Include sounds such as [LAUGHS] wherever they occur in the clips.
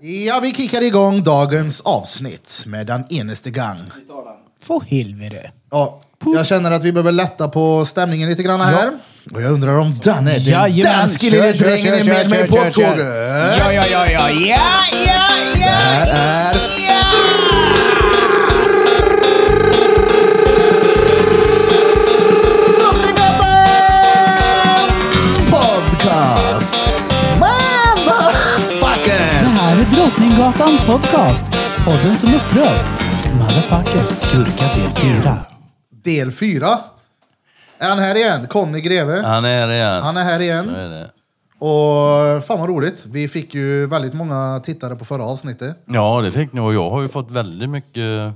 Ja, vi kickar igång dagens avsnitt med den enaste gang. För helvete. Ja, jag känner att vi behöver lätta på stämningen lite grann här. Och jag undrar om Danne, den Jajamän. danske lille Kör, kör, drängen är kör, med kör, mig kör, på kör, kör. tåget. Ja, ja, ja, ja, ja, ja, ja. Här är... Drottninggatan Drottninggatan Podcast. Podden som upprör. Motherfuckers. Gurka del 4. Del 4. Är han här igen? Conny Greve. Han är det igen. Han är här Så igen. är det. Och fan vad roligt. Vi fick ju väldigt många tittare på förra avsnittet. Ja, det fick ni. Och jag har ju fått väldigt mycket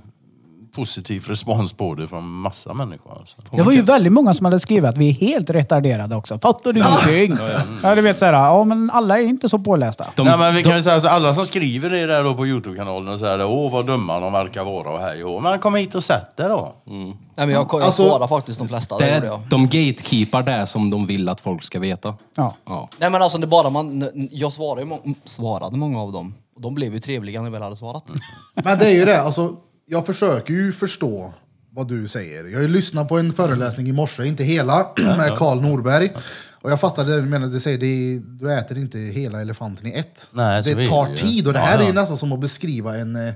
positiv respons på det från massa människor. Alltså. Det var ju väldigt många som hade skrivit att vi är helt retarderade också. Fattar du ingenting? Ja, du vet såhär, ja men alla är inte så pålästa. De, Nej, men vi de, kan ju säga så alla som skriver det där då på Youtube-kanalen och säger åh vad dumma de verkar vara och hej och Men kom hit och sätt det då. Nej, men jag, jag Alltså- svarar faktiskt de flesta. Det, det jag. de gatekeepar det som de vill att folk ska veta. Ja. Ja. Nej men alltså det är bara man, jag svarade, må- svarade många av dem. Och de blev ju trevliga när jag väl hade svarat. Men det är ju det, alltså, jag försöker ju förstå vad du säger. Jag har ju lyssnat på en föreläsning i morse, inte hela, [CLEARS THROAT] med Karl Norberg. Och jag fattar det du menar, du säger det är, du äter inte hela elefanten i ett. Nej, det är tar det ju. tid och det Ja, här är ju ja. nästan som att beskriva en eh,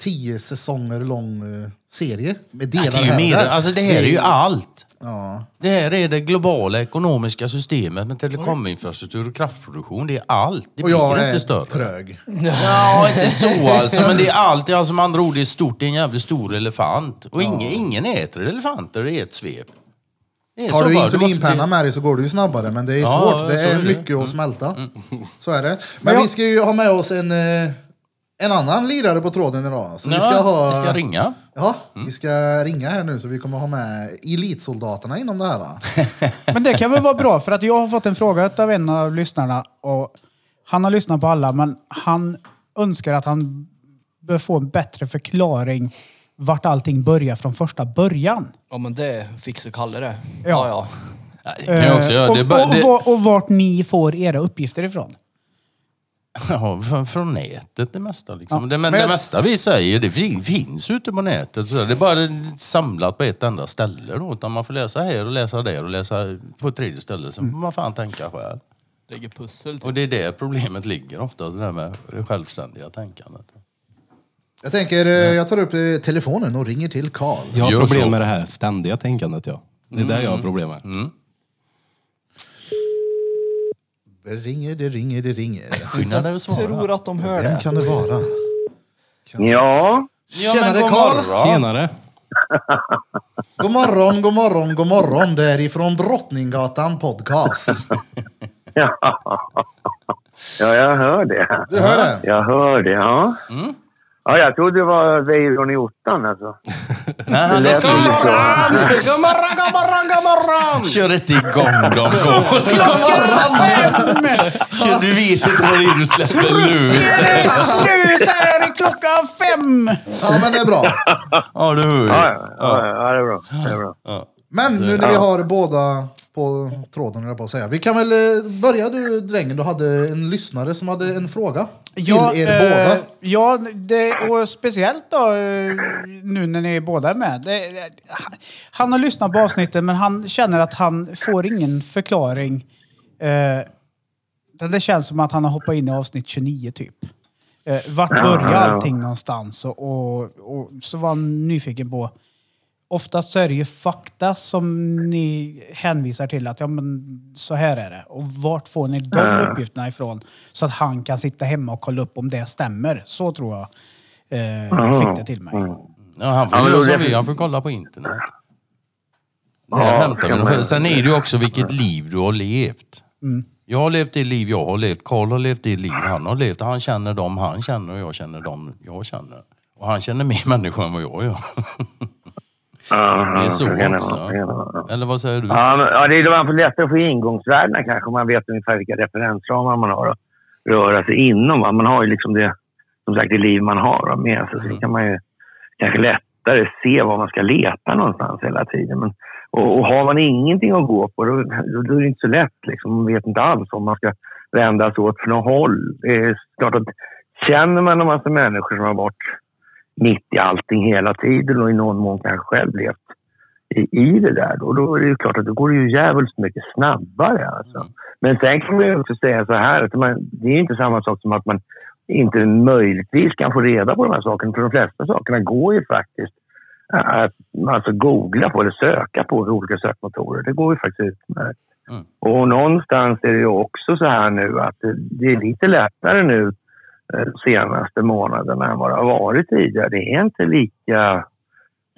tio säsonger lång eh, serie med Det, delar är ju här och mer, alltså det här är ju allt. Ja. Det här är det globala ekonomiska systemet med telekominfrastruktur och kraftproduktion. Det är allt. Det Och jag blir är inte större. trög. Ja, inte så alltså. Men det är allt. Det är alltså med andra ord, det är stort. Det är en jävligt stor elefant. Och ingen, ingen äter elefanter i ett svep. Det är Har så du bara. måste insulinpenna med dig så går det ju snabbare, men det är Ja, svårt. Det så är är det. Mm. mycket att smälta. Så är det. Men vi ska ju ha med oss en, eh, en annan lirare på tråden idag. Så vi ska Ja, ha... vi ska ringa. Ja, vi ska ringa här nu så vi kommer ha med elitsoldaterna inom det här. då. [LAUGHS] Men det kan väl vara bra för att jag har fått en fråga av en av lyssnarna och han har lyssnat på alla men han önskar att han bör få en bättre förklaring vart allting börjar från första början. Ja men det fixar Kalle det. Ja. Ja ja. Ja, det kan jag också Eh, göra. och, bara, och, det, och, och vart ni får era uppgifter ifrån. [LAUGHS] ja, från, från nätet det mesta. Liksom. Det, men, Men- det mesta vi säger det fin- finns ute på nätet. Så det är bara samlat på ett enda ställe. Då, utan man får läsa här och läsa där och läsa på ett tredje ställe. Sen får man fan tänka själv. Lägger pussel typ. Och det är där problemet ligger ofta, det där med det självständiga tänkandet. Jag tänker, eh, jag tar upp eh, telefonen och ringer till Karl. Jag har problem med det här ständiga tänkandet. Ja. Det är det jag har problem med. Det ringer, det ringer, det ringer. Skillnaden är att svara. Tror att de hör Vem det. kan det vara? Ja, Tjenare god Karl! Tjenare! [LAUGHS] God morgon, god morgon, god morgon. Det är ifrån Drottninggatan podcast. ja, [LAUGHS] ja jag hör det. Du hör det? Jag hör det, ja. Ja, jag trodde det var Weiron i ottan alltså. [LAUGHS] Nej, han [LAUGHS] är lät. God morgon, god morgon, god morgon! Kör inte igång dem, Karl. Kör, Du vet inte vad det är du släpper lös. Nu så här är klockan fem! Ja, men det är bra. Ja, du hör ju. Ja, ja, ja det är bra. Det är bra. Men nu när vi har båda på tråden, jag på att säga. Vi kan väl eh, börja du drängen, du hade en lyssnare som hade en fråga till er eh, båda. Ja, det, och speciellt då eh, nu när ni båda är med. Det, han har lyssnat på avsnittet men han känner att han får ingen förklaring. Eh, det- känns som att han har hoppat in i avsnitt 29 typ. Eh, vart Ja, börjar ja. allting någonstans? Och, och, och så var han nyfiken på Oftast så är det ju fakta som ni hänvisar till att ja men så här är det. Och vart får ni de Ja. uppgifterna ifrån? Så att han kan sitta hemma och kolla upp om det stämmer. Så tror jag eh, Mm. jag fick det till mig. Ja, han får Ja, men vi, han får kolla på internet. Ja, Sen är det ju också vilket liv du har levt. Jag har levt det liv jag har levt. Karl har levt det liv han har levt. Han känner dem han känner och jag känner dem jag känner. Och han känner mer [LAUGHS] människor än vad jag gör. Ja, Det är så det också. vara. Eller vad säger du? Ja, men, ja, det är lättare att få ingångsvärdena kanske. Man vet ungefär vilka referensramar man har att röra sig inom. va. Man har ju liksom det, som sagt, det liv man har va, med sig. Så det kan man ju kanske lättare se var man ska leta någonstans hela tiden. Men Och, och har man ingenting att gå på då, då, då är det inte så lätt. Liksom. Man vet inte alls om man ska vända sig åt för något håll. Det är klart att känner man en massa människor som har varit mitt i allting hela tiden och i någon mån kanske själv levt i, i det där, då, då är det ju klart att det går ju jävligt mycket snabbare. Alltså. Men sen kan man ju också säga så här, att man, det är inte samma sak som att man inte möjligtvis kan få reda på de här sakerna. För de flesta sakerna går ju faktiskt att alltså googla på eller söka på olika sökmotorer. Det går ju faktiskt utmärkt. Mm. Och någonstans är det ju också så här nu att det- är lite lättare nu senaste månaderna än vad det har varit tidigare. Det är inte lika,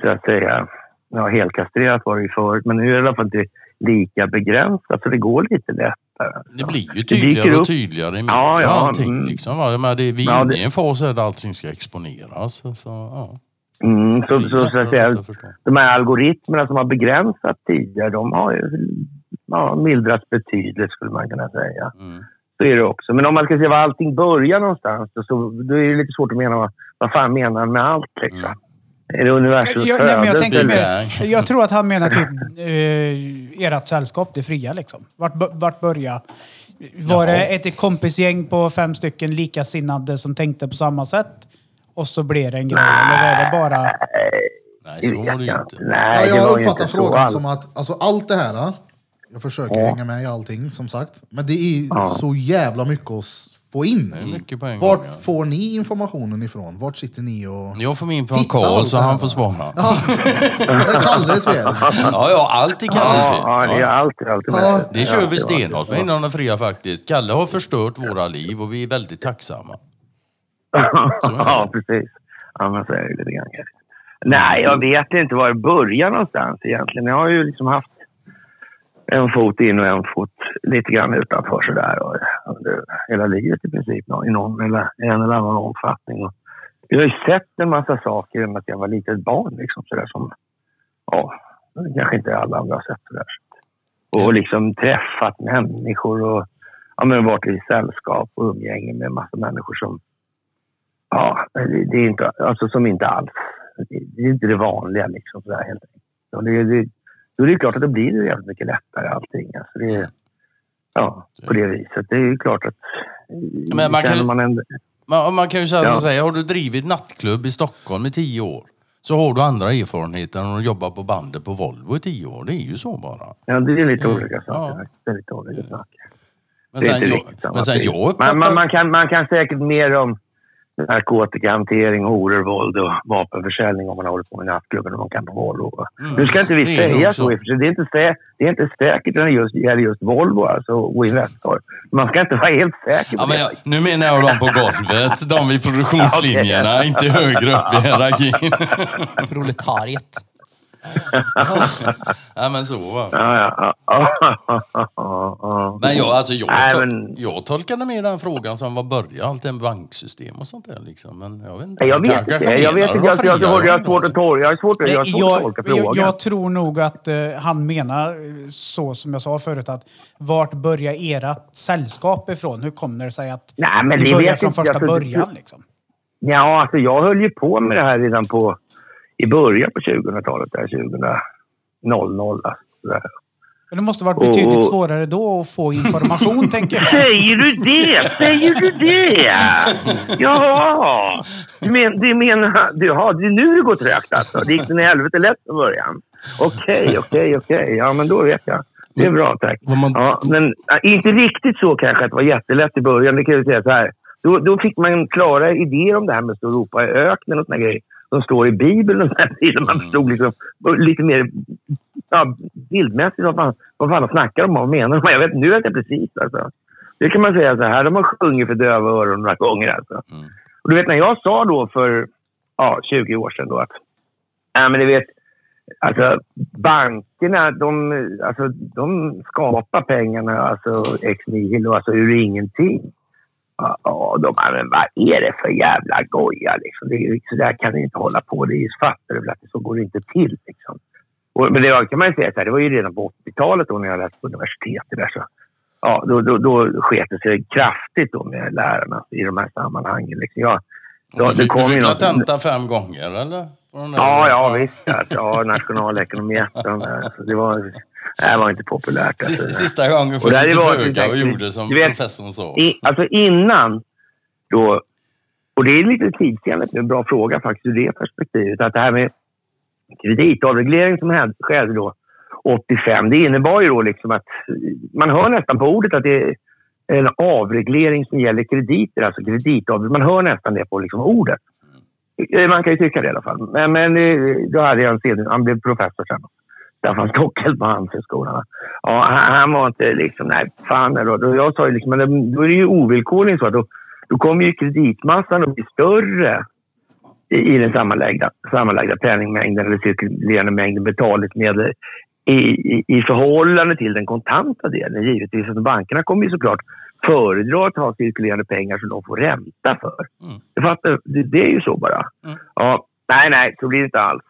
så att säga, ja, helkastrerat var det ju förut, men nu är det i alla fall inte lika begränsat så det går lite lättare. Det blir ju tydligare och tydligare i Ja, ja, allting. mm. Liksom, va? Men det, vi är Ja, inne i en fas där allting ska exponeras. Så, ja. Mm, så, så, så att säga, de här algoritmerna som har begränsat tidigare, de har ju ja, mildrats betydligt skulle man kunna säga. Mm. Så är det också. Men om man ska se var allting börjar någonstans, då, så, då är det lite svårt att mena vad, vad fan menar han med allt liksom. Mm. Är det universums Jag, nej, jag, tänker jag tror att han menar typ eh, ert sällskap, det fria liksom. Vart, vart börja? Var det ett kompisgäng på fem stycken likasinnade som tänkte på samma sätt? Och så blev det en grej? Eller är det bara... Nej, så var det ju jag inte. Nej, Ja, jag var uppfattar så frågan som att alltså, allt det här, jag försöker Ja. hänga med i allting som sagt, men det är Ja. så jävla mycket att få in. Det är mycket på en Vart gång. Ja. får ni informationen ifrån? Vart sitter ni och... Jag får min från Karl så han får va? svara. Ja, det är Kalles fel. Ja, ja, allt är Kalles fel. ja, det är Ja. alltid, alltid Ja. Det kör vi stenhårt med inom den fria faktiskt. Kalle har förstört våra liv och vi är väldigt tacksamma. ja, precis. Ja, men så är [LAUGHS] det lite grann. Nej, jag vet inte var det börjar någonstans egentligen. Jag har ju liksom haft en fot in och en fot lite grann utanför sådär och under hela livet i princip i någon eller en eller annan omfattning. Och jag har ju sett en massa saker med att jag var litet barn liksom sådär som ja, kanske inte alla andra har sett sådär. Och liksom träffat människor och ja, men varit i sällskap och umgänge med massa människor som Ja, det är inte, alltså som inte alls. Det är inte det vanliga liksom sådär helt enkelt. Det, det, då är det klart att det blir jävligt mycket lättare allting. Alltså det, ja, på det viset. Det är ju klart att... Men man kan- man en, Man, man kan ju säga Ja. så säga, har du drivit nattklubb i Stockholm i tio år så har du andra erfarenheter än att jobba på bandet på Volvo i tio år. Det är ju så bara. ja, det är lite Mm. olika saker. Ja. Det lite olika saker. Men Det sen, jag, samma men sen jag uppfattar... man, man, man, kan, man kan säkert mer om narkotikahantering, horor, våld och vapenförsäljning om man håller på med nattklubben än man kan på Volvo. Mm. Nu ska inte vi Det är säga så. och för sig. Det är inte, sä- det är inte säkert när det just, gäller just Volvo alltså, och Investor. Man ska inte vara helt säker på Ja, men jag, nu menar jag de på [LAUGHS] golvet, de vid produktionslinjerna, inte högre upp i [LAUGHS] hierarkin. Proletariet. Ja, men så va. Ja, ja. [LAUGHS] Men jag, alltså, jag, Nej, tol- men- jag tolkade med den frågan som var början, allt en banksystem och sånt där liksom. Men jag vet inte. Jag vet inte. Jag, vet menar inte. jag, jag, jag, jag har svårt att tolka. Jag har svårt, jag har svårt att jag, tolka jag, frågan. jag tror nog att eh, han menar eh, så som jag sa förut att vart börjar ert sällskap ifrån? Hur kommer det sig att Nej, men ni det börjar vet från inte första jag. Början? Liksom? Ja, alltså jag höll ju på med det här redan på i början på 2000-talet, där 2000 alltså, där. Men det måste varit betydligt och- svårare då att få information, [LAUGHS] tänker jag. Säger du det? Säger du det? Ja! Du, men, du menar... Du, ja, det är nu det går trögt alltså. Det gick den i helvete lätt från början. Okej, [LAUGHS] okej, okej. Ja, men då vet jag. Det är bra, tack. Ja, men inte riktigt så kanske att det var jättelätt i början. Det kan jag säga så här. Då, då fick man klara idéer om det här med att stå och ropa i öknen och såna grejer. Som står i Bibeln och sådär. Så man förstod liksom, lite mer ja, bildmässigt vad fan, vad fan de snackar om och vad menar de. Jag vet, nu vet jag precis alltså. Det kan man säga så här. De har sjungit för döva öron några gånger alltså. Mm. Och du vet när jag sa då för ja, 20 år sedan då att ja, men du vet, alltså, bankerna de, alltså, de skapar pengarna alltså, ex nihilo, alltså ur ingenting. Ja, de bara, men vad är det för jävla goja liksom? Det så där kan ni inte hålla på. Det är fattar du väl att det så går det inte till liksom. Och, men det var, kan man ju säga så här, det var ju redan på 80-talet då när jag läste på universitetet där så ja, då, då, då sket det sig kraftigt då med lärarna i de här sammanhangen. Liksom. Jag, Du fick, du kom ju fick något- tenta fem gånger eller? Ja, ja visst. Alltså, ja, nationalekonomi det var, det här var inte populärt. Alltså. Sista, gången lite varit föga och gjorde som du vet, professorn sa. I, alltså innan då, och det är lite tidsenligt, en bra fråga faktiskt ur det perspektivet, att det här med kreditavreglering som skedde då 85, det innebar ju då liksom att man hör nästan på ordet att det är en avreglering som gäller krediter, alltså kreditavreglering. Man hör nästan det på liksom ordet. Eh, Man kan ju tycka det i alla fall. Men, men eh, då hade jag en CD, han blev professor sen. Stockel på Handelshögskolan. Ja, han, han var inte liksom, nej fan. Då, då, jag sa ju liksom, men då är det ju ovillkorligen så att då, då kommer ju kreditmassan att bli större i, i den sammanlagda, sammanlagda penningmängden eller cirkulerande mängden betalningsmedel i, i, i förhållande till den kontanta delen. Givetvis, att bankerna kommer ju såklart föredra att ha cirkulerande pengar som de får ränta för. Mm. Det, fattar, det, det är ju så bara. Mm. Ja, nej, nej, så blir det inte alls.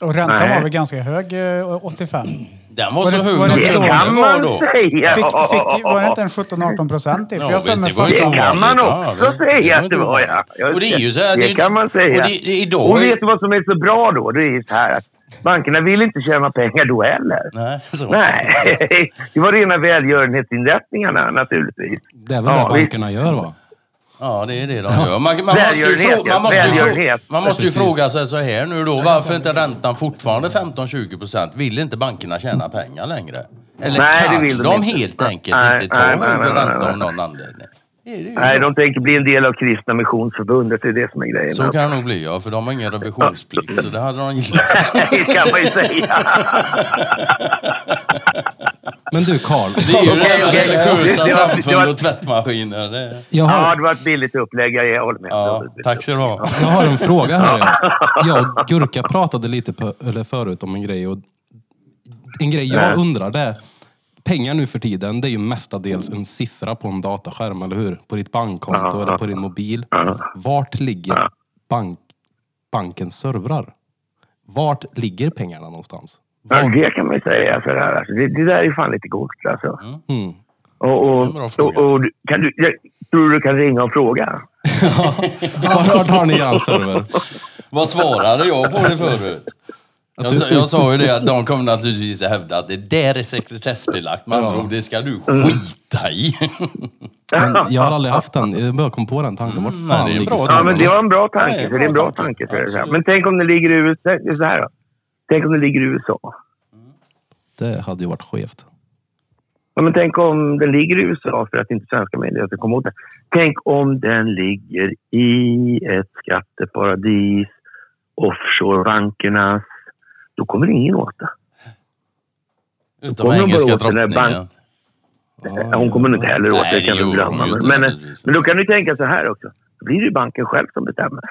Och räntan Nej. var väl ganska hög eh, 85? Den var Var så det- hög var det inte då? kan var man då. säga. Fick, fick, var det inte en 17-18 procent? Typ? Ja, Jag har för visst, mig det var ju första- Det kan man Ja, också det- säga det att det var ja. Just Och det är ju så här, Det det kan man säga. Och det, det, idag... Och vet du vad som är så bra då? Det är ju så här att bankerna vill inte tjäna pengar då heller. Nej, [LAUGHS] så. Nej, det var rena välgörenhetsinrättningarna naturligtvis. Det är väl Ja, det bankerna gör va? Ja, det är det de gör. Man, man måste ju, Välgörenhet, frå- ja. man måste ju, frå- Välgörenhet. man måste ju fråga sig så här nu då. Varför inte räntan fortfarande 15-20 procent? Vill inte bankerna tjäna pengar längre? Eller Nej, det kan vill de de, inte. helt enkelt Nej, inte ta nej, nej, högre nej, nej, ränta av någon anledning? Det är det ju Nej, de tänker bli en del av Kristna Missionsförbundet. Det är det som är grejen. Så kan det nog bli ja, för de har ingen revisionsplikt så det hade de gillat. [LAUGHS] det kan man ju säga. Men du Karl, Det är ju rena okej. religiösa Det var- det samfund var- och tvättmaskiner. Det. jag Ja, har, det var ett billigt upplägg. Jag håller med. Ja, tack ska du ha. jag har en fråga här. ja. Jag och Gurka pratade lite på, eller förut om en grej. Och en grej jag undrar det är, pengar nu för tiden, det är ju mestadels en siffra på en dataskärm, eller hur? På ditt bankkonto eller på din mobil. Vart ligger bank, bankens servrar? Vart ligger pengarna någonstans? Ja, det kan man ju säga. Så där. Alltså, det, det där är ju fan lite coolt. Alltså. Mm. Och, och, Det och, och, kan du, jag tror du kan ringa och fråga? [LAUGHS] Vart vart har ni er server? Vad svarade jag på det förut? Jag, sa- jag sa ju det att de kommer naturligtvis att hävda att det där är sekretessbelagt. Med andra ord, det ska du skita i. Men jag har aldrig haft den. Jag bara kom på den tanken. Vart Mm, fan nej, det är ligger bra. Ja, men det var en bra tanke. Nej, så det är en bra bra tanke. tanke. Så det är så här. Absolut. Men tänk om det ligger i USA. det är Så här då. Tänk om det ligger i USA. Det hade ju varit skevt. Ja, men tänk om den ligger i USA för att inte svenska myndigheter kommer åt det. Tänk om den ligger i ett skatteparadis, offshorebankernas. Då kommer ingen åt det. Utom engelska drottningen. Ja, hon kommer inte heller åt det, kan du glömma. Men, då kan du tänka så här också. Då blir det banken själv som bestämmer.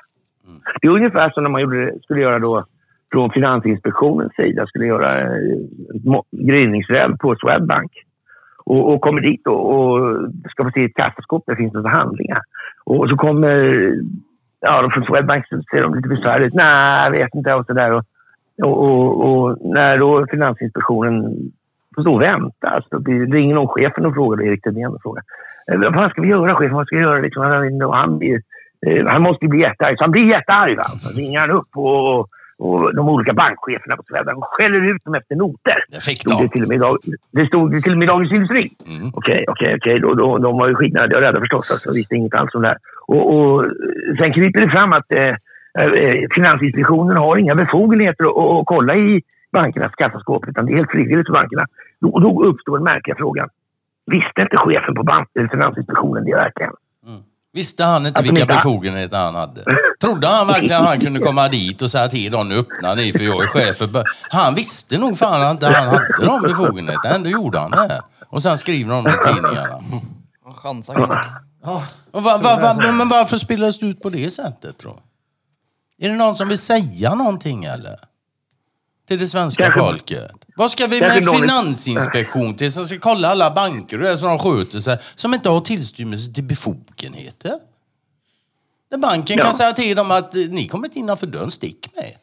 Mm. Det är ungefär som när man gjorde, skulle göra då från Finansinspektionens sida skulle göra eh, gryningsräd på Swedbank. Och, och kommer dit och, och ska få se ett kassaskåp där det finns några handlingar. Och så kommer ja, från Swedbank så ser de lite besvärligt ut. Nej, jag vet inte. Och, så där. Och, och, och, och när då Finansinspektionen får stå och vänta. Alltså, då blir- ringer någon chefen och frågar, Erik Thedéen och frågar. "Eh, Vad fan ska vi göra chefen? Vad ska vi göra? Liksom, han, han, blir, eh, han måste bli jättearg. Så han blir jättearg. Va? Så ringer han upp och, och de olika bankcheferna på Swedbank och skäller ut dem efter noter. Det fick Stod det, till och med i dag, det stod det till och med i Dagens Industri. Mm. Okej, okej, okej. De var ju skitnödiga och rädda förstås. Alltså, visste inget alls om det här. Och, och sen kryper det fram att eh, Finansinspektionen har inga befogenheter att, att, kolla i bankernas kassaskåp utan det är helt frivilligt för bankerna. Då, då uppstår den märkliga frågan. Visste inte chefen på bank, Finansinspektionen det verkligen? Visste han inte de vilka inte- befogenheter han hade? Trodde han verkligen han kunde komma dit och säga till dem nu öppnar ni för jag är chef för ba-" Han visste nog fan inte han hade de befogenheterna. Ändå gjorde han det. Och sen skriver de det i tidningarna. Han chansar kanske. Och va, va, va, men- men varför spelades det ut på det sättet då? Är det någon som vill säga någonting eller? Till det svenska Kanske- folket? Vad ska vi med en finansinspektion till som ska kolla alla banker och det som de sköter sig, som inte har tillstymmelse till befogenheter? Där banken Ja. kan säga till dem att eh, ni kommer inte innanför dörren, stick med.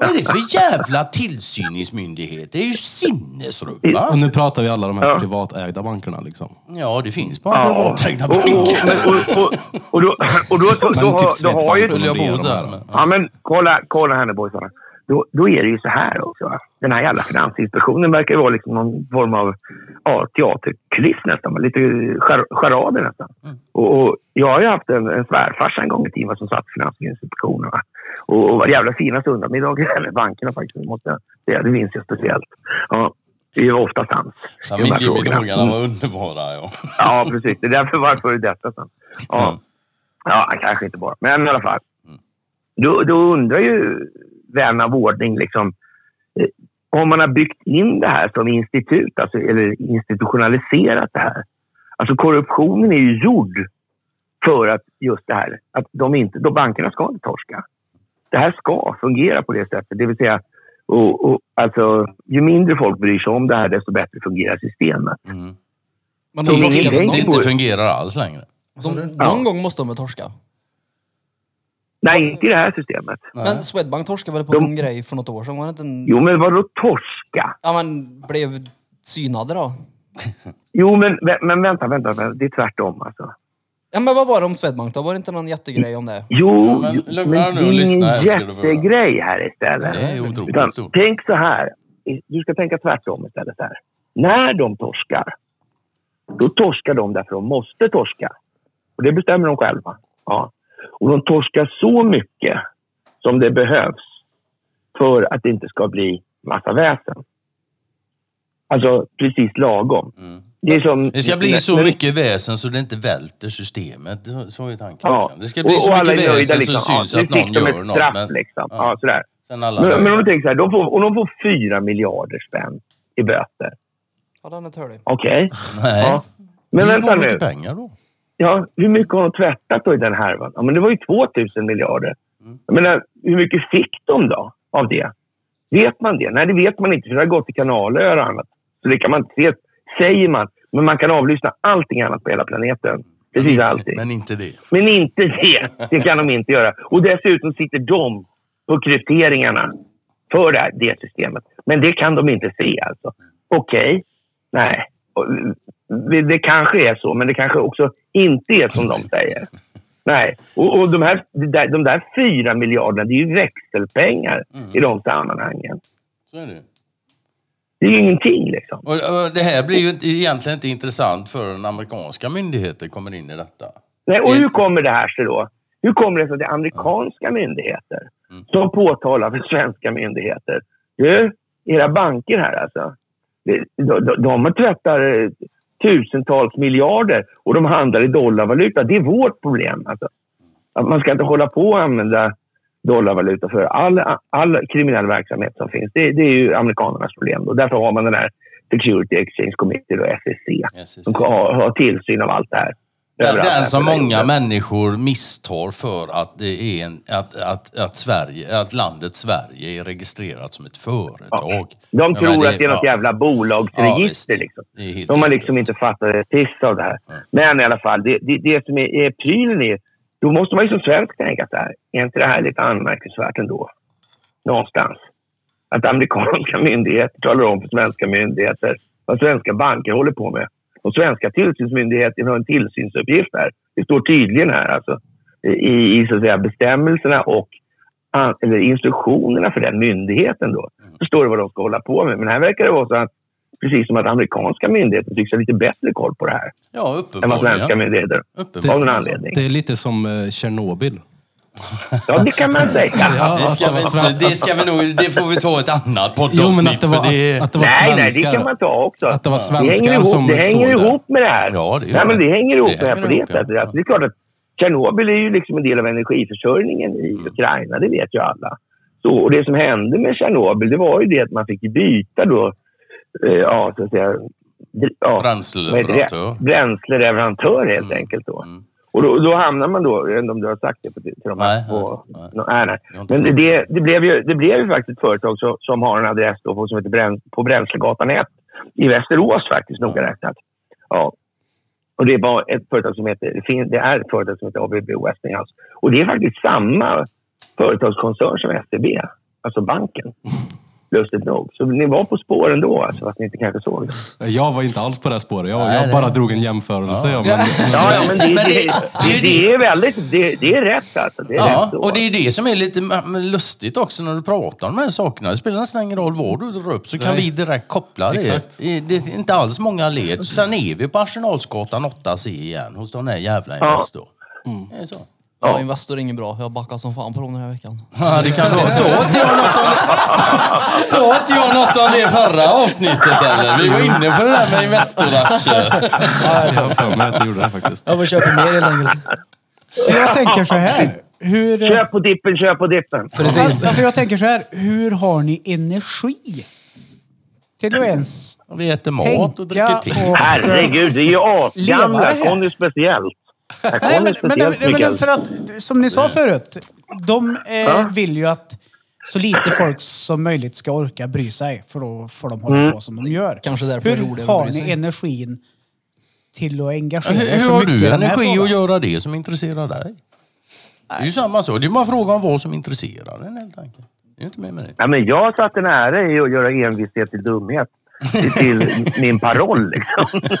Vad är det för jävla tillsyningsmyndighet? Det är ju sinnesrubbat. Och nu pratar vi alla de här Ja. privatägda bankerna liksom. Ja, det finns bara Ja. privatägda Och, och, banker. men- och, och, och, då, och då, då, Men då, har- typ då har ju... Jag på och så här. men- Ja, men kolla, kolla här nu boysarna. Då, då är det ju så här också. Va? Den här jävla Finansinspektionen verkar ju vara liksom någon form av ja, teaterkuliss nästan. va? Lite char- charader nästan. Och, och jag har ju haft en, en svärfarsa en gång i tiden som satt i Finansinspektionen. Va? Och, och var jävla fina söndagsmiddagar med bankerna faktiskt. Måste jag säga. Det minns jag speciellt. Ja, det var ofta i de frågorna. Familjemiddagarna var underbara. Ja. Ja, precis. Det är därför var det detta sen. Ja. Mm. ja, kanske inte bara. Men i alla fall. Då, då undrar ju vän av ordning liksom, eh, om man har byggt in det här som institut, alltså, eller institutionaliserat det här. Alltså korruptionen är ju gjord för att just det här, att de inte, då bankerna ska inte torska. Det här ska fungera på det sättet. Det vill säga, och, och, alltså, ju mindre folk bryr sig om det här, desto bättre fungerar systemet. Mm. Men de, tänker det inte fungerar alls längre. de, Ja. någon gång måste de väl torska? Nej, inte i det här systemet. Men Swedbank torskade väl på De- en grej för något år sedan? Var det inte en... Jo, men vadå torska? Ja men blev synade då? [LAUGHS] Jo, men, men vänta, vänta, vänta. Det är tvärtom alltså. Ja men vad var det om Swedbank då? Var det inte någon jättegrej om det? Jo, Men lugna men nu det är ingen jättegrej här istället. Det är otroligt Utan, stort. tänk så här. Du ska tänka tvärtom istället. Här. När de torskar, då torskar de därför de måste torska. Och det bestämmer de själva. Ja. Och de torskar så mycket som det behövs för att det inte ska bli massa väsen. Alltså precis lagom. Mm. Det, är som, Det ska bli så mycket väsen så det inte välter systemet. Så- är tanken. Ja. Det ska bli och, så och mycket väsen Liksom. så syns ja, att någon gör något. straff. Men Liksom. Ja. Ja, sådär. sen alla Men, men om du tänker så här, de får, om de får fyra miljarder spänn i böter. Ja den är törlig. Okej? Nej. Ja. Men Hur vänta nu. pengar då? Ja, hur mycket har de tvättat då i den härvan? Ja, men det var ju 2000 miljarder. Mm. Jag menar, hur mycket fick de då av det? Vet man det? Nej, det vet man inte för det har gått till kanaler och annat. Så det kan man inte se. Säger man. Men man kan avlyssna allting annat på hela planeten. Precis allting. Men inte det. Men inte det. Det kan de inte göra. Och dessutom sitter de på krypteringarna för det, här, det systemet. Men det kan de inte se alltså. Okej. Nej. Och, Det, det kanske är så, men det kanske också inte är som de säger. Nej. Och, och de, här, de, där, fyra miljarderna, det är ju växelpengar i de sammanhangen. Så är det. Det är ju ingenting liksom. Och, och det här blir ju egentligen inte intressant förrän amerikanska myndigheter kommer in i detta. Nej, och hur kommer det här sig då? Hur kommer det sig att det är amerikanska myndigheter som påtalar för svenska myndigheter? Du, era banker här alltså. De, de, de tvättar eh, tusentals miljarder och de handlar i dollarvaluta. Det är vårt problem. Alltså. Att man ska inte hålla på och använda dollarvaluta för all, all kriminell verksamhet som finns. Det, det är ju amerikanernas problem. Och därför har man den här Security Exchange Committee och SEC SEC. som har, har tillsyn av allt det här. Den, den som många människor misstar för att, det är en, att, att, att, Sverige, att landet Sverige är registrerat som ett företag. De Jag tror menar, att det är något ja. jävla Ja, bolagsregister. visst. liksom. Det De har liksom inte fattat ett piss av det här. Men i alla fall, det, det, det som är, är prylen är... Då måste man ju som svensk tänka så här. Är inte det här lite anmärkningsvärt ändå? Någonstans. Att amerikanska myndigheter talar om för svenska myndigheter vad svenska banker håller på med. Och svenska tillsynsmyndigheter har en tillsynsuppgift här. Det står tydligen här alltså, i, i så att säga, bestämmelserna och eller instruktionerna för den myndigheten. Då, så står det vad de ska hålla på med. Men här verkar det vara så att precis som att amerikanska myndigheter tycks ha lite bättre koll på det här Ja, än vad uppenbarligen. svenska myndigheter. Uppenbarligen. Av någon anledning. Det är lite som uh, Tjernobyl. Ja, det kan man säga. [LAUGHS] Ja, Det ska, det vi inte, det ska vi nog, det får vi ta ett annat Jo, poddavsnitt. men att det var, för det, att det var Nej, nej, det svenskar. kan man ta också. Att det var Det hänger svenskar ihop, som det hänger såg det. ihop med det här. Ja, det gör Nej, men det hänger ihop Det med det här hänger på det ihop, ja. sättet. Alltså, det är klart att Tjernobyl är ju liksom en del av energiförsörjningen i Mm. Ukraina. Det vet ju alla. Så, och det som hände med Tjernobyl det var ju det att man fick byta då, eh, ja, så att säga, ja? Bränsleleverantör. Bränsleleverantör helt Mm. enkelt. Då. Mm. Och då, då hamnar man då, jag vet inte om du har sagt det till de här Nej, på, nej, nej. nej, Men det, det, blev ju, det blev ju faktiskt ett företag som, som har en adress då på, som heter Bräns, på Bränslegatan 1 i Västerås faktiskt, noga räknat. Ja. Och det var ett företag som heter, det, är ett företag som heter ABB Westinghouse. Och det är faktiskt samma företagskoncern som SCB. Alltså banken. [LAUGHS] Lustigt nog. Så ni var på spåren då, alltså, fast ni inte kanske såg det. Jag var inte alls på det här spåret. Jag, Nej, jag det- bara drog en jämförelse. Ja. men, Ja, ja men det, det, det- det, är ju det, är väldigt... Det, det är rätt alltså. Det är Ja, rätt och det är det som är lite lustigt också när du pratar om de här sakerna. Det spelar nästan ingen roll vad du drar upp så kan Nej. vi direkt koppla det. Exakt. Det är inte alls många led. Sen är vi på Arsenalsgatan 8C igen hos den här jävla Investor. Det är så. Ja, Investor är ingen bra. Jag har backat som fan på dem den här veckan. Ja, det kan du ha. Sa inte jag något om det? Sa inte jag något om det förra avsnittet eller? Vi var inne på det där med Investor-aktier. jag har för mig att jag gjorde det faktiskt. Jag får köpa mer helt enkelt. Jag tänker så här. Hur, Köp på dippen, köp på dippen. Alltså, alltså jag tänker så här. Hur har ni energi? Till att ens Vi äter mat och dricker te. och... Herregud, det är ju asgamla. det här. Conny speciellt. Nej, men, men, men, men för att, som ni sa förut, de eh, vill ju att så lite folk som möjligt ska orka bry sig. För då får de hålla Mm. på som de gör. Kanske därför Hur har ni energin till att engagera Hur, er hur så har mycket i du energi att göra det som intresserar dig? Det är ju samma sak. Det är bara fråga om vad som intresserar en helt enkelt. Det är inte mer med det. Ja, men jag satt en ära i att göra envishet till dumhet. Till min paroll liksom. [LAUGHS]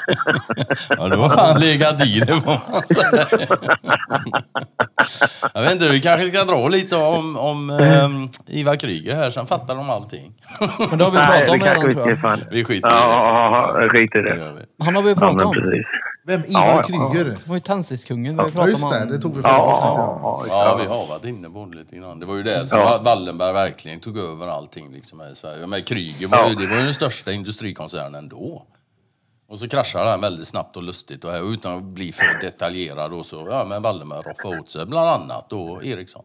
Ja, det var fan legat i det får man säga. Jag vet inte, vi kanske ska dra lite om, om ehm, Ivar Kryger här, sen fattar de allting. Men det har vi pratat om det kanske redan vi tror jag. fan. Vi skiter i det. Ja, ja, ja, skit i Det. Han har vi Ja, pratat men om. precis. Vem? Ja, Ivar ja. Kryger? Det var ju Tändstickskungen vi Ja pratat just om. det, det tog vi förra Ja, avsnittet. ja, Ja. Ja, vi har varit inne på det lite grann. Det var ju det som Ja. Wallenberg verkligen tog över allting liksom här i Sverige. Men Kryger var ju, Ja. det var ju den största industrikoncernen då. Och så kraschade han väldigt snabbt och lustigt och här, utan att bli för detaljerad och så, ja men Wallenberg roffade åt sig bland annat då Ericsson.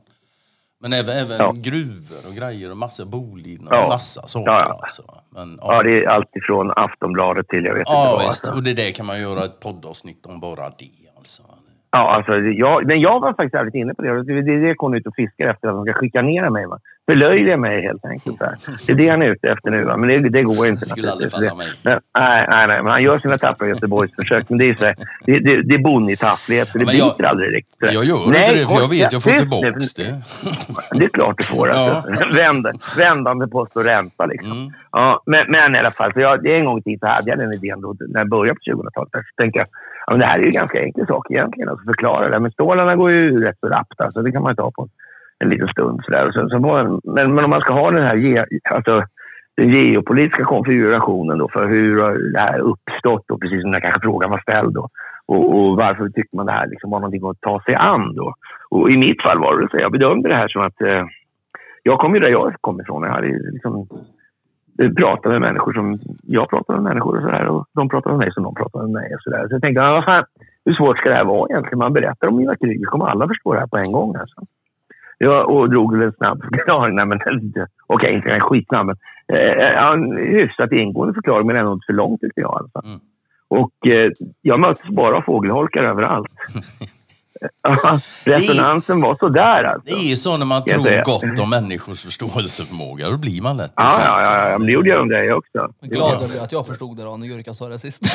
Men även, även Ja. gruvor och grejer och massa Boliden och Ja. massa saker Ja, ja. alltså. Men, Ja, det är allt ifrån Aftonbladet till jag vet inte Ja, vad. visst. Alltså. Och det där kan man göra ett poddavsnitt om bara det alltså. Ja, alltså, jag, men jag var faktiskt jävligt inne på det. Det är det jag kommer ut och fiskar efter, att de ska chikanera mig. Va? Förlöjliga mig helt enkelt. Där. Det är det han är ute efter nu. Va? Men det, det går inte. Det skulle aldrig falla mig. Men, nej, nej, nej, men han gör sina tappra Göteborgsförsök. Men det är, så här, det, det, det är bonnitafflighet, så det Men jag- biter aldrig riktigt. Jag gör Nej, inte det för jag vet jag får nu. det. Det är klart du får. Alltså. [LAUGHS] Vänd, vändande post och ränta. Liksom. Mm. Ja, men, men i alla fall, för jag, en gång i tiden så hade jag den idén då, när jag började på 2000-talet. Så tänkte jag, ja, men det här är ju ganska enkel sak egentligen, alltså förklara det. Men stålarna går ju rätt så rappt, alltså, det kan man ju ta på en, liten stund. Så där. Och så, så man, men, men om man ska ha den här ge, alltså, den geopolitiska konfigurationen då, för hur har det här uppstått och precis som den kanske frågan var ställd då. Och, och varför tyckte man det här liksom var någonting att ta sig an då? Och i mitt fall var det så, jag bedömde det här som att eh, jag kom ju där jag kom ifrån. Jag hade liksom eh, pratade med människor som jag pratade med människor och sådär. Och de pratade med mig som de pratade med mig och sådär. Så jag tänkte, ah, vad fan, hur svårt ska det här vara egentligen? Man berättar om Ivar Kryger kommer alla förstå det här på en gång. Alltså. Jag, och drog en snabb förklaring. Nej, men, [LAUGHS] Okej, inte en skitsnabb, men eh, ja, en hyfsat ingående förklaring, men ändå inte för lång tyckte jag. Alltså. Mm. Och eh, jag möttes bara av fågelholkar överallt. [LAUGHS] Ja, [LAUGHS] Resonansen var sådär alltså. Det är så när man Jag tror gott om människors förståelseförmåga. Då blir man lätt Ja, ja, ja, ja, men det gjorde jag om dig också. Jag är glad över att jag förstod det då när Gurka sa det sist. [LAUGHS]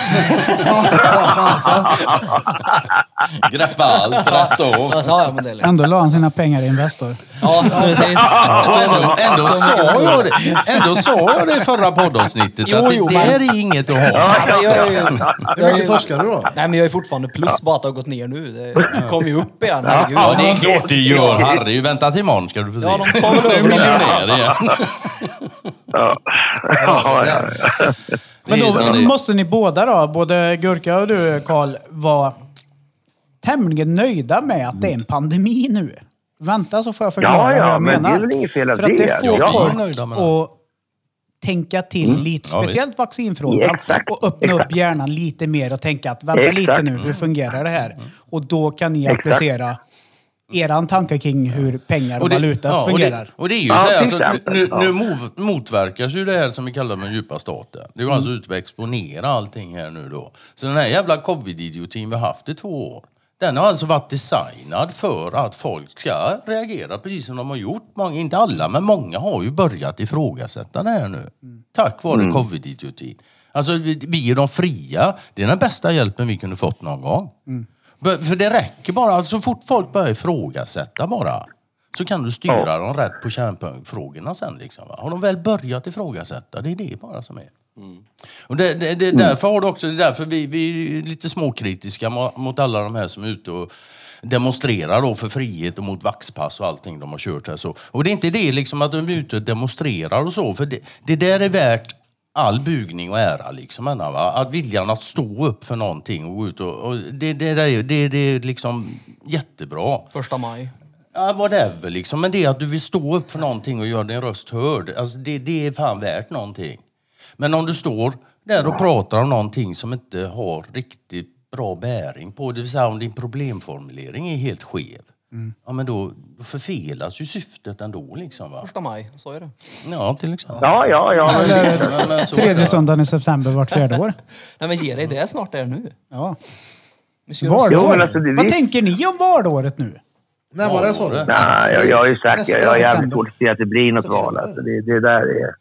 Greppa allt rätt av. Jag ja, men det är lugnt. Ändå la han sina pengar i Investor. Ja, precis. Ändå, ändå, sa jag det, ändå sa jag det i förra poddavsnittet Jo, att jo, det där är inget att ha. Jag, jag, jag, Hur mycket torskar du då? Nej men jag är fortfarande plus, bara att det har gått ner nu. Det kom ju upp igen, herregud. Ja, det är klart det gör Harry. Vänta till imorgon ska du få se. Ja, de tar väl över det. miljonär igen. Ja. Ja, ja, ja. Men Det då det- måste ni båda då, både Gurka och du Karl, vara tämligen nöjda med att det är en pandemi nu. Vänta så får jag förklara Ja, ja, hur jag men det menar. är väl inget fel av För att det. det får Ja, folk det. att tänka till lite, Ja, speciellt vaccinfrågan. Exakt, och öppna upp exakt. hjärnan lite mer och tänka att vänta lite Exakt. nu, hur fungerar det här? Och då kan ni applicera eran tanke kring hur pengar och, det- valuta ja, och fungerar. det, och det är ju så här, alltså, nu, nu, motverkas ju det här som vi kallar den djupa staten. Det går alltså ut på att exponera allting här nu då. Så den här jävla covid-idiotin vi har haft i två år. Den har alltså varit designad för att folk ska reagera precis som de har gjort. Många, inte alla, men många har ju börjat ifrågasätta det här nu. Tack vare covid-idiotin. Alltså vi, vi är de fria. Det är den bästa hjälpen vi kunde fått någon gång. För för det räcker bara, alltså, så fort folk börjar ifrågasätta bara. Så kan du styra dem rätt på kärnfrågorna sen. Liksom, va? Har de väl börjat ifrågasätta, det är det bara som är. Och det, det, det, därför har det också, det är därför vi, vi är lite småkritiska mo- mot alla de här som är ute och demonstrerar då för frihet och mot vaxpass och allting de har kört här. Så. Och det är inte det liksom att de är ute och demonstrerar och så, för det, det där är värt all bugning och ära. Liksom, Anna, va? Att viljan att stå upp för någonting och gå ut och, och det, det, det, det, det är liksom jättebra. Första maj. Ja, whatever liksom. Men det att du vill stå upp för någonting och göra din röst hörd, alltså det, det är fan värt någonting. Men om du står där och pratar om någonting som inte har riktigt bra bäring på, det vill säga om din problemformulering är helt skev. Ja, men då, då förfelas ju syftet ändå liksom va? Första maj, sa jag det? Ja, till exempel. Ja, ja, ja. men- Men- så är Tredje söndagen i september vart fjärde år. [LAUGHS] Nej men ge dig, det är snart där nu. Ja. Vi ska Valår. Jo, men alltså, det- Vad vi- tänker ni om valåret nu? När var det så? Nej, jag, jag har ju sagt jag, jag har jävligt svårt att se att det blir något val. Alltså, det, det där är...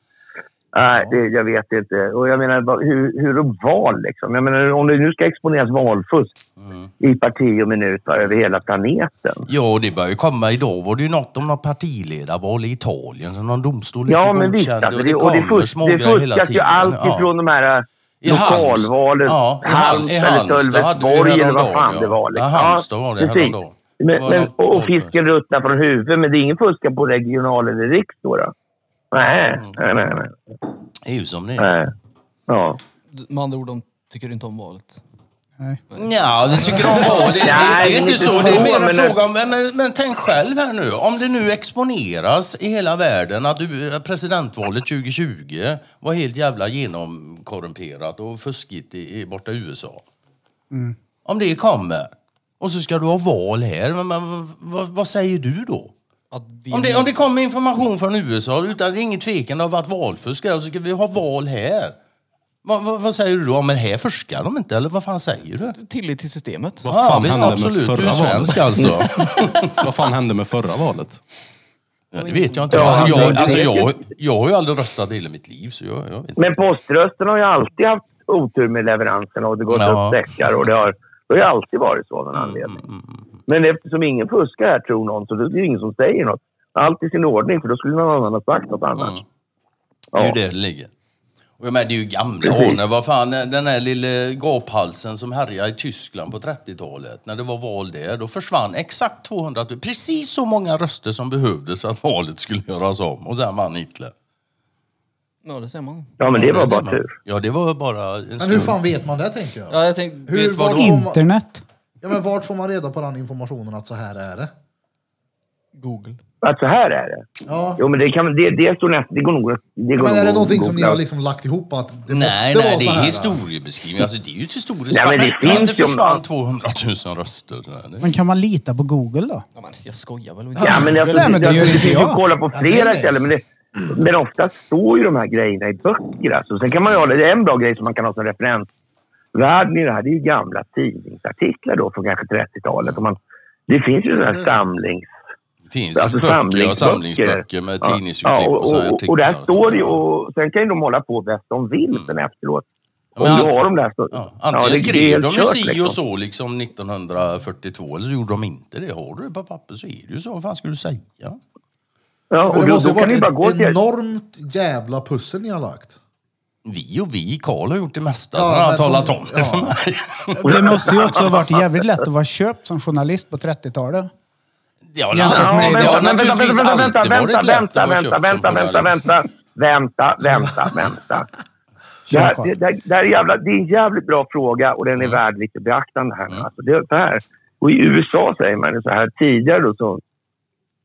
Nej, det, jag vet inte. Och jag menar, hur, hur är val liksom? Jag menar, om det nu ska exponeras valfusk i parti och minuter över hela planeten. Ja, det börjar ju komma. Idag var det ju något om något partiledarval i Italien som någon domstol Ja, inte men visst. Alltså, det, och det, fusk, det fuskas ju allt ifrån de här I Halmstad. lokalvalen. Ja, Halmstad eller Sölvesborg eller vad fan ja. det var. Liksom. Ja, Halmstad var det häromdagen. Men, men, och, och fisken ruttnar från huvudet, men det är ingen fuska på regional eller riks då? då? Nej, Mm. nej, nej. nej. Det är ju som det är. nej. Ja. Med andra ord, de tycker inte om valet. Nej. Ja, det tycker de var. Det, det, det Nej, är inte inte så. Det är mer en men- fråga om... Men, men, men tänk själv här nu. Om det nu exponeras i hela världen att du, presidentvalet 2020 var helt jävla genomkorrumperat och fuskigt i, i borta i USA. Om det kommer och så ska du ha val här. Men, men, vad, vad säger du då? Att vi Om det, om det kommer information från USA utan det är ingen tvekan, det har varit valfusk här och så ska vi ha val här. Vad, vad, vad säger du då? Men här fuskar de inte, eller vad fan säger du? tillit till systemet. Vad Ja, fan visst, hände med absolut. Du förra är svensk valet? alltså. [LAUGHS] Vad fan hände med förra valet? Ja, det vet jag inte. Ja, Jag, jag, alltså, jag, jag har ju aldrig röstat i hela mitt liv, så jag, jag vet inte. Men poströsten har ju alltid haft otur med leveranserna och det gått Ja. upp säckar och det har, det har ju alltid varit så av någon anledning. Men eftersom ingen fuskar här tror någon så det är det ingen som säger något. Allt i sin ordning för då skulle någon annan ha sagt något annat. Mm. Det är ju Ja. där det ligger. Och jag menar, det är ju gamla anor. Vad fan, den här lille gaphalsen som härjade i Tyskland på 30-talet, när det var val där, då försvann exakt 200 000, precis så många röster som behövdes för att valet skulle göras om. Och sen vann Hitler. Ja, det ser man. ja, men det var ser bara man. tur. Ja, det var bara en Men hur fan vet man det tänker jag? Ja, jag tänkte... Hur, vet vad då? Internet. Ja, men vart får man reda på den informationen att så här är det? Google. Att så här är det. Ja. Jo, men det, kan, det, det, står nästan, det går nog det Ja, går men är det att någonting som ni har liksom lagt ihop att det Nej, måste nej, vara det så är här? historiebeskrivning. Alltså, det är ju ett historiskt Nej, men det att finns det försvann 200 000 röster. Det- Men kan man lita på Google då? Ja, men jag skojar väl. Ja, men alltså, Nej, men det det, gör det, inte finns ju jag. att kolla på Ja, flera nej, nej. ställen. Men, det, men ofta står ju de här grejerna i böcker. Alltså. Sen kan man ju ha, det är en bra grej som man kan ha som referensvärden i det här. Det är ju gamla tidningsartiklar då från kanske 30-talet. Och man, det finns ju sådana här samlings... Det finns Alltså böcker och samlingsböcker. samlingsböcker med Ja, tidningsurklipp ja, och, och, sådana här och, och där står det ju... Och sen kan ju de hålla på bäst de vill sen efteråt. Ja, men Om du har de där så... Ja, antingen är skrev de ju si liksom. och så liksom 1942 eller så gjorde de inte det. Har du det på papper så är det ju så. Vad fan ska du säga? Ja, Men och det då, måste då ha kan ni bara varit gå ett till... enormt jävla pussel ni har lagt. Vi och vi, Karl har gjort det mesta. Ja, så han har talat om det för ja. mig. [LAUGHS] Det måste ju också ha varit jävligt lätt att vara köpt som journalist på 30-talet. Det har Jämfört Ja, alltid, vänta, det har vänta, vänta, naturligtvis vänta, vänta, alltid vänta, varit lätt vänta, att vara vänta, köpt vänta, som vänta, vänta, vänta, vänta, [LAUGHS] vänta. Det här, det, det, det, här är jävla, det är en jävligt bra fråga och den är värd lite beaktande här. Mm. Alltså det är så här. Och i USA säger man det så här tidigare då så,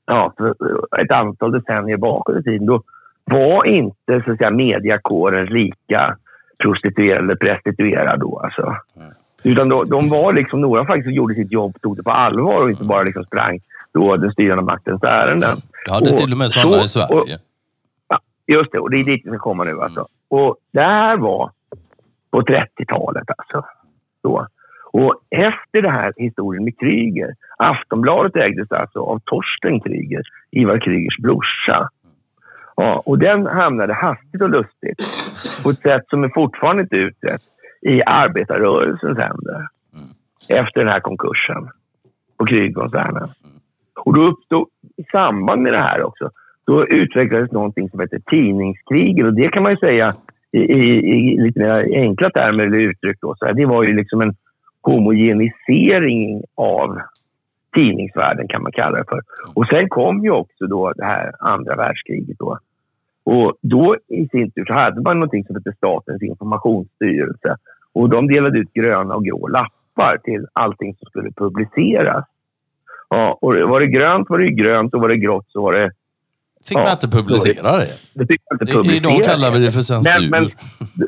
ja, för ett antal decennier bakåt i tiden då var inte så att säga mediakåren lika prostituerad eller prestituerad då alltså. Utan då, de var liksom några faktiskt som gjorde sitt jobb, tog det på allvar och inte bara liksom sprang då den styrande maktens ärenden. Du hade Och till och med sådana i så- Sverige. Ja, just det, och det är dit vi ska komma nu. Alltså. Och det här var på 30-talet. Alltså. Så. Och efter det här historien med Kryger, Aftonbladet ägdes alltså av Torsten Kryger, Ivar Krygers brorsa. Ja, och den hamnade hastigt och lustigt på ett sätt som är fortfarande inte utrett i arbetarrörelsens händer efter den här konkursen på Krygkoncernen. Och då uppstod, i samband med det här också, då utvecklades någonting som heter tidningskrigen. Och det kan man ju säga i, i, i lite mer enkla termer eller uttryck. Då, så här, det var ju liksom en homogenisering av tidningsvärlden kan man kalla det för. Och sen kom ju också då det här andra världskriget. Då. Och då i sin tur så hade man någonting som hette Statens informationsstyrelse. Och de delade ut gröna och grå lappar till allting som skulle publiceras. Ja, och var det grönt var det grönt och var det grått så var det... Fick man inte publicera det? det fick man inte publicera. Idag kallar vi det för censur. Men, men,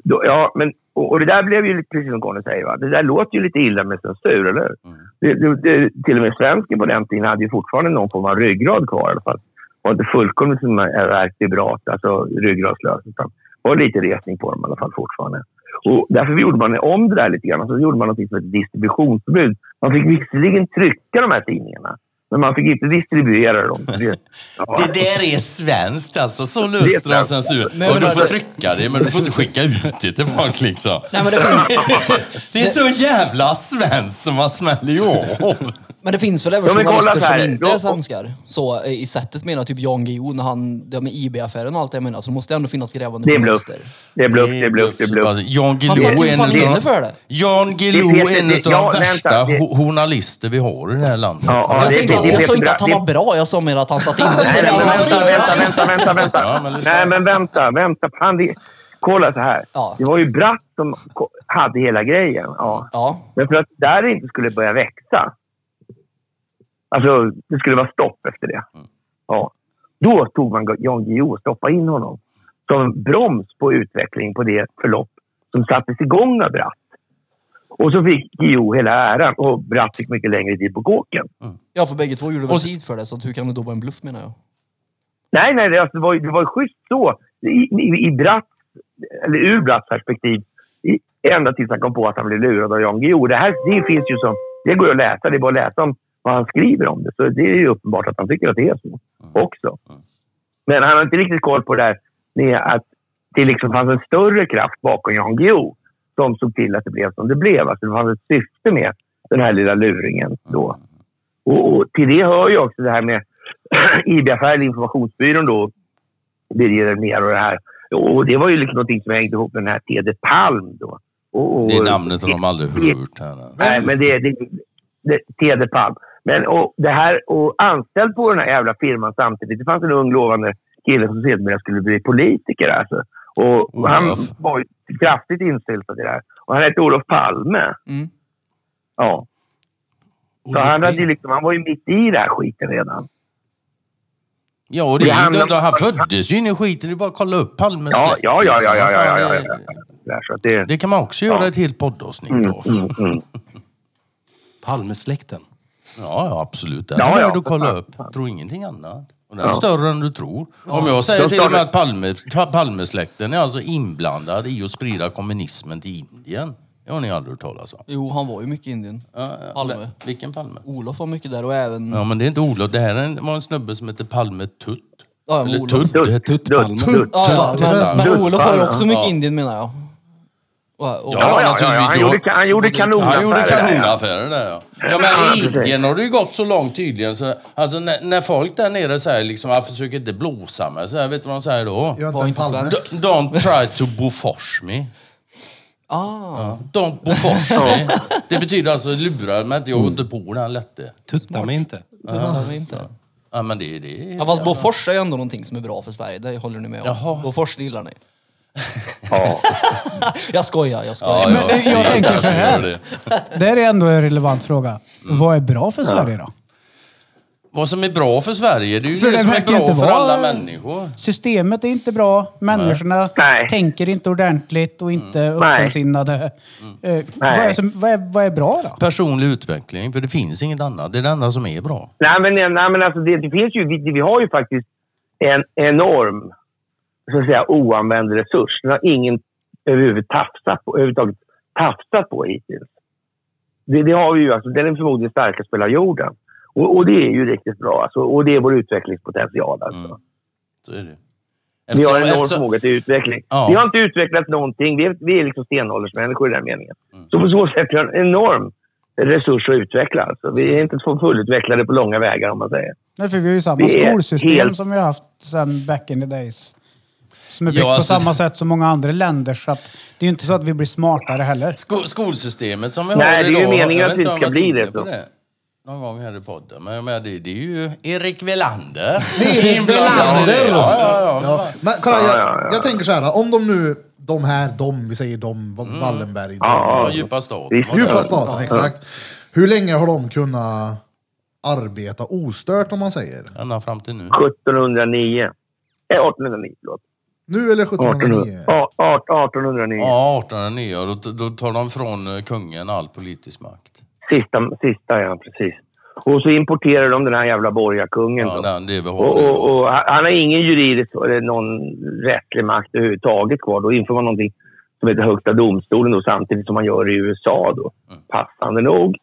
då, ja, men, och, och det där blev ju lite, precis som Conny säger, va? det där låter ju lite illa med censur, eller hur? Mm. Det, det, det, till och med svensken på den tiden hade ju fortfarande någon form av ryggrad kvar i alla fall. Var inte fullkomligt som vertebrat, alltså ryggradslös, utan var lite resning på dem i alla fall fortfarande. Och därför gjorde man om det där lite grann. Så gjorde man något som heter distributionsförbud. Man fick visserligen trycka de här tidningarna, men man fick inte distribuera dem. [LAUGHS] Det, ja. Det där är svenskt alltså. Så de svenskt. censur. Men- och du men- får trycka det, men du får inte skicka ut det till folk liksom. Nej, men det finns, [LAUGHS] Det är så jävla svenskt som man smäller ju av. men det finns väl även journalister som inte är svenskar. Så eh, i sättet menar typ Jan Guillou när han, det med IB-affären och allt det jag menar, så måste det ändå finnas grävande Det är bluff. journalister. Det är bluff, det är bluff, det är bluff. Jan Han Guillou är en av de, för det. Jan Guillou är en av de värsta journalister vi har i det här landet. Ja, ja, Jag sa det- inte, det- att- jag det- sa inte att han var bra, jag sa mer att han satt inne vänta, vänta, vänta, [LAUGHS] vänta. Nej, men vänta, vänta. Kolla så här. Det var ju Bratt som hade hela grejen. Ja. Men för att där det inte skulle börja växa. Alltså, det skulle vara stopp efter det. Ja. Då tog man Jan Guillou och stoppade in honom som broms på utveckling på det förlopp som sattes igång av Bratt. Och så fick Guillou hela äran och Bratt fick mycket längre tid på kåken. ja, för bägge två gjorde väl tid för det, så hur kan det då vara en bluff menar jag? Nej, nej, det, alltså, det, var, ju- det var schysst så. I, i, i Bratts, eller ur Bratts perspektiv, i, ända tills han kom på att han blev lurad av Jan Guillou. Det här det finns ju som... Det går ju att läsa. Det är bara att läsa om vad han skriver om det. Så det är ju uppenbart att han tycker att det är så också. Men han har inte riktigt koll på det där med att det liksom fanns en större kraft bakom Jan Guillou som såg till att det blev som det blev. Alltså det fanns ett syfte med den här lilla luringen då. Och, och till det hör ju också det här med [CLEARS THROAT] IB-affären, informationsbyrån då, Birger Elmér och det här. Och det var ju liksom någonting som hängde ihop med den här Tede Palm då. Och, och, Det namnet har de aldrig hört. Här. Nej, men det är det, det, Tede Palm. Men och det här, och anställd på den här jävla firman samtidigt, det fanns en ung lovande kille som sedermera skulle bli politiker. Alltså. Och, och han var ju kraftigt insyltad i det här. Och han hette Olof Palme. Mm. Ja. Så han, hade liksom, han var ju mitt i den här skiten redan. Ja, och det Det är inte, han föddes ju in i skiten. Det är bara att kolla upp Palmes Ja, släkt, ja, ja, liksom. ja, ja, ja, Fan, ja, ja, ja. Så att det, Det kan man också göra Ja. ett helt poddavsnitt mm, av. mm, mm. [LAUGHS] Palmesläkten. Ja, ja absolut. Den Ja, är ja, värd att kolla upp. Tro ingenting annat. Och den är Ja. större än du tror. Om jag säger till och med att Palme, Palmesläkten är alltså inblandad i att sprida kommunismen till Indien. Det har ni aldrig hört talas om. Jo, han var ju mycket i Indien. Palme. Vilken Palme? Olof var mycket där och även... Ja, men det är inte Olof. Det här var en snubbe som heter Palme Tutt. Ja, Eller Olof. Tutt. Dutt, dutt. Ja, men, men Olof var ju Palme. också mycket Ja. i Indien menar jag. Och, och, Ja, Ja, ja, ja. Han Då- gjorde, han gjorde kanonaffärer. Han gjorde ja. kanonaffärer där ja. Ja Ja, men. Indien har det ju gått så långt tydligen så alltså när, när folk där nere säger liksom jag försöker inte blåsa mig så här, vet du vad de säger då? Jag är inte svensk. Don't try to bofors me. ah, Don't bofors me. Det betyder alltså lura mig inte, jag går inte på den lätte. Tutta mig inte. inte. Ja men det, det är... Ja, fast Bofors är ju ändå någonting som är bra för Sverige, det håller ni med om. Jaha. Bofors gillar ni. Ja. [LAUGHS] Jag skojar, jag skojar. Ja, Men ja, jag det är tänker så här. det. Det är ändå en relevant fråga. Vad är bra för Sverige då? Vad som är bra för Sverige, det är ju För det, det som är bra inte för alla människor. Systemet är inte bra, människorna Nej. tänker inte ordentligt och inte Mm. uppfinsinnade. Eh, vad, är som, vad, är, vad är bra då? Personlig utveckling, för det finns inget annat. Det är det enda som är bra. Nej, men, nej, men alltså det, det finns ju, vi, vi har ju faktiskt en enorm så att säga, oanvänd resurs. Den har ingen överhuvudtaget tafsat på, överhuvudtaget tafsat på hittills. Det, det har vi ju. Alltså, den är förmodligen starkast på hela jorden. Och, och det är ju riktigt bra. Alltså, och det är vår utvecklingspotential. Alltså. Mm. Så är det. Vi har en enorm eftersom- förmåga till utveckling. Ja. Vi har inte utvecklat någonting. Vi är, vi är liksom stenåldersmänniskor i den meningen. Mm. Så på så sätt har vi en enorm resurs att utveckla. Alltså. Vi är inte fullutvecklade på långa vägar om man säger. Nej, för vi har ju samma skolsystem helt- som vi har haft sedan back in the days. Som är byggt Ja, alltså- på samma sätt som många andra länder. Så att det är ju inte så att vi blir smartare heller. Sko skolsystemet som vi Nej, har det är ju idag. meningen jag att det inte om ska jag bli det, på så. Någon gång här i podden. Men, men det, det är ju Erik Welander. [LAUGHS] Erik [LAUGHS] Welander! Ja, ja, ja. Ja, men kolla, jag, Ja, ja, ja. jag tänker så här, om de nu, de här, de, vi säger de, Wallenberg, de, Ja, Ja, djupa stat. Visst. djupa staten, exakt. Hur länge har de kunnat arbeta ostört om man säger? Ända fram till nu. 1709. Eh, 1809, förlåt. Nu eller 1809. 1709? Ja, 1809. Ja, 1809. Och då, då tar de från eh, kungen all politisk makt. Sista, sista, ja precis. Och så importerar de den här jävla borgarkungen. Ja, den, det har och, och, och han har ingen juridisk eller någon rättslig makt överhuvudtaget kvar. Då inför man någonting som heter Högsta domstolen då, samtidigt som man gör i USA. Då. Mm. Passande nog.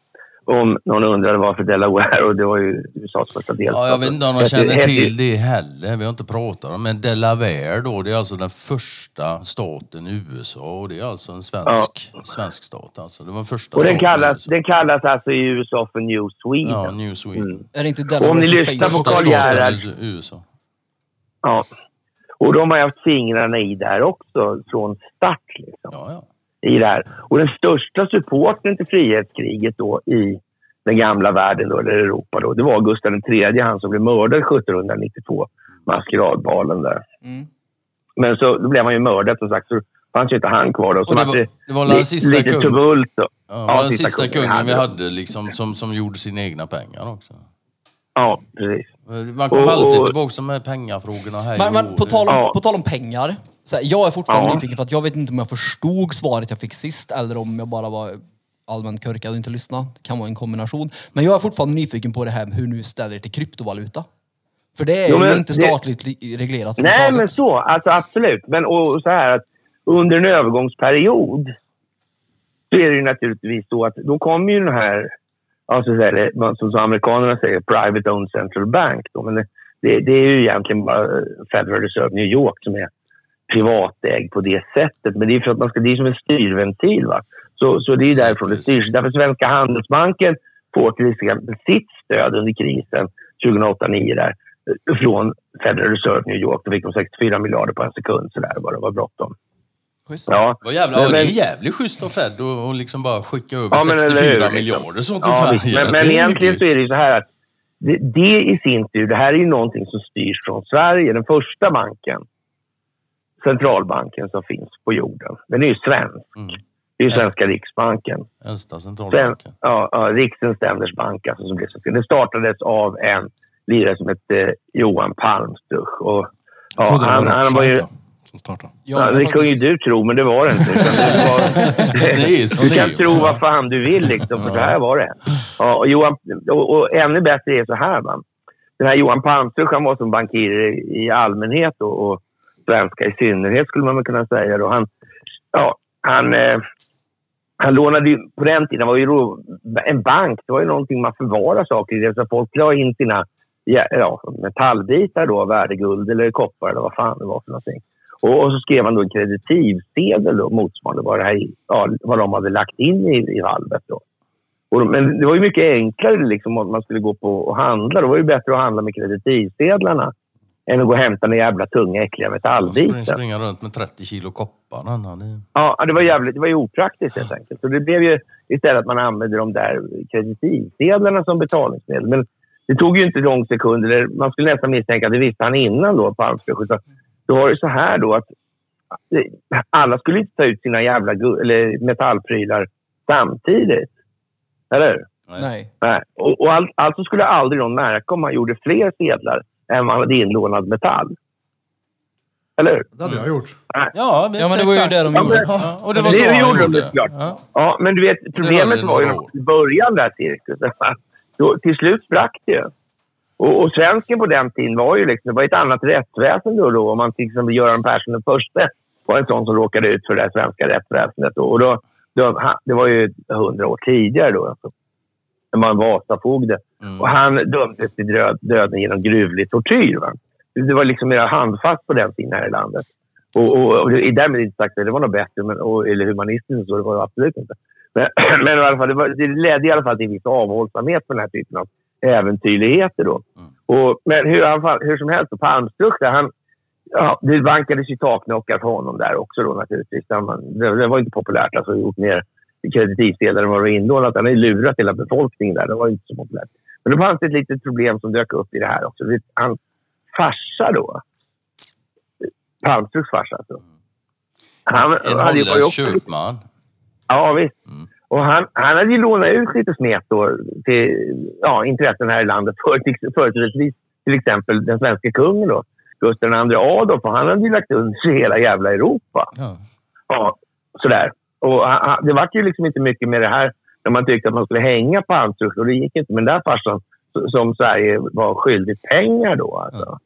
Om någon undrade varför Delaware, och det var ju USAs första delstat. Ja, jag vet inte om de känner till det heller. Vi har inte pratat om Men Delaware då, det är alltså den första staten i USA och det är alltså en svensk, svensk stat. Alltså. Det var den första Och den kallas, den kallas alltså i USA för New Sweden. Ja, New Sweden. Mm. Är det inte Och Delaware om ni lyssnar på? Karl Gerhard. USA. Ja. Och de har ju haft fingrarna i där också från start. Liksom. Ja, ja. I det här. Och den största supporten till frihetskriget då i den gamla världen, då, eller Europa, då, det var Gustav III, han som blev mördad 1792, maskeradbalen där. Mm. Men så då blev han ju mördad som sagt, så fanns ju inte han kvar då. Så Och det var- det var den sista lite kung- tumult. Då. Ja, det Ja, den sista sista kungen kungen vi hade. liksom, som, som gjorde sina egna pengar också. Ja, precis. Man kommer alltid tillbaka här pengafrågorna. Här Men, men på, tal om, Ja. på tal om pengar. Så här, jag är fortfarande Ja. nyfiken för att jag vet inte om jag förstod svaret jag fick sist eller om jag bara var allmänt korkad och inte lyssnade. Det kan vara en kombination. Men jag är fortfarande nyfiken på det här hur nu ställer er till kryptovaluta. För det är Jo, ju men inte det- statligt li- reglerat Nej, men överhuvudtaget. så. Alltså, absolut. Men och, och så här att under en övergångsperiod så är det ju naturligtvis så att då kommer ju den här, alltså så här, man- som, som amerikanerna säger, private owned central bank. Då. Men det, det, det är ju egentligen bara Federal Reserve New York som är privatägd på det sättet. Men det är för att man ska, det är som en styrventil. Va? Så, så det är därifrån det styrs. Därför Svenska Handelsbanken får till exempel sitt stöd under krisen 2008-2009 där eh, från Federal Reserve New York. Då fick de 64 miljarder på en sekund så där bara. Det var bråttom. Schysst. Ja. Vad jävla, Men- det är jävligt schysst av Fed att och liksom bara skicka över Ja, men eller 64 hur, liksom. miljarder så till Ja, Sverige. men, men egentligen så är det ju så här att det, det i sin tur, det här är ju någonting som styrs från Sverige. Den första banken, centralbanken som finns på jorden, den är ju svensk. Mm. Det är ju Svenska Riksbanken. Äldsta centralbanken. ja, ja, Riksens Ständers Bank, alltså, som blev så Det startades av en lirare som hette Johan Palmstruch. Och, Jag ja, trodde han, det var han var ju, som startade. ja, det kan ju du tro, men det var det inte. Utan det var, [LAUGHS] Det som du det kan tro vad fan du vill, liksom, för Ja. så här var det. Ja, och, Johan, och, och ännu bättre är så här. Va? Den här Johan Palmstruch han var som bankir i, i allmänhet och, och svenska i synnerhet, skulle man väl kunna säga. Då. Han, ja, han, eh, han lånade ju, på den tiden var ju då, en bank, det var ju någonting man förvarade saker i. Det, så folk la in sina ja, ja, metallbitar då, värdeguld eller koppar eller vad fan det var för någonting. Och, och så skrev han då en kreditivsedel då, motsvarande vad, det här, ja, vad de hade lagt in i, i valvet. Då. Och, de- men det var ju mycket enklare liksom, om man skulle gå på och handla. Då var det ju bättre att handla med kreditivsedlarna än att gå och hämta den jävla tunga äckliga Spring, metallbiten. springa runt med 30 kilo koppar. Hade- Ja, det var, jävligt, det var ju opraktiskt helt enkelt. Så det blev ju istället att man använde de där kreditivsedlarna som betalningsmedel. Men det tog ju inte lång sekund. Eller man skulle nästan misstänka att det visste han innan då på Almsbro. Så Då var det så här då att eh, alla skulle inte ta ut sina jävla eller metallprylar samtidigt. Eller? Nej. Nej. Och, och all, alltså skulle aldrig någon märka om man gjorde fler sedlar än man hade inlånad metall. Eller hur? Det hade jag gjort. Ja, visst, Ja, men det var ju det de Ja, gjorde. men- Ja, och det var Det så han gjorde de gjorde. Ja. Ja, men du vet, problemet var ju i början där cirkusen. Då, till slut sprack det ju. Och, och svensken på den tiden var ju liksom, det var ett annat rättsväsende då. då. Om man till exempel Göran Persson den första var en sån som råkade ut för det svenska rättsväsendet. Då. Och då, då, det var ju hundra år tidigare då. Alltså, när man var Vasafogde. Mm. Och han dömdes till död, döden genom gruvlig tortyr. Va? Det var liksom mer handfast på den tiden här i landet. Och, och, och därmed inte sagt att det var något bättre men, och, eller humanistiskt så. Det var det absolut inte. Men, [CLEARS THROAT] men i alla fall, det, var, det ledde i alla fall till viss avhållsamhet på den här typen av äventyrligheter. Då. Mm. Och, men hur, hur som helst, på Palmstruck han, ja, det vankades ju taknockar för honom där också då naturligtvis. Han, det, det var inte populärt alltså, gjort mer kreditivsedlar än vad det var inlånat. Han har ju lurat hela befolkningen där. Det var inte så populärt. Men då fanns det ett litet problem som dök upp i det här också. Hans farsa då, Palmstrucks farsa alltså. Han, En holländsk också- köpman. Ja, visst. Mm. Och han, han hade ju lånat ut lite smet då till ja, intressen här i landet. För- Företrädesvis till exempel den svenska kungen då, Gustav II Adolf. Och han hade ju lagt under sig hela jävla Europa. Ja. Ja, sådär. Och han, det var ju liksom inte mycket med det här när man tyckte att man skulle hänga på Palmstruck. Och det gick inte. Men den där farsan som Sverige var skyldig pengar då. Alltså.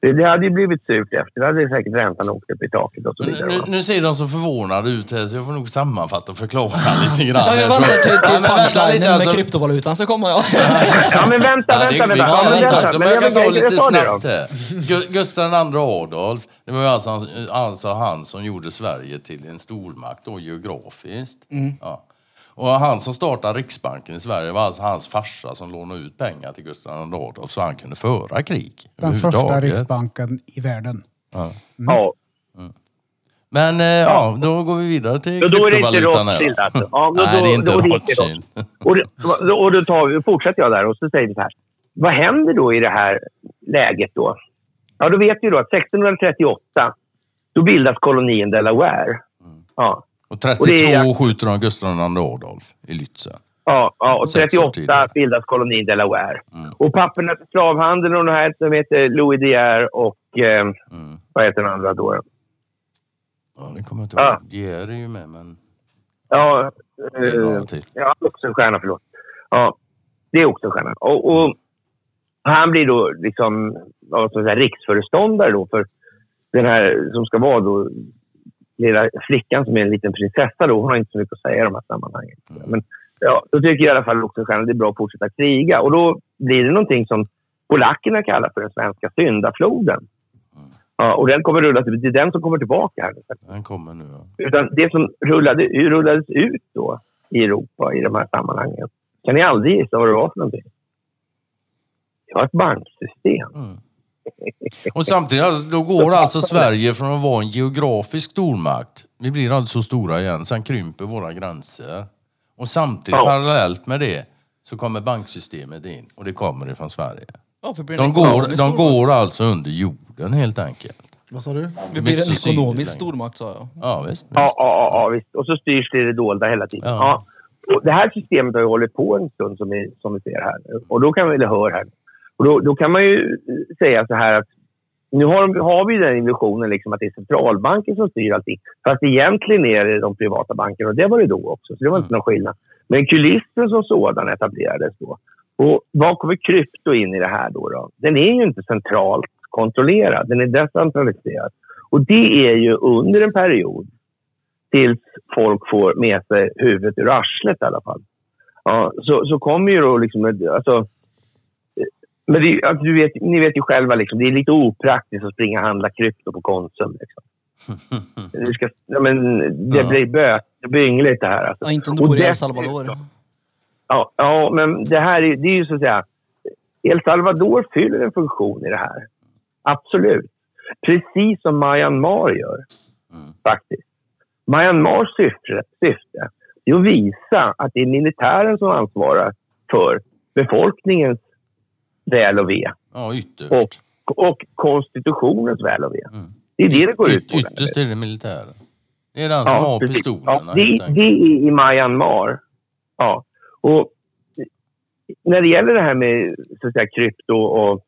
Det, det hade ju blivit surt efter. Det hade säkert räntan åkt upp i taket och så vidare. Nu, nu ser de så förvånade ut här så jag får nog sammanfatta och förklara [LAUGHS] lite grann. Ja, jag väntar till, Ja, till vänta lite, punchlinen alltså. med kryptovalutan så kommer jag. Ja, men vänta, Ja, det, vänta, vi vänta. kan Ja, men vänta vänta. också, Men jag kan ta lite snabbt här. Gu- Gustav II Adolf, det var ju alltså, han- alltså han som gjorde Sverige till en stormakt då geografiskt. Ja. Och han som startade Riksbanken i Sverige var alltså hans farsa som lånade ut pengar till Gustav II Adolf så han kunde föra krig. Den första riksbanken i världen. Ja. Men eh, ja, då går vi vidare till Och då är det inte. Rothschild alltså. Ja, [LAUGHS] Nej, då- det är inte då Rothschild. Och, det, och då tar vi, fortsätter jag där och så säger vi så här. Vad händer då i det här läget då? Ja, då vet vi då att 1638 då bildas kolonin Delaware. Ja, Och 32 Och är- skjuter de Gustav II Adolf i Lützen. ja, ja och Sex år 38 tidigare. bildas kolonin Delaware. Mm. Och papperna för slavhandeln och de här som heter Louis De Geer och eh, Mm. vad heter den andra då? Ja, det kommer jag inte Ja. ihåg. Geer är ju med, men Ja, eh, några till. Ja, Oxenstierna, förlåt. Ja, det är Oxenstierna. Och, och han blir då liksom vad ska man säga, riksföreståndare då för den här som ska vara då lilla flickan som är en liten prinsessa då. Hon har inte så mycket att säga i de här sammanhangen. Men ja, då tycker i alla fall Oxenstierna att det är bra att fortsätta kriga. Och då blir det någonting som polackerna kallar för den svenska syndafloden. Ja, och den kommer rulla, det är den som kommer tillbaka här. Den kommer nu. Ja. Utan det som rullade, rullades ut då i Europa i de här sammanhangen. Kan ni aldrig gissa vad det var för någonting? Det var ett banksystem. Mm. Och samtidigt, alltså, då går alltså Sverige från att vara en geografisk stormakt. Vi blir alltså så stora igen, sen krymper våra gränser. Och samtidigt, Ja. parallellt med det, så kommer banksystemet in. Och det kommer ifrån Sverige. Ja, De går, de går alltså under jorden helt enkelt. Vad sa du? Det blir en så ekonomisk stormakt sa jag. Ja, visst. visst. Ja, ja, ja, visst. Och så styrs det i det dolda hela tiden. Ja. Ja. Och det här systemet har ju hållit på en stund som vi, som vi ser här. Och då kan vi, eller hör här. Och då, då kan man ju säga så här att nu har, de- har vi den illusionen liksom att det är centralbanken som styr allting. Fast egentligen är det de privata bankerna och det var det då också. Så det var inte någon skillnad. Men kulissen som sådan etablerades då. Och vad kommer krypto in i det här då? då? Den är ju inte centralt kontrollerad. Den är decentraliserad. Och det är ju under en period tills folk får med sig huvudet ur arslet i alla fall. Ja, så, så kommer ju då liksom... Alltså, men det, alltså, du vet, ni vet ju själva, liksom, det är lite opraktiskt att springa och handla krypto på Konsum. Liksom. [LAUGHS] Du ska, ja, men det Ja. blir böt, det blir yngligt det här. Alltså. Ja, inte om du bor i El Salvador. Ja, ja, men det här är, det är ju så att säga... El Salvador fyller en funktion i det här. Absolut. Precis som Myanmar gör, Mm. faktiskt. Myanmars syfte, syfte är att visa att det är militären som ansvarar för befolkningens väl och ve Ja, ytterst. och, och konstitutionens väl och ve. Mm. Det är det det går ut på. Yt, ytterst är det militären. Det är den som har precis. pistolerna Ja, det, det är i Myanmar. Ja. Och när det gäller det här med så att säga, krypto och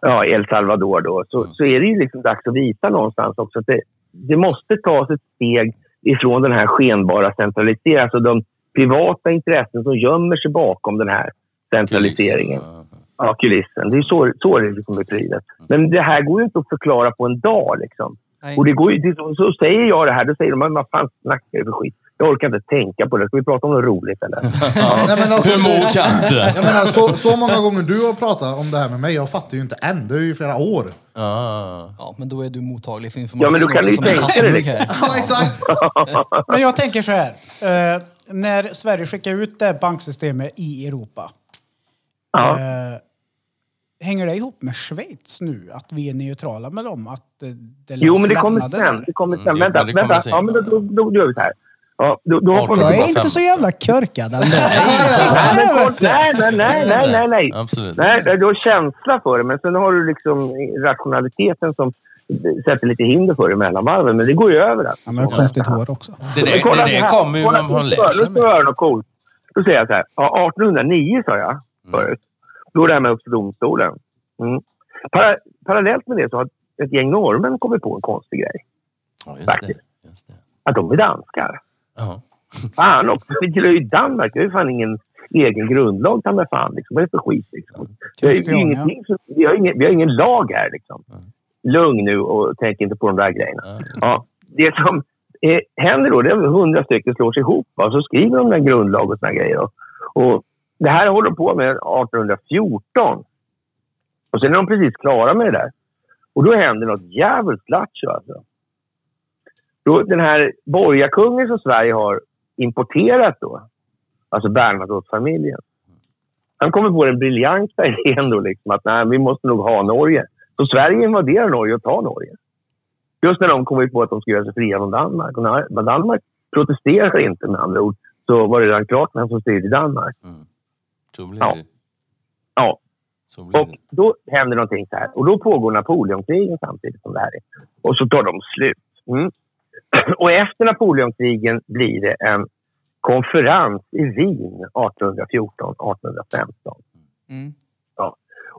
ja, El Salvador då, så, Mm. så är det ju liksom dags att visa någonstans också att det, det måste tas ett steg ifrån den här skenbara centraliseringen, alltså de privata intressen som gömmer sig bakom den här centraliseringen. Kulissen, Ja, kulissen. Det är så, så det liksom är beskrivet. Men det här går ju inte att förklara på en dag. Liksom. Och det går ju, det, så, så säger jag det här, då säger de "Men vad fan snackar du för skit? Jag orkar inte tänka på det. Ska vi prata om något roligt eller? [LAUGHS] Nej, men alltså, Hur mår katten? Jag menar, så, så många gånger du har pratat om det här med mig, jag fattar ju inte än. Det är ju flera år. Ja. Ja, men då är du mottaglig för information Ja, men då kan du ju som en tänka dig kaffemugg här. Ja, exakt. Men jag tänker så här. Eh, när Sverige skickar ut det här banksystemet i Europa. Ja. Eh, hänger det ihop med Schweiz nu? Att vi är neutrala med dem? Att det Jo, men det kommer sen. där? Det kommer Mm, sen. det- Vänta, men det vänta. sen. Ja, men då, då, då, då gör vi så här. Ja, då, då Jag är inte så jävla körkad ändå. Nej, nej, nej, nej, nej, nej. Absolut. Nej, du har känsla för det, men sen har du liksom rationaliteten som sätter lite hinder för det mellan varven. Men det går ju över. Alltså. Han har konstigt hår också. Det där, det där kommer ju om man nu lär sig Nu ska jag med. höra något coolt. Då säger jag så här. Ja, 1809 sa jag förut. Då är det här med Högsta domstolen. Mm. Para, parallellt med det så har ett gäng norrmän kommit på en konstig grej. Ja, just det. Just det. Att de är danskar. Ja. Fan också. Vi tillhör ju Danmark. Vi har ju fan ingen egen grundlag ta mig fan. Liksom. Vad är det för skit liksom? Vi har, ingenting, vi, har ingen, vi har ingen lag här liksom. Lugn nu och tänk inte på de där grejerna. Ja. Ja, det som eh, händer då det är att hundra stycken slår sig ihop och så skriver de en grundlag och såna grejer. Och, och det här håller de på med 1814. Och sen är de precis klara med det där. Och då händer något jävligt lattjo alltså. Då, den här borgarkungen som Sverige har importerat då, alltså Bernadotte-familjen. Han kommer på den briljanta idén då liksom att nej, vi måste nog ha Norge. Så Sverige invaderar Norge och tar Norge. Just när de kom på att de skulle göra sig fria från Danmark. Och när Danmark protesterar inte med andra ord så var det redan klart vem som styrde Danmark. Mm. Så blir Ja. det. Ja. Så blir Och det. då händer någonting så här. Och då pågår Napoleonkrigen samtidigt som det här är. Och så tar de slut. Mm. [CLEARS THROAT] Och efter Napoleonkrigen blir det en konferens i Wien 1814-1815. Mm.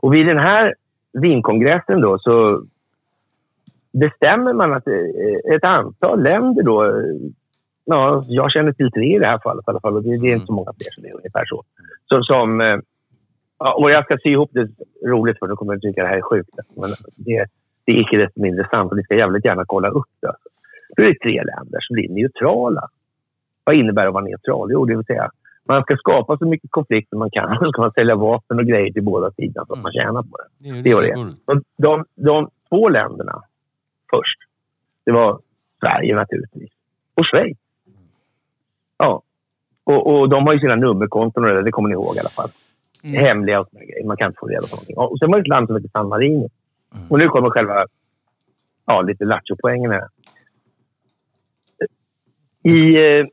Och vid den här Wienkongressen då så bestämmer man att eh, ett antal länder då, eh, ja, jag känner till tre i det här fallet i alla fall och det, det är inte så många fler så det är ungefär så. så som, eh, ja, och jag ska sy ihop det roligt för nu kommer du tycka det här är sjukt. Men det, det är icke desto mindre sant och ni ska jävligt gärna kolla upp det. Då är det tre länder som blir neutrala. Vad innebär att vara neutral? Jo, det vill säga man ska skapa så mycket konflikter man kan och [LAUGHS] så ska man sälja vapen och grejer till båda sidor så att man tjänar på det. Det är Det var det det. det. Och de, de två länderna först, det var Sverige naturligtvis och Schweiz. Ja. Och, och de har ju sina nummerkonton och det, det kommer ni ihåg i alla fall. Hemliga och såna grejer. Man kan inte få reda på någonting. Och sen var det ett land som heter San Marino. Och nu kommer själva ja, lite lattjo-poängen här. I, eh,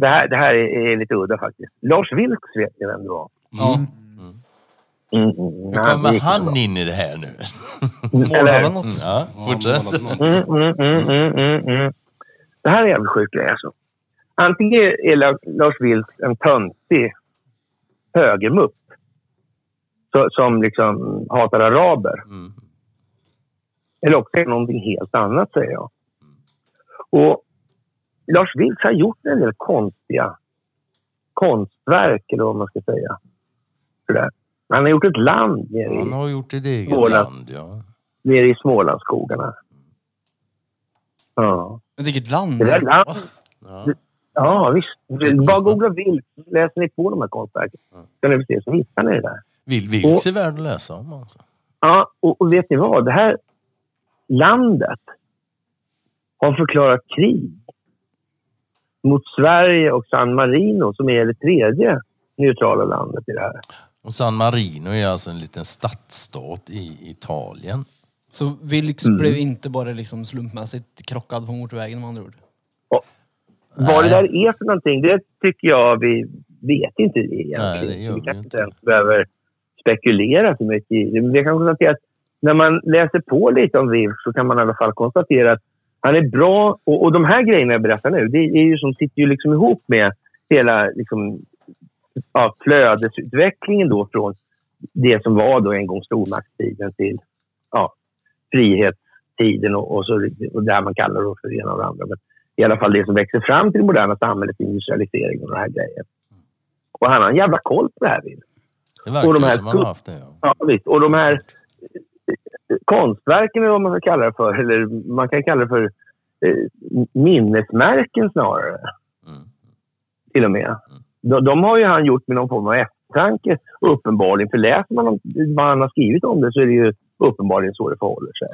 det, här, det här är, lite udda faktiskt. Lars Vilks vet ni vem det var? Ja. Mm, mm, Hur han kommer gick han in i det här nu? [LAUGHS] Målhallen något. Ja, fortsätt. Mm, mm, mm, mm, mm, mm. Det här är en jävligt sjuk grej alltså. Antingen är La- Lars Vilks en töntig högermupp som liksom hatar araber. Mm. Eller också är det någonting helt annat, säger jag. Och Lars Vilks har gjort en del konstiga konstverk, eller vad man ska säga. Sådär. Han har gjort ett land nere Han i, har gjort ett eget Småland. land, ja. nere i Smålandsskogarna. Ja. Men vilket land? Det där land, ja. Ja, visst. Bara googla vilt. Läser ni på de här konstverken så kan ni se så hittar ni det där. Vill Vilks är värd att läsa om alltså. Ja, och, och vet ni vad? Det här landet har förklarat krig mot Sverige och San Marino som är det tredje neutrala landet i det här. Och San Marino är alltså en liten stadsstat i Italien. Så Vilks Mm. blev inte bara liksom slumpmässigt krockad på motorvägen med andra ord? Vad det där är för någonting, det tycker jag vi vet inte egentligen. Nej, det gör vi kanske inte. ens behöver spekulera så mycket i det. Men jag kan konstatera att när man läser på lite om Riv så kan man i alla fall konstatera att han är bra. Och, och de här grejerna jag berättar nu, det är ju som sitter ju liksom ihop med hela liksom, ja, flödesutvecklingen då från det som var då en gång stormaktstiden till ja, frihetstiden och, och, så, och det här man kallar det för det ena och det andra. Men i alla fall det som växer fram till det moderna samhället, industrialisering och de här grejer. Och han har en jävla koll på det här. Det verkar Och de här som han har haft det. Ja. Ja, visst. Och de här eh, konstverken, eller vad man ska kalla det för, eller man kan kalla det för eh, minnesmärken snarare. Mm. Till och med. De, de har ju han gjort med någon form av eftertanke, uppenbarligen. För läser man om, vad han har skrivit om det så är det ju uppenbarligen så det förhåller sig.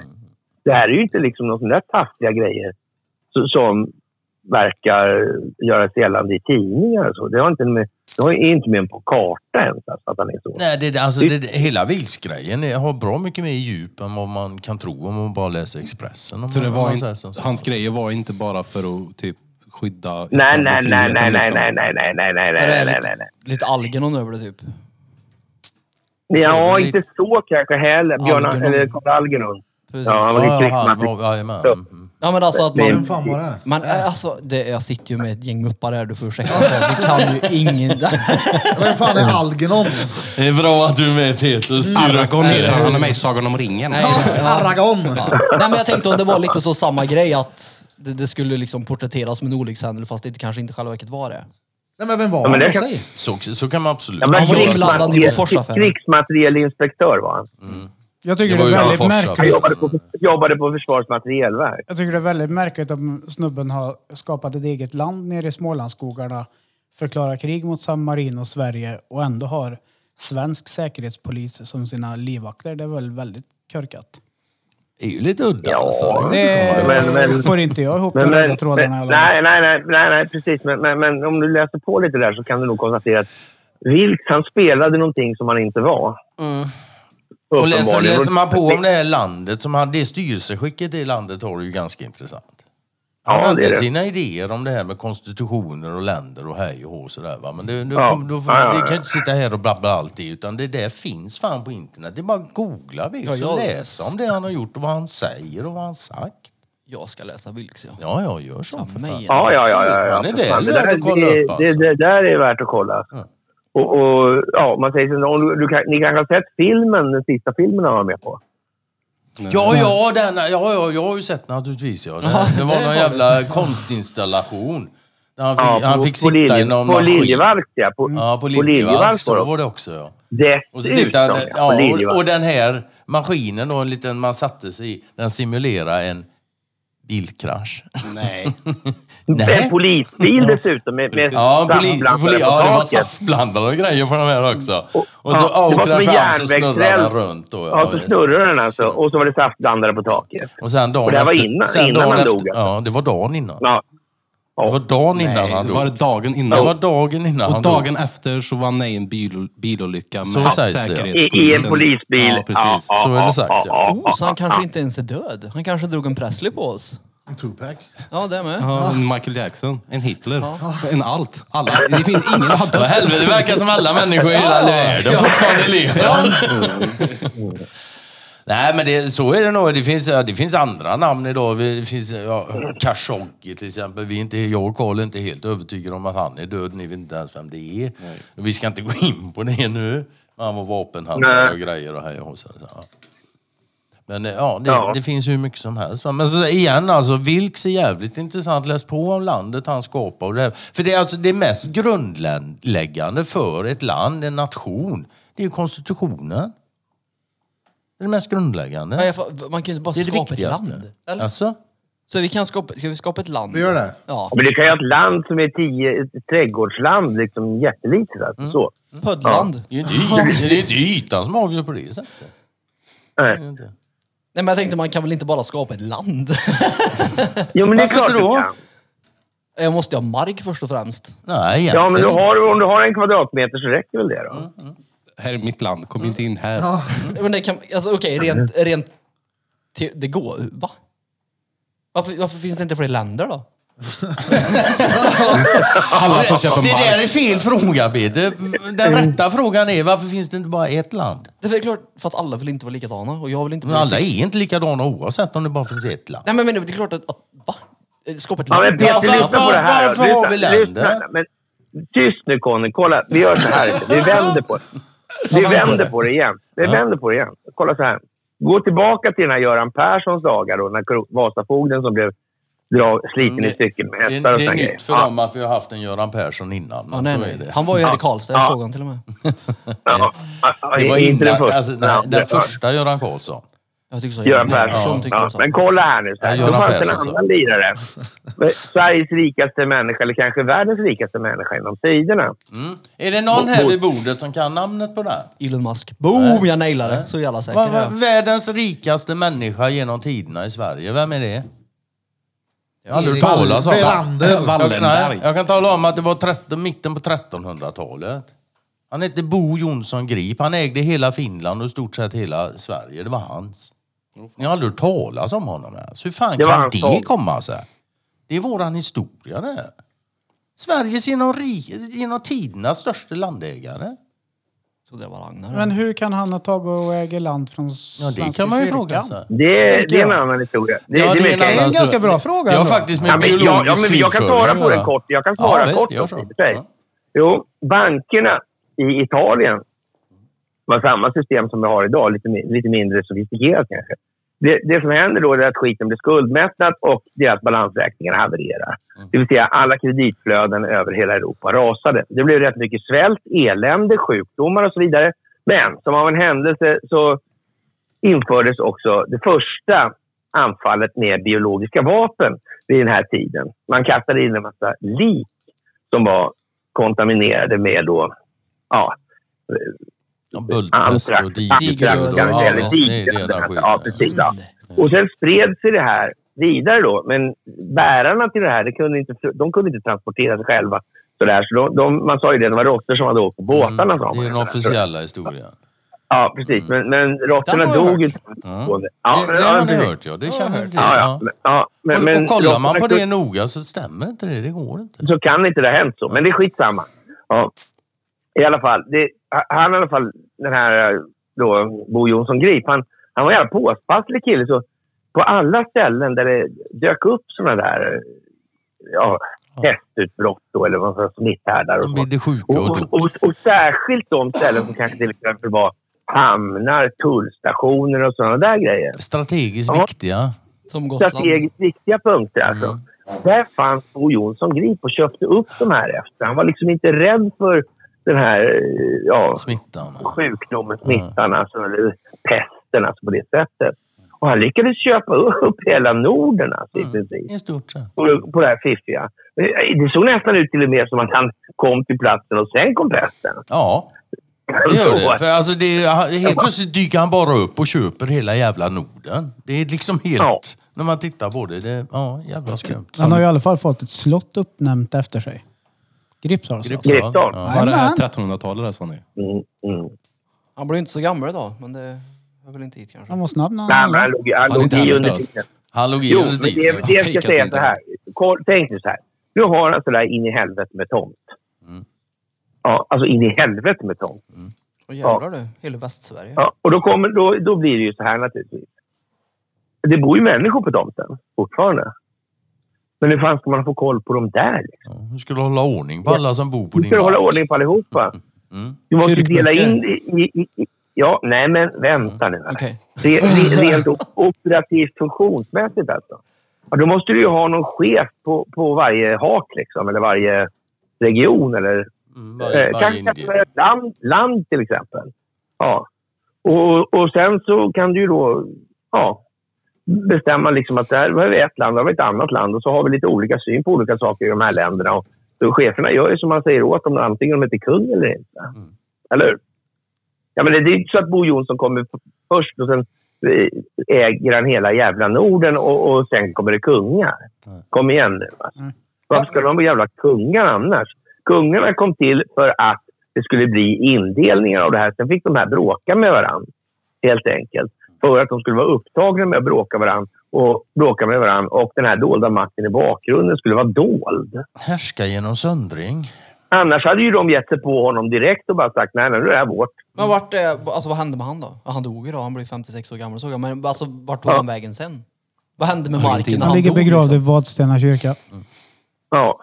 Det här är ju inte liksom någon sån där taffliga grejer som verkar göra sig gällande i tidningar och så. Det har inte med Jag är inte med på karta ens alltså, att han är så. Nej, det, alltså, det, det, hela vilsgrejen är- har bra mycket mer djup än vad man kan tro om man bara läser Expressen. Om Så det man, om var man in, säger så. hans grejer var inte bara för att typ skydda Nej, nej, nej, yttrandefriheten, nej, nej, liksom. nej, nej, nej, nej, nej, det nej, nej, lite, nej, nej. lite Algernon över det typ? Ja, Så, inte så kanske heller. Björn Algernon. eller Karl Algernon. Precis. Ja, han var lite ja, han krigsmateriel. Mm. Ja men alltså att Nej, Vem man... fan var det? Man, alltså, det, jag sitter ju med ett gäng muppar här, du får ursäkta. Vi kan ju [LAUGHS] ingen... Vem fan är Algernon? Det är bra att du är med Peter. Styr upp Aragorn heter han, han är med i Sagan om ringen. Nej. Ja, Aragon! Nej men jag tänkte om det var lite så samma grej att det, det skulle liksom porträtteras som en olyckshändelse fast det kanske inte själva verket var det. Nej men vem var Ja, men han? det kan- Säg. Så, så kan man absolut Ja, men Han var krigsmateriel- inblandad i Boforsaffären. Krigsmaterielinspektör var han. Jag tycker Det det, är väldigt Han märkligt. jobbade på, jobbade på Försvarets materielverk. Jag tycker det är väldigt märkligt om snubben har skapat ett eget land nere i Smålandsskogarna, förklarar krig mot San Marino och Sverige och ändå har svensk säkerhetspolis som sina livvakter. Det är väl väldigt körkat. Det är ju lite udda Ja, alltså. Det Det Men- men- får inte jag ihop Men, de röda men, trådarna. men, nej, nej, nej, nej, nej, precis. Men, men, men om du läser på lite där så kan du nog konstatera att Vilks, han spelade någonting som han inte var. Mm. Och läser, läser man på om det här landet, som han, det styrelseskicket i landet har ju ganska intressant. Han Ja, det hade är det. sina idéer om det här med konstitutioner och länder och hej och hå och sådär va. Men det, då, Ja. då får, Ja, ja, vi ja. kan ju inte sitta här och babbla allt det utan det där finns fan på internet. Det är bara att googla Vilks Ja, och jag- läsa om det han har gjort och vad han säger och vad han sagt. Jag ska läsa Vilks ja. Ja, ja, gör så. för mig. fan. Ja, ja, ja. ja, ja. Han är för fan. väl det, där, värd att kolla det, upp alltså. det, det där är värt att kolla. Och, och, ja, man säger så, om du, du kan, ni kanske har sett filmen, den sista filmen han var med på? Ja, ja, den, ja, ja, jag har ju sett naturligtvis. Ja. Det, det var någon [LAUGHS] jävla konstinstallation. Där han fick, Ja, han på, fick på, sitta Lilje, i någon på. Liljevalchs, ja. På, Ja, på på Liljevalchs. Var det. var det också. Ja. Och så Dessutom, sitter, ja. ja, och, och den här maskinen då, en liten, man satte sig i, den simulerar en bilkrasch. Nej. [LAUGHS] En polisbil dessutom med, med Ja, poli, saftblandare poli, ja det var saftblandare och grejer på de här också. Och- Och så ja, det som den en fram så snurrade den runt. Då, Ja, så det. snurrade den alltså. Och så var det saftblandare på taket. Och sen dagen Och det här var efter, innan- sen innan dagen han efter, dog, alltså. Ja, det var dagen innan. Ja. Det var dagen innan Nej, han det var dog. dagen Det innan. var dagen innan Och dagen dog. efter så var han med i en bil, bilolycka Så med sägs det. I. I en polisbil. Ja, precis. Så är det sagt, ja. Oh, så han kanske inte ens är död. Han kanske drog en Presley på oss. En Tupac. Ja, det med. Ja, en Michael Jackson, en Hitler, en allt. Alla. Det finns ingen som har Vad dött. helvete, det verkar som alla människor i hela världen fortfarande lever. Nej, men det, så är det nog. Det finns, det finns andra namn idag. Det finns ja, Khashoggi till exempel. Vi är inte, jag och Karl är inte helt övertygade om att han är död. Ni vet inte ens vem det är. Vi ska inte gå in på det nu. Han var vapenhandlare Nej. och grejer och hej och så. så, ja. Men eh, ja det, Ja. det finns hur mycket som helst. Men så, igen, alltså, Vilks är jävligt intressant. Läs på om landet han skapar. Och det, för det är alltså det mest grundläggande för ett land, en nation. Det är ju konstitutionen. Det är det mest grundläggande. Nej, får- man kan ju inte bara det är det skapa ett land. Eller? Alltså? Så vi kan skapa, ska vi skapa ett land? Vi gör det. Ja. Men du kan ju ha ett land som är tio, ett trädgårdsland, liksom jättelitet. Alltså. Mm. Så. Det är inte y- det är inte ytan som avgör på det sättet. Det Nej. Nej men jag tänkte man kan väl inte bara skapa ett land? Jo, men det är klart inte du kan. Jag måste ju ha mark först och främst. Nej, egentligen Ja, men du har, om du har en kvadratmeter så räcker väl det då? Mm. Här är mitt land, kom inte in här. Ja. Men det kan, alltså okej, rent, rent... te- Det går, va? Varför, varför finns det inte fler länder då? [LAUGHS] Alla som köper Det där mark. är fel fråga, Peter. Den rätta frågan är varför finns det inte bara ett land? Det är väl klart för att alla vill inte vara likadana och jag vill inte Men vara alla är inte likadana oavsett om det bara finns ett land. Nej men, men det är klart att, att va? Skapa ett Ja, men land? Peter, Varför- lyssna på det här. varför har vi länder? Men, tyst nu Conny. Kolla, vi gör så här. Vi vänder på det. Vi vänder på det igen. Vi vänder på det igen. Kolla så här. Gå tillbaka till den här Göran Perssons dagar då, när Vasafogden som blev dra, sliten i stycken med Det, hästar är- och det är såna nytt grejer. för Ja. dem att vi har haft en Göran Persson innan. Ja, Men nej, så nej. är det. Han var ju här i Karlstad, jag Ja. såg han till och med. Ja, ja, Det var inte den innan, första. alltså, nej, Ja, den det- första Göran Karlsson. Jag tycker så. Göran Persson tycker Ja, jag så. men kolla här nu. Så här. Ja, Göran fanns det en Persson, så. annan lirare. [LAUGHS] Sveriges rikaste människa, eller kanske världens rikaste människa inom tiderna. Mm. Är det någon här vid bordet som kan namnet på den? Elon Musk. Boom! Jag nailade det. Så jävla säker är jag. vad- Världens rikaste människa genom tiderna i Sverige, vem är det? Jag har aldrig hört talas om det. Verander. [LAUGHS] Jag, nej, Wallenberg. jag kan tala om att det var 13, mitten på 1300-talet. Han hette Bo Jonsson Grip. Han ägde hela Finland och i stort sett hela Sverige. Det var hans. Ni har aldrig hört talas om honom ens. Hur fan Det var kan hans det son. komma sig? Det är våran historia det. Sveriges genom, ri- genom tidernas största landägare. Så det var Ragnar. Men hur kan han ha tagit och äger land från Ja, Svenska det kan man ju kyrkan? fråga sig. Det, det är en jag. annan historia. Det, Ja, det, det är en vet jag en annan- ganska bra fråga Det har ändå. faktiskt med Ja, men, biologisk ja, ja, men jag kan krigföring svara att på den göra. kort. Jag kan svara Ja, visst, kort. gör också, så. i och för sig. Ja. Jo, bankerna i Italien var samma system som vi har idag, lite, mi- lite mindre sofistikerat kanske. Det, det som händer då är att skiten blir skuldmättad och deras balansräkningar havererar. Det vill säga alla kreditflöden över hela Europa rasade. Det blev rätt mycket svält, elände, sjukdomar och så vidare. Men som av en händelse så infördes också det första anfallet med biologiska vapen vid den här tiden. Man kastade in en massa lik som var kontaminerade med då, ja, Ja, Bultpest och digeröd. antrax, Ja, eller precis. Ja. Och sen spred sig det här vidare då. Men bärarna till det här, det kunde inte, de kunde inte transportera sig själva. Så där. Så de, de, man sa ju det, det var råttor som hade åkt på båtarna. Mm, Det är den officiella historien. Ja, precis. Men, men råttorna dog ju. Ja. Ja, det, det har ni hört, ja. Det känner jag till. Ja, ja. Ja. Men, men, och, men och kollar man på det noga så stämmer inte det. Det går inte. så kan inte det ha hänt så. Men det är skitsamma. Ja. I alla fall, det, han i alla fall, den här då, Bo Jonsson Grip, han, han var en jävla påspasslig kille. Så på alla ställen där det dök upp såna där ja, hästutbrott då, eller vad säger, smitthärdar och De så. blir sjuka Och, och och, och, och särskilt de ställen som kanske till exempel var hamnar, tullstationer och sådana där grejer. Strategiskt Ja. viktiga. Som Gotland. Strategiskt viktiga punkter alltså. Mm. Där fanns Bo Jonsson Grip och köpte upp de här efter. Han var liksom inte rädd för den här ja, Smittan. sjukdomen, smittan, alltså, eller pesten alltså, på det sättet. Och han lyckades köpa upp hela Norden alltså, i Mm. princip. I stort sett. På, på det här fiffiga. Det såg nästan ut till och med som att han kom till platsen och sen kom pesten. Ja, det gör det. För alltså det, helt plötsligt dyker han bara upp och köper hela jävla Norden. Det är liksom helt... Ja. När man tittar på det, det ja, jävla skumt. Han har ju i alla fall fått ett slott uppnämnt efter sig. Gripsala slott. Gripsala. Gripsal. Ja. Var det Jajamän. 1300-talet där sa ni? Mm, mm. Han blev inte så gammal idag, men det hör väl inte hit kanske. Han var snabb när Nej, han men han låg, han Han är låg inte i under tiden. Han låg i Jo, under det, tiden. det jag ska säga inte. så här. Koll- Tänk dig så här. Nu har han sådär in i helvete med tomt. Mm. Ja, alltså in i helvete med tomt. Och jävlar du, hela Västsverige. Ja, och då, kommer, då, då blir det ju så här naturligtvis. Det bor ju människor på tomten fortfarande. Men hur fan ska man få koll på dem där? Liksom? Hur ska du hålla ordning på alla som bor på Du din ska hålla mark? ordning på allihopa. Mm. Du måste dela in i, i, i. Ja, nej men vänta nu. Okej. Det, det, rent op- operativt funktionsmässigt alltså. Ja, då måste du ju ha någon chef på, på varje hak liksom, eller varje region eller Mm, varje, eh, varje kanske ett land, land till exempel. Ja. Och, och sen så kan du ju då ja, bestämma liksom att det här har vi ett land, det har vi ett annat land och så har vi lite olika syn på olika saker i de här länderna. Och så cheferna gör ju som man säger åt dem, antingen de är till kung eller inte. Mm. Eller hur? Ja, men det är inte så att Bo Jonsson kommer först och sen eh, äger han hela jävla Norden och, och sen kommer det kungar. Nej. Kom igen nu. Alltså. Mm. Varför ska de vara jävla kungar annars? Kungarna kom till för att det skulle bli indelningar av det här. Sen fick de här bråka med varandra. Helt enkelt. För att de skulle vara upptagna med att bråka, varandra och bråka med varandra. Och den här dolda makten i bakgrunden skulle vara dold. Härska genom söndring. Annars hade ju de gett sig på honom direkt och bara sagt nej, nej nu är det här vårt. Men vart, är- alltså, vad hände med han då? Ja, Han dog ju då, han blev 56 år gammal såg jag. Men alltså, vart tog Ja. han vägen sen? Vad hände med marken när Han han ligger dog? begravd i Liksom? Vadstena kyrka. Ja.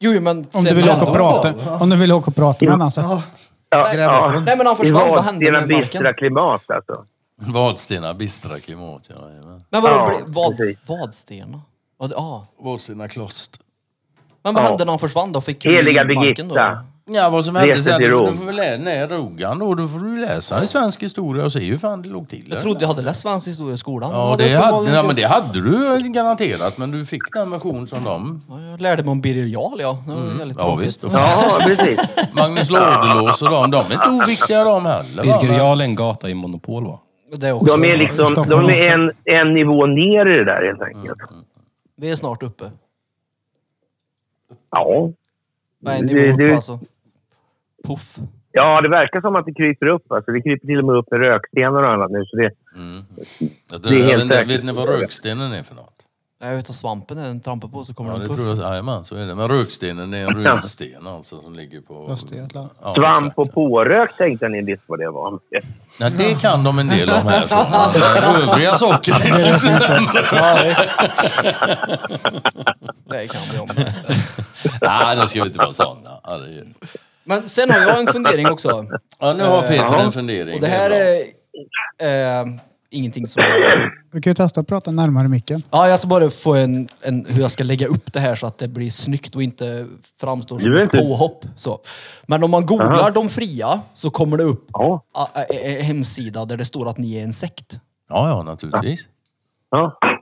Jo, men... Om du vill åka och prata, då? om du vill åka och prata med honom alltså. Ja, Ja, ja. Nej men han I försvann, vad hände Vadstena med bistra marken? klimat alltså. Vadstena bistra klimat. Ja, jajamän. Men vadå, Ja, vad, precis. Vadstena? Det- Ja. Vadstena kloster. Men vad Ja. hände när han försvann då? Fick Heliga marken då? Birgitta. Ja, vad som hände sen, till du, Rom. du får väl läsa, Rogan då, då får du läsa i svensk historia och se hur fan det låg till. Jag trodde jag hade läst svensk historia i skolan. Ja, det hade, uppenbarligen ja, men det hade du garanterat, men du fick den version som de. Ja, jag lärde mig om Birger Jarl, ja. Det var väldigt Mm. Ja, tråkigt. visst. Ja, precis. Magnus Ladulås och de, de är inte oviktiga de heller. va? Birger Jarl är en gata i Monopol va? Det är också... De är, liksom, de är en, en nivå ner i det där helt enkelt. Vi är snart uppe. Ja. Det- nivå det- uppe alltså? Puff. ja, det verkar som att det kryper upp. Alltså, det kryper till och med upp med rökstenar och annat nu. Så det, Jag Det är helt vet, vet ni vad rökstenen är för något? Jag vet att svampen är den trampar på så kommer Ja, det det en tror puff. jag. Jajamän, så är det. Men rökstenen är en runsten alltså som ligger på... Östergötland. Ja, svamp exakt. och pårök tänkte ni visst vad det var. Nej, det kan de en del om här. Så. Men övriga saker är lite sämre. [LAUGHS] Ja, visst. Det kan vi om. Nej, då ska vi inte vara sådana. Herregud. Men sen har jag en fundering också. Ja, nu har Peter en fundering. Och det här är eh, ingenting som. Du kan ju testa att prata närmare micken. Ja, jag ska bara få en, en, hur jag ska lägga upp det här så att det blir snyggt och inte framstår som ett påhopp. Så. Men om man googlar de fria så kommer det upp Ja. a- a- en hemsida där det står att ni är en sekt. Ja, ja, naturligtvis.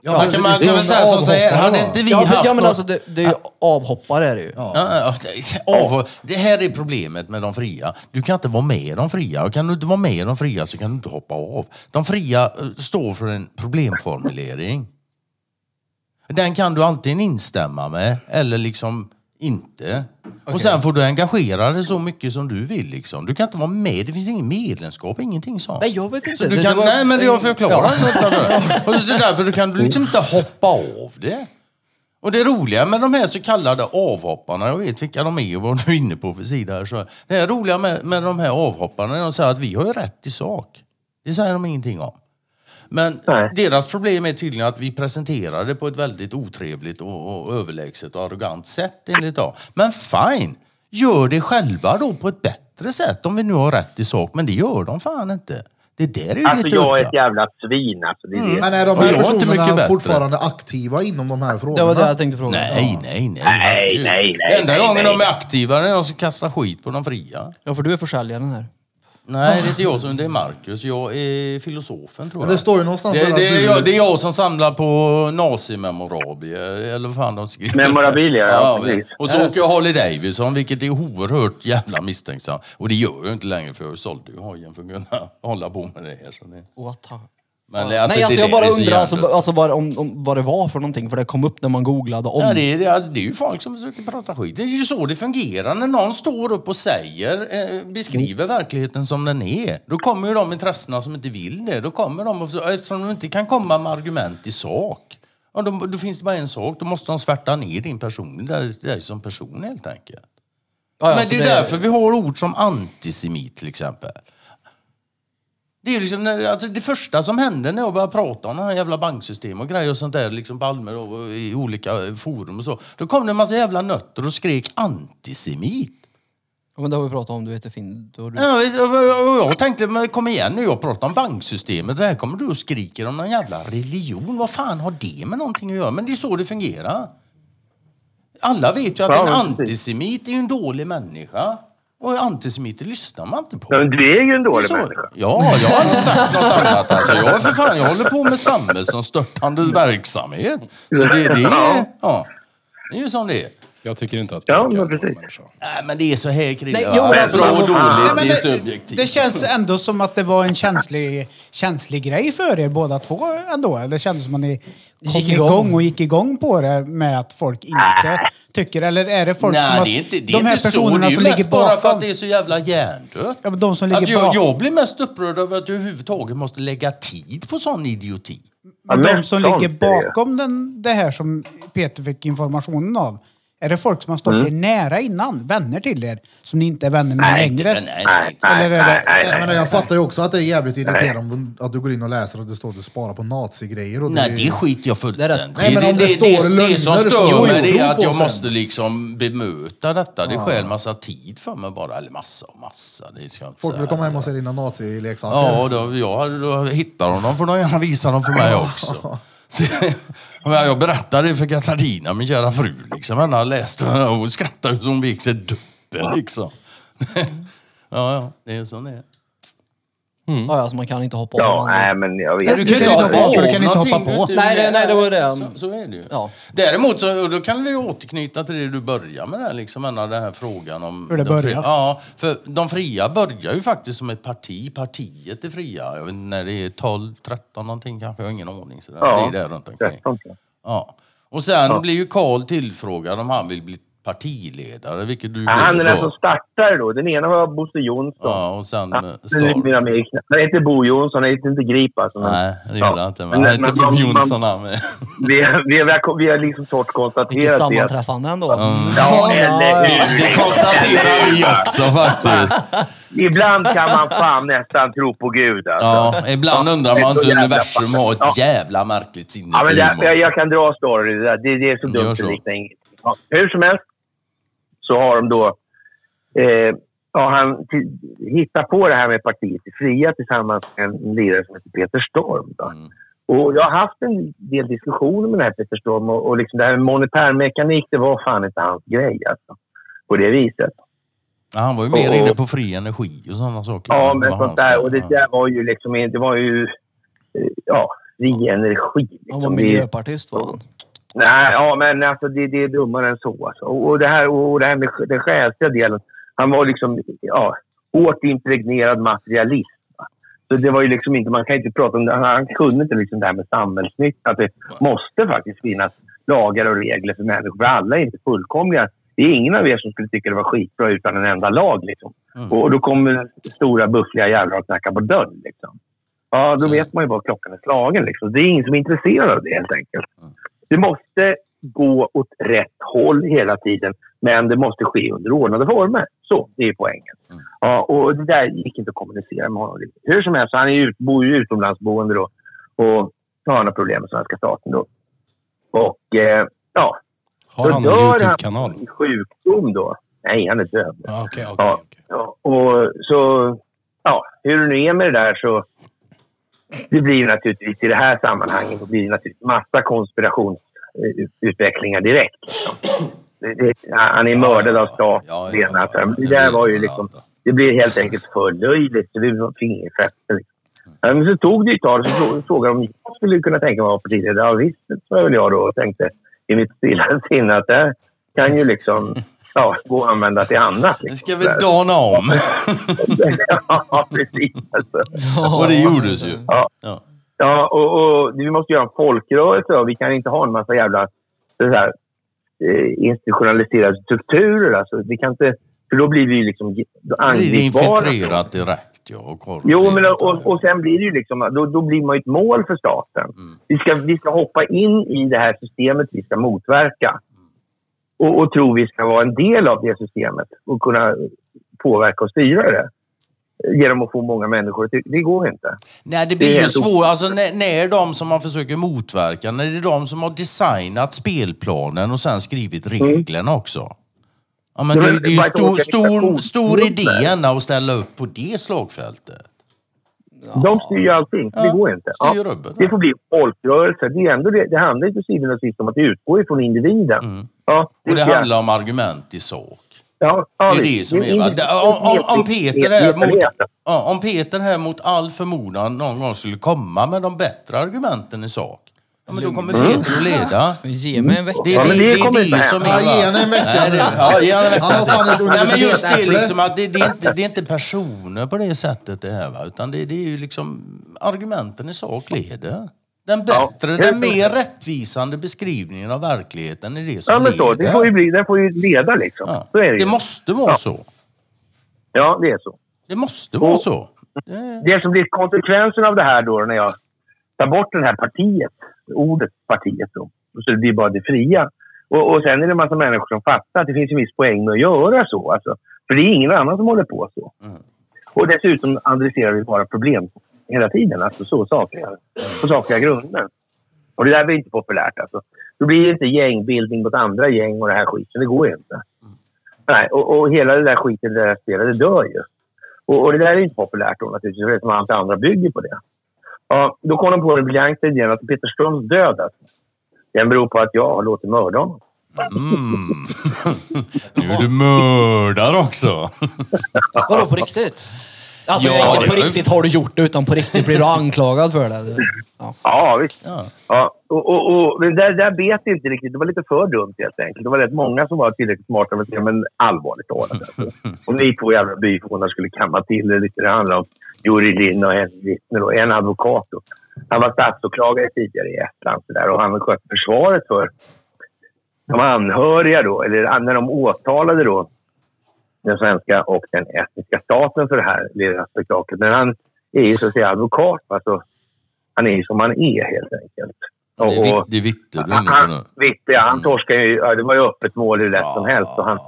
Ja. Man kan, man kan väl säga som så här, hade inte vi Ja, men, haft ja men något- alltså det, det är ju avhoppare är det ju. Ja, ja, det- av- Det här är problemet med de fria. Du kan inte vara med de fria. Och kan du inte vara med de fria så kan du inte hoppa av. De fria eh, står för en problemformulering. Den kan du antingen instämma med eller liksom inte. Och sen får du engagera dig så mycket som du vill. Liksom. Du kan inte vara med. Det finns ingen medlemskap, ingenting sånt. Nej, jag vet inte. Så du Det- kan, det var- nej, men det jag förklarar. [LAUGHS] Och det är därför du kan du liksom inte hoppa av det. Och det roliga med de här så kallade avhopparna, jag vet vilka de är och vad du är inne på för sida här. Så det roliga med, med de här avhopparna är att de säger att vi har ju rätt i sak. Det säger de ingenting om. Men Nej. deras problem är tydligen att vi presenterar det på ett väldigt otrevligt och, och överlägset och arrogant sätt enligt dem. Men fine, gör det själva då på ett bättre sätt om vi nu har rätt i sak. Men det gör de fan inte. Det där är ju Alltså lite jag är ett jävla svin alltså. Det är det. Men är de här jag är inte personerna mycket bättre. fortfarande aktiva inom de här frågorna? Det var det jag tänkte fråga. Nej, nej, nej. Nej, nej, nej, Enda nej, gången nej. de är aktiva är när de ska kasta skit på de fria. Ja, för du är försäljaren här. Nej, det är inte jag som det är Marcus. Jag är filosofen tror Men jag. det står ju någonstans det, att det, är du- jag, det är jag som samlar på nazimemorabier, eller vad fan de skriver. Memorabilia, ja, precis. Och så åker jag Harley Davidson, vilket är oerhört jävla misstänksamt. Och det gör jag inte längre för jag sålde ju hojen för att kunna [LAUGHS] hålla på med det här. Så det. What Men Nej, alltså, alltså det jag bara undrar alltså, alltså, vad, om, om, vad det var för någonting, för det kom upp när man googlade om... Ja, det, är, det, är- det är ju folk som försöker prata skit. Det är ju så det fungerar. När någon står upp och säger, eh, beskriver verkligheten som den är, då kommer ju de intressena som inte vill det. Då kommer de, och eftersom de inte kan komma med argument i sak. Ja, då, då finns det bara en sak, då måste de svärta ner din person, dig dig som person helt enkelt. Ja, ja, Men det är därför vi har ord som antisemit till exempel. Det är ju liksom, när- alltså det första som hände när jag började prata om de här jävla banksystem och grejer och sånt där liksom på Almer och i olika forum och så. Då kom det en massa jävla nötter och skrek antisemit. Ja, men det har vi pratat om, du vet det fin... Då har du... Ja, och jag tänkte, men kom igen nu, jag pratar om banksystemet. Det här kommer du och skriker om någon jävla religion. Vad fan har det med någonting att göra? Men det är så det fungerar. Alla vet ju att en antisemit är ju en dålig människa. Och antisemiter lyssnar man inte på. Men du är ju en dålig så. människa. Ja, jag har inte sagt något annat. Alltså. Jag, för fan, jag håller på med samhällsomstörtande verksamhet. Så det, det, är, ja, det är ju som det är. Jag tycker inte att Ja, men en precis. människa. Nej, men det är så här Krille. Nej, jo, alltså- Bra och Nej, dåligt, men det är subjektivt. det känns ändå som att det var en känslig, känslig grej för er båda två ändå. Det kändes som att ni Gick igång. igång. och gick igång på det med att folk inte tycker, eller är det folk som Nej, har... det är inte, det de är här inte så. Det personerna är ju som mest ligger bara för att det är så jävla hjärndött. Ja, men de som ligger alltså, jag, bakom. jag blir mest upprörd över att du överhuvudtaget måste lägga tid på sån idioti. Men Ja, de som sånt ligger är det. bakom den, det här som Peter fick informationen av. Är det folk som har stått er nära innan? Vänner till er? Som ni inte är vänner med Nej, längre? nej, nej, nej. Eller är det... nej, Jag, fattar ju också att det är jävligt irriterande att du går in och läser att det står att du sparar på nazigrejer. Och Nej, det, det skiter jag fullständigt Nej, men om det står det, det som stör mig jag det är att jag sen. måste liksom bemöta detta. Det stjäl massa tid för mig bara. Eller massa och massa. Det ska inte Folk säga. vill komma hem och se dina nazileksaker. Ja, då, jag, då hittar de dem får de gärna visa dem för mig också. [LAUGHS] [LAUGHS] Så, ja, jag berättade för Katarina, min kära fru. Liksom. Hon har läst det och hon skrattade så hon vek sig dubbel. Liksom. [LAUGHS] ja, ja, det är så det är. Ja, alltså man kan inte hoppa Ja, av. nej, men jag vet Du kan inte. inte hoppa av, för du kan inte hoppa på. du. Nej, det- nej, det var det. Så, så är det ju. Ja. Däremot så då kan vi återknyta till det du börjar med, där, liksom, den här frågan om... Hur det de börjar. Fria. Ja, för de fria börjar ju faktiskt som ett parti. Partiet är fria. Jag vet inte när det är 12, 13 någonting kanske. Jag har ingen aning. Så Ja, det är där runt omkring. 13 tror jag. Ja. Och sen blir ju Karl tillfrågad om han vill bli partiledare, vilket du Ja, han är den då. som startar då. Den ena var Bosse Jonsson. Ja, och sen Ja, med- Han heter Bo Jonsson, han heter inte Grip alltså. men- Nej, det gjorde han inte. Men han heter Bo man- Jonsson han med. [LAUGHS] Vi, vi, vi, har, vi har liksom torrt Vilket konstaterat det. att- sammanträffande ändå. Ja, eller hur? Det konstaterar vi också faktiskt. Ibland kan man fan nästan tro på Gud alltså. Ja, ibland undrar man inte universum har Ja. ett jävla märkligt sinne Ja, för men det, humor. jag, jag kan dra story. Det, där. det, det är så Gör dumt så. det liknar inget. Ja, hur som helst så har de då... Eh, ja, han hittat på det här med partiet i fria tillsammans med en lirare som heter Peter Storm. Då. Mm. Och jag har haft en del diskussioner med den här Peter Storm och, och liksom det här med monetärmekanik, det var fan inte hans grej alltså. På det viset. Ja, han var ju mer Och- inne på fri energi och sådana saker. Ja, men sånt hans där. Och det där var ju liksom... Det var ju... eh, Ja, fri energi. Han var liksom. Miljöpartist var han. Nej, ja, men alltså, det, det är dummare än så. Alltså. Och, det här, och det här med den själsliga delen. Han var liksom ja, hårt impregnerad materialist. Så det var ju liksom inte, man kan inte prata om det. Han, kunde inte liksom det här med samhällsnytta. Att det måste faktiskt finnas lagar och regler för människor. För alla är inte fullkomliga. Det är ingen av er som skulle tycka det var skitbra utan en enda lag. Liksom. Mm. Och, då kommer stora buffliga jävlar och knackar på dörren. Liksom. Ja, då Mm. vet man ju var klockan är slagen. Liksom. Det är ingen som är intresserad av det helt enkelt. Det måste gå åt rätt håll hela tiden, men det måste ske under ordnade former. Så, det är poängen. Mm. Ja, och det där gick inte att kommunicera med honom. Hur som helst, han är ut- bor ju utomlandsboende då och har några problem med svenska staten då. Och eh, ja, Har han en YouTube-kanal? han sjukdom då. Nej, han är död. Ja, Okej, okej. Ja. Ja, och så, ja, hur det nu är med det där så... Det blir ju naturligtvis i det här sammanhanget det blir naturligtvis massa konspirationsutvecklingar direkt. Det, han är mördad av staten. Ja, det ja, ena. ja. det där var ju liksom... Det blev helt enkelt för löjligt. så Det blev fingerfäste. Liksom. Men så tog det ett tag och så frå- frågade de om jag skulle kunna tänka mig att vara partiledare. Ja visst, sa väl jag då och tänkte i mitt stilla sinne att det kan ju liksom ja, gå att använda till annat. Liksom. ska vi dana om. [LAUGHS] ja, precis. Alltså. och det gjordes ju. Ja. Ja. Ja, och, och vi måste göra en folkrörelse. Och vi kan inte ha en massa jävla så här, eh, institutionaliserade strukturer. Alltså, vi kan inte, för då blir vi liksom Det blir angripbara. infiltrerat direkt. Ja, och Jo, men och, och sen blir det ju liksom, då, då blir man ett mål för staten. Mm. Vi, ska, vi ska hoppa in i det här systemet vi ska motverka. Och, och tro vi ska vara en del av det systemet och kunna påverka och styra det. Genom att få många människor att tycka. Det går inte. Nej, det Det blir är ju svårt. Alltså, när, när de som man försöker motverka, när det är de som har designat spelplanen och sen skrivit reglerna också. Ja, men Ja, det, det är ju stor, stor, stor idé att ställa upp på det slagfältet. De styr ju allting. Ja, det går inte. rubbet. det får bli folkrörelse. Det, är ändå det, det handlar ju till syvende och sist om att utgå ifrån individen. Mm. Ja, Och det handlar om argument i sak. Ja, Det är det som är... Va? Det- Om, om, om, Peter här mot, om Peter här mot all förmodan någon gång skulle komma med de bättre argumenten i sak. Ja, men då kommer Mm. Peter att leda. [LAUGHS] Ge mig en vecka. Det är Ja, det, det, det är det som är... Ja, ge henne en vecka Nej, det- nu. Ja, ge henne en vecka. Han har fan Nej, men just det liksom att det, det, är inte, det är inte personer på det sättet det är va? Utan det, det är ju liksom argumenten i sak leder. Den Ja, bättre, helt den mer klart. rättvisande beskrivningen av verkligheten är det som Ja, men så. Det får ju bli, det får ju leda liksom. Ja. Så är det Det ju. måste vara Ja. så. Ja, det är så. Det måste vara Och- så. Det, Det som blir konsekvensen av det här då när jag tar bort det här partiet, ordet partiet då, så det blir bara det fria. Och, och sen är det en massa människor som fattar att det finns en viss poäng med att göra så. Alltså, för det är ingen annan som håller på så. Mm. Och dessutom adresserar vi bara problem hela tiden, alltså så sakliga, på sakliga grunder. Och det där blir inte populärt alltså. Då blir det inte gängbildning mot andra gäng och det här skiten. Det går ju inte. Nej, och, och hela det där skiten, det där spelet, det dör ju. Och, och det där är inte populärt då naturligtvis, för det som allt andra bygger på det. Ja, då kom de på den briljanta idén att Peter Ströms död, alltså, den beror på att jag har låtit mörda honom. mm. [LAUGHS] nu är du mördare också. Vadå på riktigt? Alltså Ja, inte på det- riktigt har du gjort det, utan på riktigt blir du anklagad för det. Ja. Ja, visst. Ja. Ja, och, och, och, men där, där bet det inte riktigt. Det var lite för dumt helt enkelt. Det var rätt många som var tillräckligt smarta för att säga, men allvarligt talat. Alltså. Om ni två jävla byfånar skulle kamma till det lite. Det handlar om Juri Lind och en vittne och en advokat. Då. Han var statsåklagare tidigare i Estland så där, och han skötte försvaret för de anhöriga då, eller när de åtalade då den svenska och den estniska staten för det här lilla spektaklet. Men han är ju så att säga advokat. Alltså, han är ju som han är helt enkelt. Det är, det är Vitte du är inne. Han, ja, han torskade ju. Ja, det var ju öppet mål hur lätt som helst. Och han,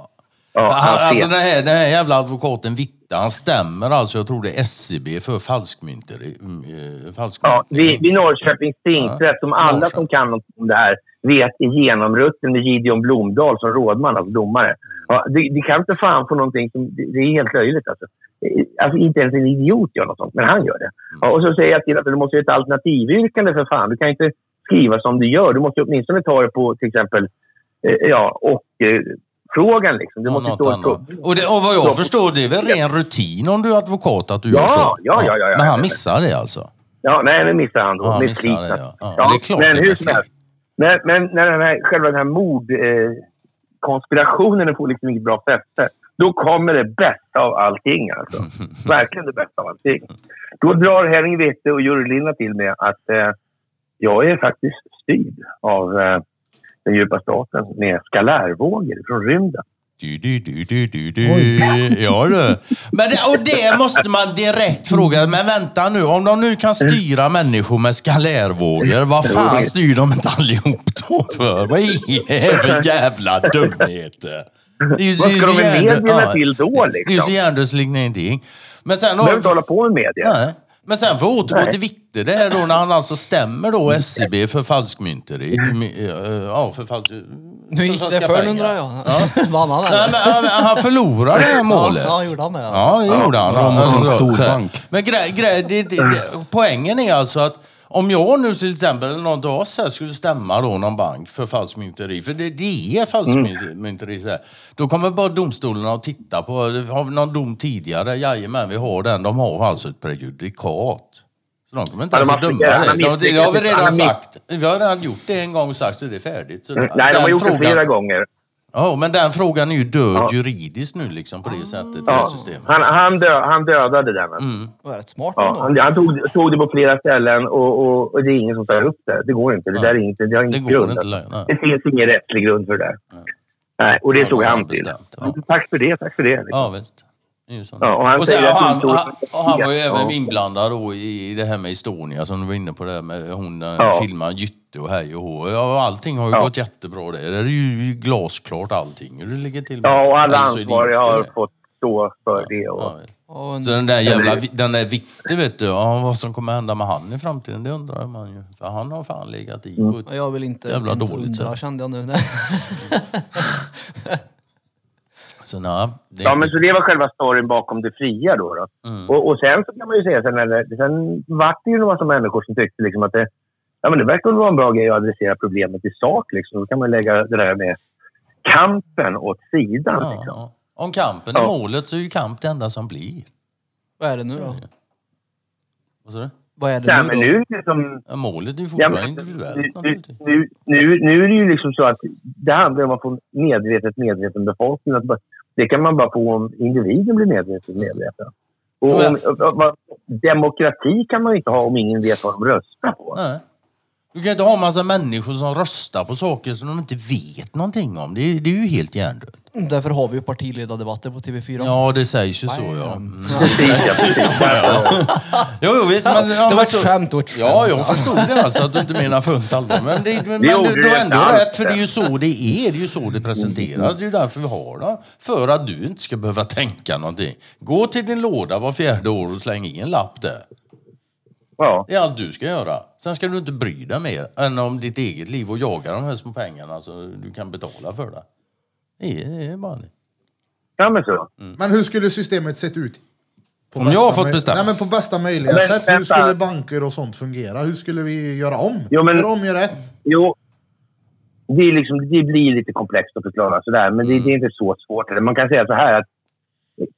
ja, Han, alltså den här, den här jävla advokaten Vitte, han stämmer alltså, jag tror det är SCB för falskmynteri. mm, eh, falskmynt. Ja, vid, vid Norrköpings tingsrätt, som alla Norrköping. som kan om det här vet är genomrutten med Gideon Blomdahl som rådman, alltså domare. Ja, det, det kan inte fan få någonting som... Det, det är helt löjligt alltså. Eh, Alltså inte ens en idiot gör något sånt, men han gör det. Ja, och så säger jag till att du måste ha ett alternativyrkande för fan. Du kan inte skriva som du gör. Du måste åtminstone ta det på till exempel eh, ja, och eh, frågan liksom. Det Ja, måste stå... annat. Och, det, och vad Så- jag förstår, det är väl ren rutin om du är advokat att du Ja, gör så? ja, ja, ja. Men han missar det alltså? Ja, nej, det missar han då. Ja, han med missar det, ja. Ja, Ja, det är klart men hur som helst. Men, men när den här, själva den här mordkonspirationen eh, får liksom inget bra fäste, då kommer det bästa av allting. Alltså. [LAUGHS] Verkligen det bästa av allting. Då drar Henning Witte och Jurylina till med att eh, jag är faktiskt styrd av eh, den djupa staten med skalärvågor från rymden. Du, du, du, du, du, du. Ja du. Men det, och det måste man direkt fråga. Men vänta nu, om de nu kan styra människor med skalärvågor, vad fan styr de inte allihop då för? Vad är det för jävla dumheter? Det är ju- Vad ska så de med medierna till då, Det är liksom? så hjärndöds ingenting. Men sen behöver inte hålla på med media. Nej. Men sen för att återgå Nej. till Vitte det här då när han alltså stämmer då SCB för falskmynteri. Ja, för falsk... Nu gick det för undrar jag. [LAUGHS] Vann han Nej, eller? men han, han förlorade det här målet. Ja, gjorde han det? Ja. Ja, det gjorde han. Ja, mot en Alltså, stor så här. bank. Men grej, grej, det, det, det, poängen är alltså att om jag nu till exempel, någon oss här skulle stämma då någon bank för falskmynteri, för det, det är falskmynteri, så här, då kommer bara domstolarna att titta på, har vi någon dom tidigare? Jajamän, vi har den. De har alltså ett prejudikat. Så de kommer inte ens har- döma det. De, det har vi redan sagt. Vi har redan gjort det en gång och sagt så det är färdigt. Så Mm, Nej, de har gjort det frågan- flera gånger. Ja, men den frågan är ju död Ja. juridiskt nu liksom på det sättet. i Ja, det systemet. han, han, dö, han dödade den. Mm. Det var rätt smart Ja, han han tog, tog det på flera ställen och, och, och det är ingen som tar upp det. Det går inte. Det, där är inte, det har Det ingen går grund. inte. Det finns ingen rättslig grund för det där. Nej, och det Ja, tog det han till. ja. Tack för det, tack för det. liksom. Ja, visst. Ja, och han och, sen, var ju Ja. även inblandad då i det här med Estonia som du var inne på där med hon ja. Ja. filmade Gytte och hej och hå. Ja, allting har ju Ja. gått jättebra där. Det är ju glasklart allting hur det ligger till med. Ja, och alla Alltså, ansvariga inte har det. fått stå för det. Och, Ja, Och Så den där jävla den där Vitte vet du, ja, vad som kommer hända med han i framtiden det undrar man ju. För han har fan legat i Mm. på ett och jag vill inte Jävla ens dåligt, undra kände jag nu. [LAUGHS] Så nej, det, ja, men så det var själva storyn bakom det fria då. då. Mm. Och, och sen så kan man ju säga, sen, när det, sen vart det ju en massa människor som tyckte liksom att det, ja, men det verkar vara en bra grej att adressera problemet i sak. Liksom. Då kan man lägga det där med kampen åt sidan. ja, Liksom. ja. Om kampen är Ja. målet så är ju kamp det enda som blir. Vad är det nu då? Vad sa du? Vad är det Ja, nu men då? nu, är det liksom, Ja, målet är ju Ja, fortfarande men, individuellt nu, nu, nu, nu är det ju liksom så att det handlar om att få medvetet medveten befolkning. Att bara, det kan man bara få om individen blir medvetet medveten. Och om, och- och- demokrati kan man inte ha om ingen vet vad de röstar på. Nej. Du kan inte ha en massa människor som röstar på saker som de inte vet någonting om. Det är, det är ju helt hjärndött. Därför har vi ju partiledardebatter på TV4. Ja, det sägs ju så ja. Mm. Jo, jo, visst, men, ja, det var ett så- skämt och ett skämt. Ja, jag förstod det alltså att du inte menar fullt allvar. Men, det, men, men du, det du har ändå inte alls. rätt, för det är ju så det är. Det är ju så det presenteras. Det är ju därför vi har det. För att du inte ska behöva tänka någonting. Gå till din låda var fjärde år och släng i en lapp där. Ja. Det är allt du ska göra. Sen ska du inte bry dig mer än om ditt eget liv och jaga de här små pengarna så du kan betala för det. Det är, det är bara det. ja, men så. Men hur skulle systemet sett ut? På Om jag har fått bestämma. Nej, men på bästa möjliga Men sätt. Hur skulle banker och sånt fungera? Hur skulle vi göra om? Jo, men- Göra om, göra rätt? Jo, det, är liksom, det blir lite komplext att förklara sådär, men det, det är inte så svårt. Man kan säga så här att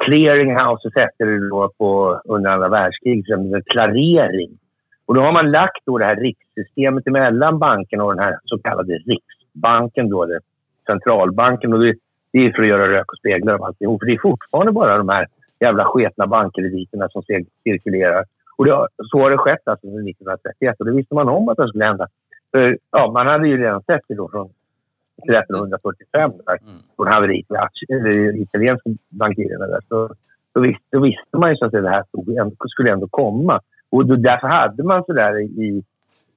clearinghouses hette det då på, under andra världskriget, som en klarering. Och då har man lagt då det här rikssystemet mellan banken och den här så kallade riksbanken, då, det, centralbanken. Och det, det är för att göra rök och speglar av alltihop. För det är fortfarande bara de här jävla sketna bankkrediterna som cirkulerar. Och det, så har det skett alltså sedan 1931 och det visste man om att det skulle hända. För, ja, man hade ju redan sett det då från 1345 där, från haveriet med italienska bankirerna där. Så, så visste, då visste man ju så att det här stod, skulle ändå komma. Och då, därför hade man så där i,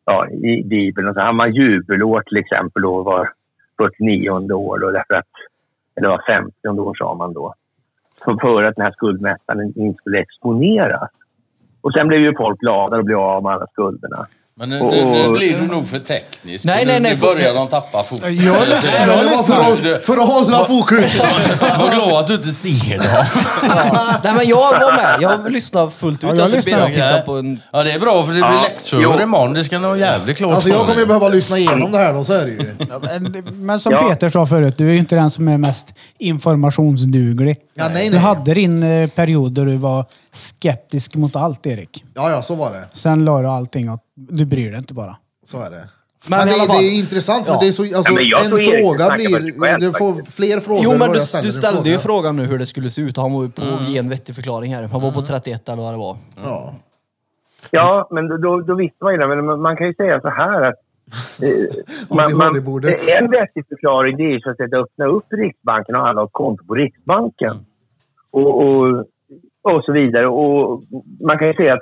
ja, i Bibeln, och så hade man jubelår till exempel då var 49 år då, därför att, eller var 50 år sa man då. För, för att den här skuldmättnaden inte skulle exponeras. Och sen blev ju folk glada och blev av med alla skulderna. Men nu, nu, nu blir du nog för teknisk. Nej, nu, nej, nej, Nu börjar de tappa fokus. Jag Nej, lyssnar- men det var för Du- att, för att hålla fokus. Var glad att du inte ser dem. [LAUGHS] Nej men jag var med. Jag lyssnade fullt ut. Ja, jag jag lyssnar lyssnade på en... Ja, det är bra för det blir Ja, läxförhör jo. imorgon. Det ska nog jävligt klart Alltså jag kommer ju behöva lyssna igenom det här då, så är det ju. Men- som Ja. Peter sa förut, du är ju inte den som är mest informationsduglig. Ja, nej, Du nej. hade din eh, period där du var skeptisk mot allt, Erik. Ja, ja, så var det. Sen la du allting åt... Du bryr dig inte bara. Så är det. Men Men, det, fall- det är intressant, men Ja. det är så, alltså, Ja, men jag en fråga blir... Du får fler frågor Jo men du, du ställde ju fråga. frågan nu hur det skulle se ut. Han var på ge en vettig förklaring här. Han var på 31 eller vad det var. Ja. Ja, men då, då, visste man ju det. Men man, kan ju säga så här att... Eh, [LAUGHS] man, man, en vettig förklaring det är så att säga att öppna upp Riksbanken och alla har konto på Riksbanken. Och, och, och så vidare. Och man kan ju säga att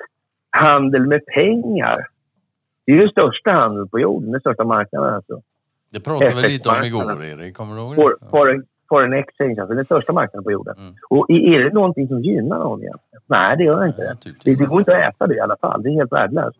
handel med pengar det är ju den största handeln på jorden, den största marknaden. Alltså. Det pratade vi lite om igår, Erik. Kommer du ihåg For, det? foreign, foreign exchange, alltså den största marknaden på jorden. Mm. Och är det någonting som gynnar någon egentligen? Nej, det gör inte det. Det, Naturligtvis. det går inte att äta det i alla fall. Det är helt värdelöst.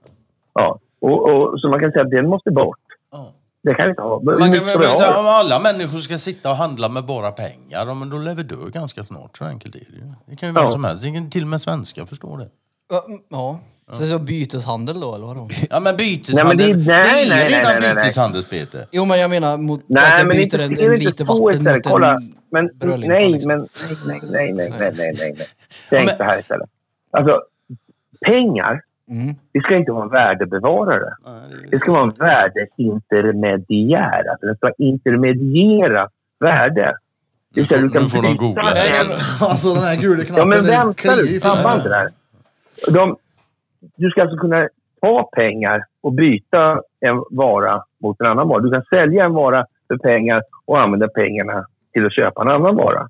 Ja. Och, och, så man kan säga att den måste bort. Ja. Det kan vi inte ha. Men Man kan vi säga, om alla människor ska sitta och handla med bara pengar, ja, men då lär vi dö ganska snart. Så enkelt är det ju. Det kan ju vem Ja. som helst. Det till och med svenskar förstå det. Ja, mm, Ja. Så, så byteshandel då eller vadå? Ja men byteshandel, Nej, men det- nej, det nej, är nej, redan nej, nej, nej. byteshandel Peter. Jo men jag menar mot så att Nej, jag men byter inte, en, det är en liter så vatten istället. mot Kolla. en Men, brödlimpa, nej, liksom. men nej, nej, nej, nej, nej, nej, nej. Tänk men- så här istället. Alltså, pengar, Mm. det ska inte vara en värdebevarare. Det ska vara en värdeintermediär. Alltså den ska intermediera värde. Det vill säga, Nu får- nu får de byta googla en- [LAUGHS] Alltså den här gula knappen. Ja, men det vänta kliar nu. ju Tappa för- inte det här. De, du ska alltså kunna ta pengar och byta en vara mot en annan vara. Du kan sälja en vara för pengar och använda pengarna till att köpa en annan vara.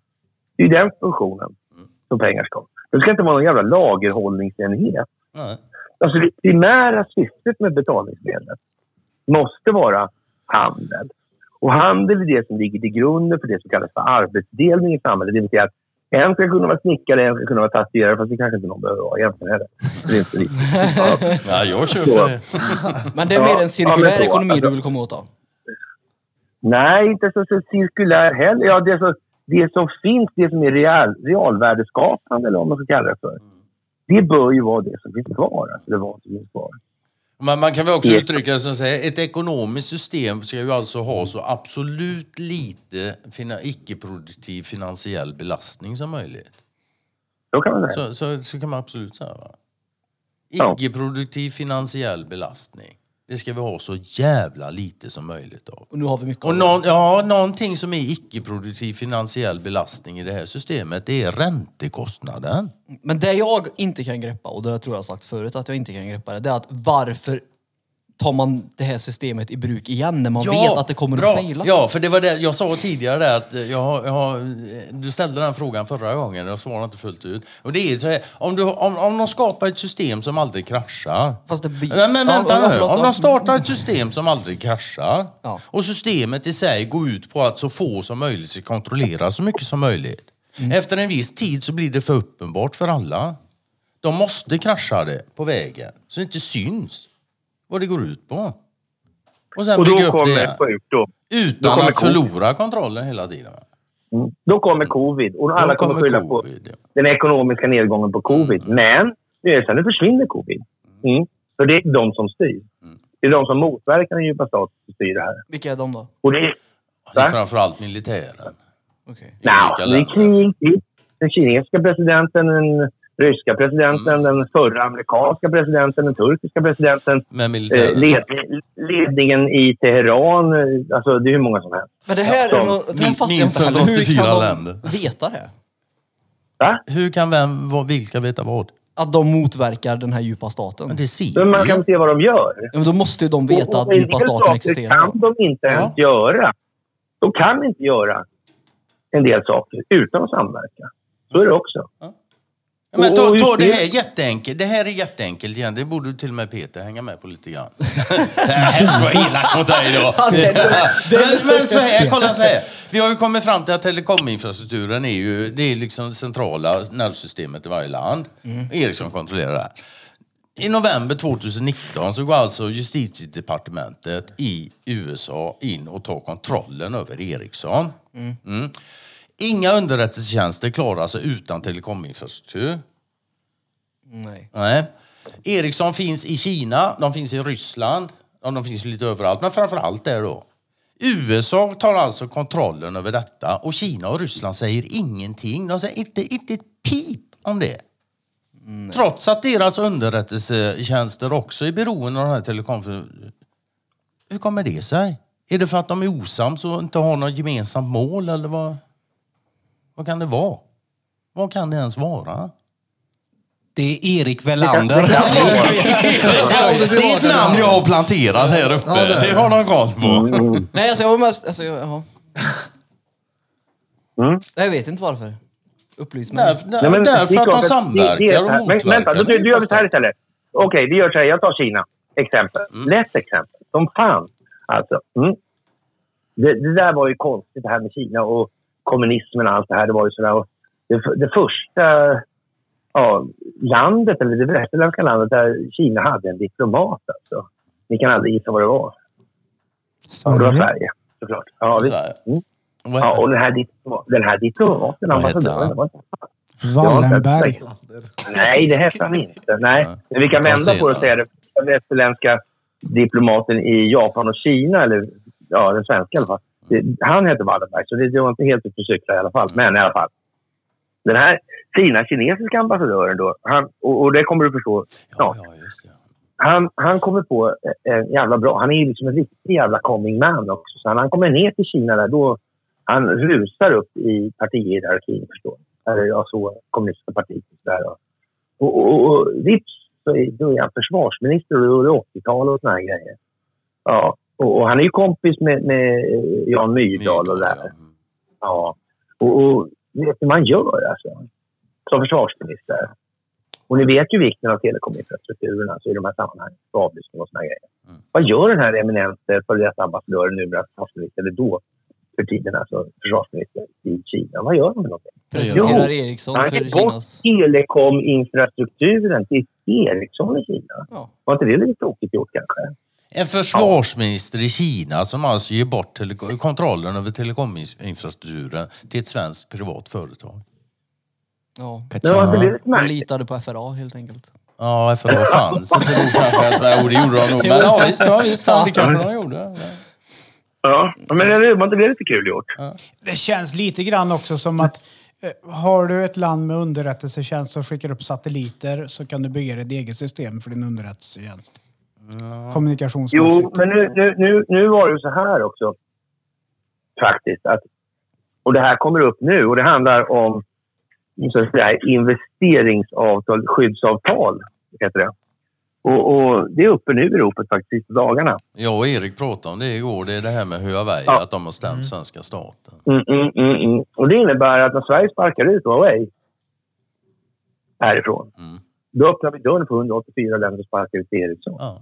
Det är den funktionen som pengar ska ha. Det ska inte vara någon jävla lagerhållningsenhet. Nej. Alltså det primära syftet med betalningsmedlet måste vara handel. Och handel är det som ligger till grunden för det som kallas för arbetsdelning i samhället. Det vill säga att en ska kunna vara snickare, en ska kunna vara tatuerare, fast det kanske inte någon behöver vara egentligen heller. Det är inte så viktigt. Ja, jag köper det. Men det är Ja, mer ja, en cirkulär så, ekonomi alltså- du vill komma åt då? Nej, inte så, så cirkulär heller. Ja, det, så, det som finns, det som är real, realvärdeskapande, eller vad man ska kalla det för. Det bör ju vara det som finns kvar. Alltså det vad som finns kvar. Men man kan väl också uttrycka det som säger, ett ekonomiskt system ska ju alltså ha så absolut lite fina, icke-produktiv finansiell belastning som möjligt. Så kan man säga. Så, så, så kan man absolut säga. Va? Icke-produktiv finansiell belastning. Det ska vi ha så jävla lite som möjligt av. Och nu har vi mycket Och någon, ja, någonting som är icke-produktiv finansiell belastning i det här systemet, det är räntekostnaden. Men det jag inte kan greppa, och det tror jag sagt förut att jag inte kan greppa det, det är att varför tar man det här systemet i bruk igen när man vet att det kommer bra. att fejla? Ja, för det var det jag sa tidigare där att jag, jag, du ställde den frågan förra gången och jag svarade inte fullt ut. Och det är så här, om, du, om, om de skapar ett system som aldrig kraschar. Fast det blir- men Ja, vänta ja, nu. Om ja. de startar ett system som aldrig kraschar Ja. och systemet i sig går ut på att så få som möjligt ska kontrollera så mycket som möjligt. Mm. Efter en viss tid så blir det för uppenbart för alla. De måste krascha det på vägen så det inte syns vad det går ut på. Och sen Och bygga då upp det kommer. Då Utan kommer att covid. förlora kontrollen hela tiden. Mm. Då kommer covid. Och alla Då kommer skylla på covid, ja. den ekonomiska nedgången på covid. Men nu är det så här, nu försvinner covid. Mm. Så det är de som styr. Det är de som motverkar den djupa staten som styr det här. Vilka är de då? Och det är, Det är framförallt militären. Okej. I det är krig. Den kinesiska presidenten, den ryska presidenten, den förra amerikanska presidenten, den turkiska presidenten. Med Eh, led, ledningen i Teheran. eh, Alltså, det är hur många som helst. Men det här Ja, är något, det här min- fattar jag minst inte heller. Hur 184 kan de länder. veta det? Va? Hur kan vem, vilka veta vad? Att de motverkar den här djupa staten? Men det ser Men man kan se vad de gör. Ja, men då måste ju de veta Och- att och en djupa staten existerar. kan de inte ens Ja. göra. De kan inte göra en del saker utan att samverka. Så är det också. Ja, Men ta, ta det här jätteenkelt. Det här är jätteenkelt igen. Det borde till och med Peter hänga med på lite grann. det här var elakt mot dig då. [LAUGHS] men, men så här, kolla så här. Vi har ju kommit fram till att telekominfrastrukturen är ju det är liksom centrala nervsystemet i varje land. Ericsson kontrollerar det här. I november 2019 så går alltså justitiedepartementet i USA in och tar kontrollen över Ericsson. Mm. Inga underrättelsetjänster klarar sig utan telekominfrastruktur. Nej. Nej. Ericsson finns i Kina, de finns i Ryssland, de finns lite överallt, men framför allt där då. USA tar alltså kontrollen över detta och Kina och Ryssland säger ingenting. De säger inte, inte ett pip om det. Trots att deras underrättelsetjänster också är beroende av den här telekom... Hur kommer det sig? Är det för att de är osams och inte har något gemensamt mål eller vad? Vad kan det vara? Vad kan det ens vara? Det är Erik Velander. [LAUGHS] det är ett namn jag har planterat här uppe. Ja, det det, har de koll på. Nej, alltså jag var mest... Alltså, jag, jaha. Mm. Jag vet inte varför. Upplys mig. Där, Nej, men därför att de samverkar det- det är och motverkar. Vänta, då gör vi så här istället. Okej, vi gör så här. Jag tar Kina. Exempel. Mm. Lätt exempel. Som fan. Alltså. Mm. Det, det där var ju konstigt det här med Kina och kommunismen och allt det här. Det var ju sådär. Det, det första ja, landet, eller det västerländska landet där Kina hade en diplomat alltså. Ni kan aldrig gissa vad det var. Ja, det var Sverige. Såklart. Ja. Mm. Ja, och den här, den här diplomaten, ambassadören, var Wallenberg. Nej, det hette han inte. Nej. Men vi kan vända på det det. och säga det. Den västerländska diplomaten i Japan och Kina, eller ja, den svenska i alla fall. Han hette Wallenberg, så det, var inte helt ute och cykla i alla fall. Men i alla fall. Den här fina kinesiska ambassadören då, han, och, och det kommer du förstå Ja, snart. ja, det. Han, han kommer på en jävla bra... Han är ju liksom en riktig jävla coming man också. Så när han kommer ner till Kina där, då... Han rusar upp i partihierarkin, förstår du. Eller ja, så kommunistiska partiet. Där, och, och, och, och vips så är, då är han försvarsminister och då är det 80-tal och såna här grejer. Ja, och, och han är ju kompis med, med Jan Myrdal och där. Ja. Och, och vet hur man gör alltså, som försvarsminister. Och ni vet ju vikten av telekominfrastrukturen alltså, i de här sammanhangen, för avlyssning och såna grejer. Mm. Vad gör den här eminente före detta ambassadören, numera försvarsminister, eller då för tiden alltså försvarsminister i Kina? Vad gör de med någonting? Presenterar Jo, Ericsson Han för Kinas... telekominfrastrukturen till Ericsson i Kina. Ja. Var inte det lite tråkigt gjort kanske? En försvarsminister i Kina som alltså ger bort tele- kontrollen över telekominfrastrukturen till ett svenskt privat företag. Ja. Var det lite De märkligt? litade på FRA helt enkelt. Ja, då fanns inte kanske. Jo, det gjorde de nog. Men ja, visst, ja, visst fan, det kanske de gjorde. Ja. Men det var inte det lite kul gjort? Det känns lite grann också som att eh, har du ett land med underrättelsetjänst som skickar upp satelliter så kan du bygga ett eget system för din underrättelsetjänst. Kommunikationsmässigt. Jo, men nu, nu, nu, nu var det ju så här också. Faktiskt. Att, och det här kommer upp nu och det handlar om så att säga, investeringsavtal, skyddsavtal. Heter det. Och, och det är uppe nu i ropet faktiskt, sista dagarna. Jag och Erik pratade om det igår. Det är det här med Huawei, Ja. att de har stämt svenska staten. Mm, mm, mm, mm. Och det innebär att när Sverige sparkar ut Huawei härifrån, Mm. då öppnar vi dörren för 184 länder att sparka ut Ericsson. Ja.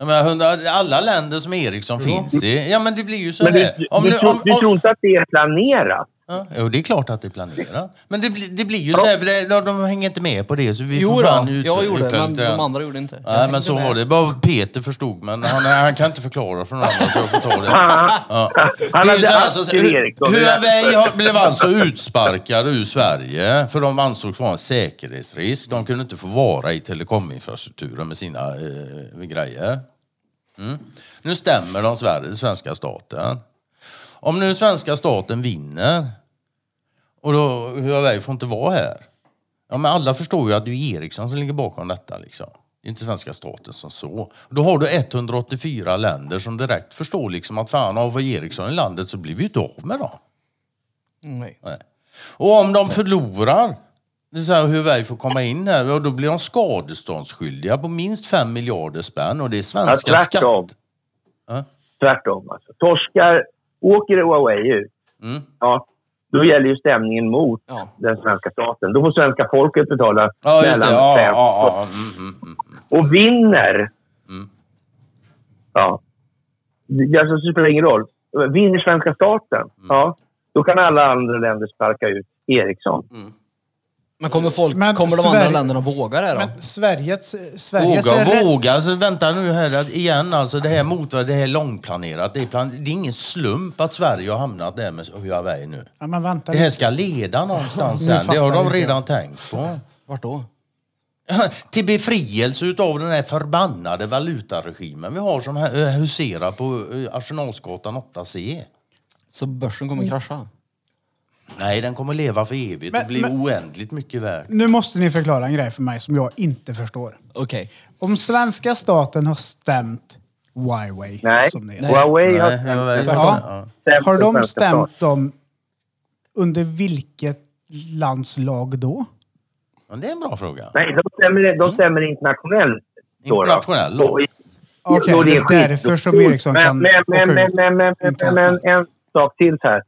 Jag menar, hundra- alla länder som Ericsson finns i. Ja, men det blir ju så Men du, här. du, Om du, nu- tror, om- du om- tror inte att det är planerat? Ja, jo, det är klart att det är planerat. Men det, blir- det blir ju så här, för det, de, de hänger inte med på det. Så vi Jo får då, fan ut, jag gjorde utkläda men de andra gjorde inte. Jag Nej, men hängde så med. var det. Bara Peter förstod, men han, han kan inte förklara för någon annan, så jag får ta det. [LAUGHS] Han, Ja. han Det är ju hade så här, aktier i Ericsson. Det är Huawei har- blev alltså utsparkade ur Sverige för de ansågs vara en säkerhetsrisk. De kunde inte få vara i telekominfrastrukturen med sina eh, grejer. Mm. Nu stämmer de Sverige, svenska staten. Om nu svenska staten vinner och då Huawei får inte vara här. Ja, men alla förstår ju att det är Ericsson som ligger bakom detta. Liksom. Det är inte svenska staten som så. Då har du 184 länder som direkt förstår liksom att fan, av vad Ericsson i landet så blir vi ju inte av med dem. Nej. Nej. Och om de förlorar, det vill säga Huawei får komma in här, ja, då blir de skadeståndsskyldiga på minst 5 miljarder spänn och det är Ja, svenska tvärtom. skatt. Ja. Tvärtom. Alltså. Torskar Åker Huawei ut, Mm. ja, då gäller ju stämningen mot Ja. den svenska staten. Då får svenska folket betala Ja, mellan Ja, fem ja, ja. Mm, mm, mm. och vinner. Mm. Ja. Det, alltså, det spelar ingen roll. Vinner svenska staten, Mm. ja, då kan alla andra länder sparka ut Ericsson. Men kommer folk, Men kommer de Sverige- andra länderna våga det då? Men Sveriges... Sveriges Våga, rätt- våga. Alltså, vänta nu här att igen. Alltså, det här motverk, det här är långplanerat. Det är, plan, det är ingen slump att Sverige har hamnat där med Huawei nu. Ja, men vänta Det här lite. ska leda någonstans Nu sen. Det har fattar de inte redan jag. tänkt på. Vart då? [LAUGHS] Till befrielse utav den här förbannade valutaregimen vi har som hu- huserar på eh, Arsenalsgatan 8C. Så börsen kommer krascha? Nej, den kommer leva för evigt Men- och bli men- oändligt mycket värd. Nu måste ni förklara en grej för mig som jag inte förstår. Okej. Om svenska staten har stämt Huawei, Nej, som det heter. Huawei har Nej, Huawei- Ja. ja. stämt Har den de svenska staten. stämt dem under vilket lands lag då? Ja, det är en bra fråga. Nej, de stämmer, de stämmer internationellt. då då. Internationell lag. Och i- Okej, och det är skit- därför som Ericsson men, kan men, men, åka men, ut men, men, men, men, men en sak till så här.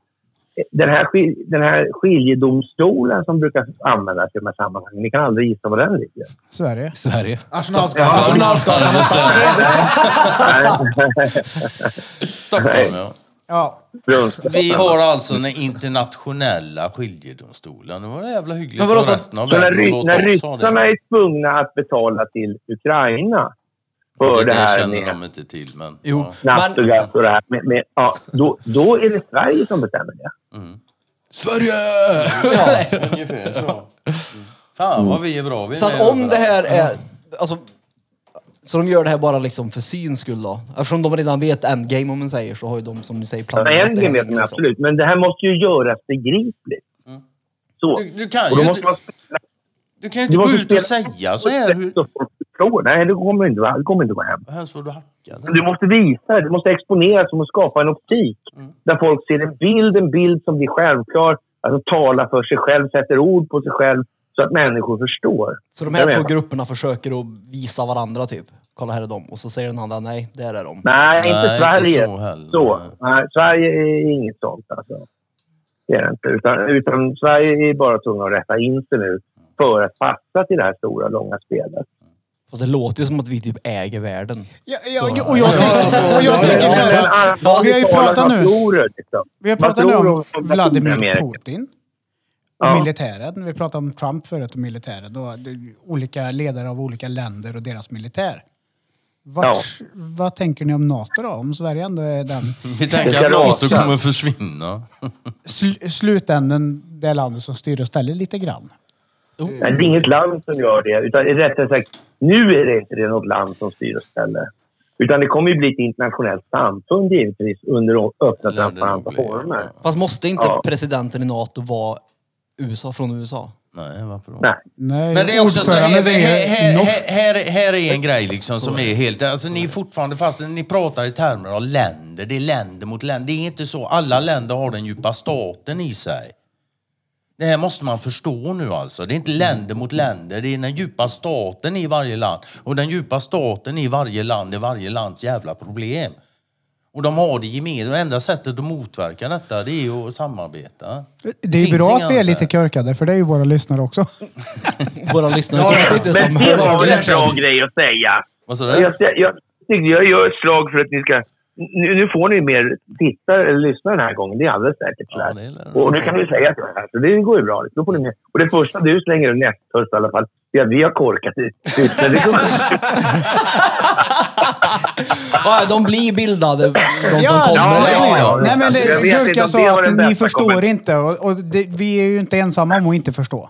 Den här, den här skiljedomstolen som brukar användas i de här sammanhangen, ni kan aldrig gissa var den ligger. Sverige. Sverige. Arsenalskadan. Arsenalskadan. Stockholm, ja. Ja. Vi har alltså den internationella skiljedomstolen. Det var jävla hyggligt Men vadå, resten av Så när, världen när ha ryssarna är tvungna att betala till Ukraina för Det, det, här känner med de inte till, men... Jo. Ja. naft och gas och det här, med, med, ja, då, då är det Sverige som bestämmer det. Sverige! [LAUGHS] Ungefär så. Mm. Fan vad vi är bra. Vi är Så att med om det här är... Alltså, så de gör det här bara liksom för syns skull då? Eftersom de redan vet endgame om man säger så har ju de som ni säger planerat Ja, det en här vet man absolut, men det här måste ju göras begripligt. Så. Du, du kan Och då ju måste inte, man spela du kan ju Du inte gå måste ut och spela- säga så här. Hur, så folk förstår. Nej, det kommer inte, vara- det kommer inte gå hem. helst får du hacka. Du måste visa. Du måste exponera som att skapa en optik. Där folk ser en bild, en bild som blir självklar. Alltså tala för sig själv, sätter ord på sig själv. Så att människor förstår. Så de Jag här två menar. grupperna försöker att visa varandra typ. Kolla här är de. Och så säger den andra nej, där är de. Nej, inte Nej, inte Sverige. så heller. Så. Nej, Sverige är inget sånt alltså. Det är det inte. Utan, utan Sverige är bara tvungna att rätta in sig nu för att passa till det här stora, långa spelet. Fast det låter ju som att vi typ äger världen. Ja, ja, och jag, tänker- och jag Ja, tänker ja, så här att vi har ju pratat nu. Liksom. Vi har pratat nu om Vladimir? Putin. Och Ja. militären. Vi pratade om Trump förut och militären. Och det är olika ledare av olika länder och deras militär. Vart, Vad tänker ni om NATO då? Om Sverige ändå är den [LAUGHS] Vi tänker att NATO kommer försvinna. sl slutänden, det landet som styr och ställer lite grann. Nej, det är inget land som gör det. Utan rättare sagt, nu är det inte det något land som styr och ställer. Utan det kommer ju bli ett internationellt samfund givetvis under öppna transparenta former. ja. Fast måste inte Ja. presidenten i NATO vara USA från USA? Nej, varför då? Nej. Nej, Men det är också så, här, här, här, här är en grej liksom som är helt... Alltså ni är fortfarande fast, ni pratar i termer av länder. Det är länder mot länder. Det är inte så. Alla länder har den djupa staten i sig. Det här måste man förstå nu alltså. Det är inte länder mot länder. Det är den djupa staten i varje land. Och den djupa staten i varje land är varje lands jävla problem. Och de har det gemensamt. Det enda sättet att motverka detta det är ju att samarbeta. Det är finns bra att vi är lite körkade, för det är ju våra lyssnare också. [LAUGHS] Våra lyssnare Ja, sitta som Men det var väl en bra grej att säga. Vad sa du? Jag, jag, jag, jag gör ett slag för att ni ska... Nu, nu får ni mer tittare eller lyssnare den här gången. Det är alldeles säkert. Ja, är det. och nu kan vi säga så här. Så det går ju bra. Då får ni. Och det första du slänger ur nästhörst i alla fall, det är att vi har korkat ut. [LAUGHS] Kommer- Ja, de blir bildade, de som Ja, kommer. ja, ja, ja. Nej men det- Jag Gurka sa att ni förstår kommentaren. inte och, och det, vi är ju inte ensamma om att inte förstå.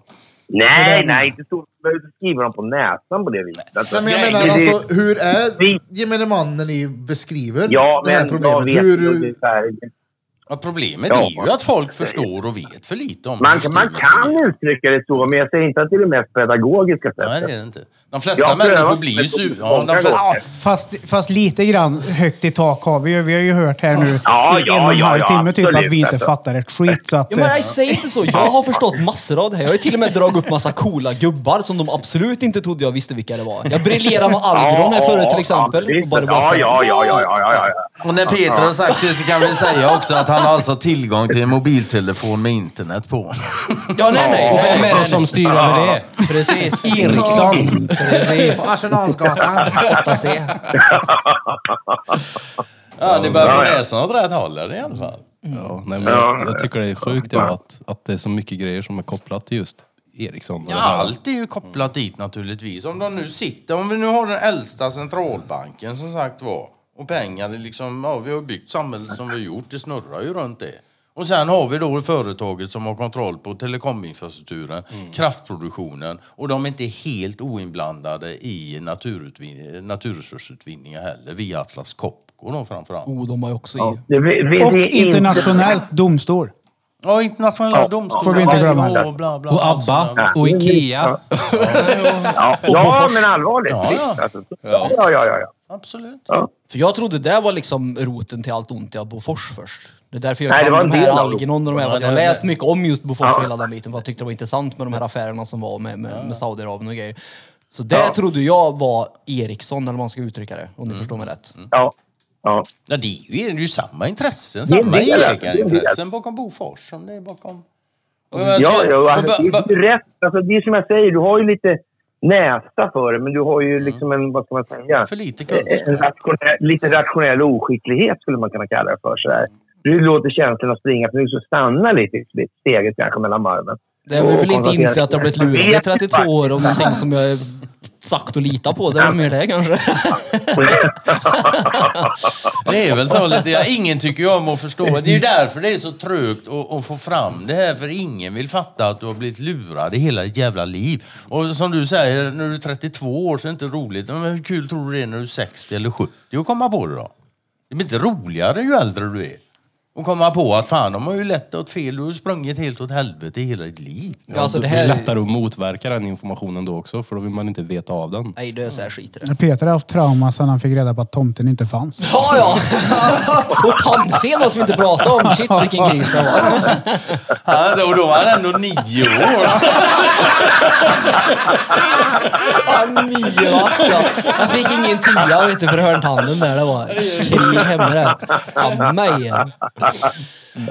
Nej, nej, inte så. Du behöver inte skriva dem på näsan på det viset. Alltså, Nej, men jag menar det- alltså, hur är gemene man när ni beskriver Ja, det här men problemet? hur, så här, Ja, problemet Ja. är ju att folk förstår och vet för lite om man, kan- man systemet fungerar. kan uttrycka det så, men jag säger inte att det är det mest pedagogiska sättet. Nej, det är det inte. De flesta Jag människor blir ju med sur. Ja, gånger. Fast, fast lite grann högt i tak har vi ju. Vi har ju hört här nu Ja, i ja, en och en ja, halv ja, timme typ att vi inte fattar ett skit. Så att, Ja, men eh, nej, säg inte så. Jag har förstått massor av det här. Jag har ju till och med dragit upp massa coola gubbar som de absolut inte trodde jag visste vilka det var. Jag briljerade med Algron här förut till exempel. Ja, och bara ja, bara ja, ja, ja, ja, ja, ja, ja. Och när Peter har sagt det så kan vi säga också att han har alltså tillgång till en mobiltelefon med internet på. Ja, nej, nej. Vem nej, är det som styr över det? Precis. Eriksson. Precis. På Arsenalsgatan. 8C. Ja, ni börjar få näsan åt rätt håll i alla fall. Ja, nej, men jag, jag tycker det är sjukt ja, att, att det är så mycket grejer som är kopplat till just Eriksson. och Ja, det här. allt är ju kopplat dit naturligtvis. Om de nu sitter, om vi nu har den äldsta centralbanken som sagt var. Och pengar, är liksom, ja, vi har byggt samhället som vi har gjort, det snurrar ju runt det. Och sen har vi då företaget som har kontroll på telekominfrastrukturen, kraftproduktionen och de är inte helt oinblandade i naturutvin- naturresursutvinningar heller, via Atlas Copco då framförallt. Oh, de har ju också Ja, Och internationellt domstol. Ja, internationella Ja, domstolar. får vi inte glömma. Och bla, bla, Och ABBA där. och Ikea. Ja, ja men allvarligt. Ja, ja. alltså. ja, ja, ja, ja. Absolut. ja. För jag trodde det var liksom roten till allt ont i Bofors först. Det är därför jag Nej, det kan var de här. Algernon och de här. Ja, Jag har läst mycket om just Bofors Ja. hela den biten. För jag tyckte det var intressant med de här affärerna som var med, med, med Saudiarabien och grejer. Så det Ja. trodde jag var Ericsson, eller vad man ska uttrycka det. Om ni förstår mig rätt. ja. ja. Ja, det är ju, det är ju samma intressen, samma ägarintressen bakom Bofors som det är bakom... Ja, ja alltså, det är ju rätt. Alltså, det är som jag säger, du har ju lite näsa för det, men du har ju liksom en, vad ska man säga, För lite en kunskap. rationell, lite rationell oskicklighet skulle man kunna kalla det för. Så där. Du låter känslorna springa, för nu så stannar lite i steget kanske mellan varven. Det är väl inte inse att jag blivit lurad i 32 år om någonting som jag sagt att lita på. Det var mer det kanske. [LAUGHS] Det är väl så lite. Ja, ingen tycker ju om att förstå. Det är ju därför det är så trögt att, att få fram det här. För ingen vill fatta att du har blivit lurad i hela ditt jävla liv. Och som du säger, när du är 32 år så är det inte roligt. Men hur kul tror du det är när du är 60 eller 70 att komma på det då? Det blir inte roligare ju äldre du är. Och komma på att fan, de har ju lett åt fel. Du har ju sprungit helt åt helvete i hela ditt liv. Ja, alltså det det blir här... lättare att motverka den informationen då också, för då vill man inte veta av den. Nej, det är så här skit i det. Peter har haft trauma sedan han fick reda på att tomten inte fanns. Ja, ja! [LAUGHS] och tandfen då, som vi inte pratade om. Shit vilken kris det var. [LAUGHS] Ja, och då var han ändå nio år. [LAUGHS] Ja, nio vast ja. Jag fick ingen tia vet du, för hörntanden där. Det var krig hemma där. Ja. Nej,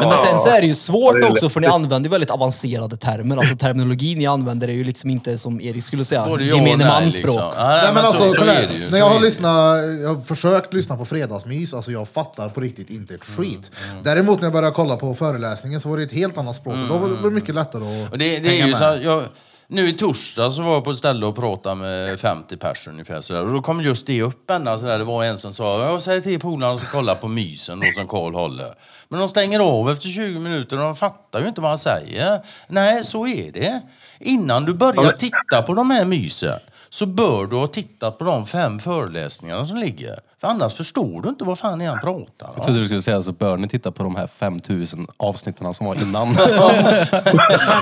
[LAUGHS] men sen så är det ju svårt också för ni använder ju väldigt avancerade termer. Alltså terminologin ni använder är ju liksom inte som Erik skulle säga, Både ja och gemene nej, mans liksom. språk. Ja, nej, Nej, men så- alltså, så kolla är här. det ju. När jag har lyssnat, jag har försökt lyssna på fredagsmys, alltså jag fattar på riktigt inte ett Mm, skit. Däremot när jag började kolla på föreläsningen så var det ett helt annat språk och då var det mycket lättare att Mm. Och det, det hänga är ju med. så här, jag, nu i torsdag så var jag på ett ställe och pratade med 50 personer ungefär sådär. Och då kom just det upp ända sådär. Det var en som sa, jag säger till polarna att kolla på mysen då som Karl håller. Men de stänger av efter 20 minuter och de fattar ju inte vad han säger. Nej, så är det. Innan du börjar titta på de här mysen så bör du ha tittat på de fem föreläsningarna som ligger. För annars förstår du inte vad fan är han pratar Jag om. trodde du skulle säga så bör ni titta på de här 5000 avsnitten som var innan. [LAUGHS]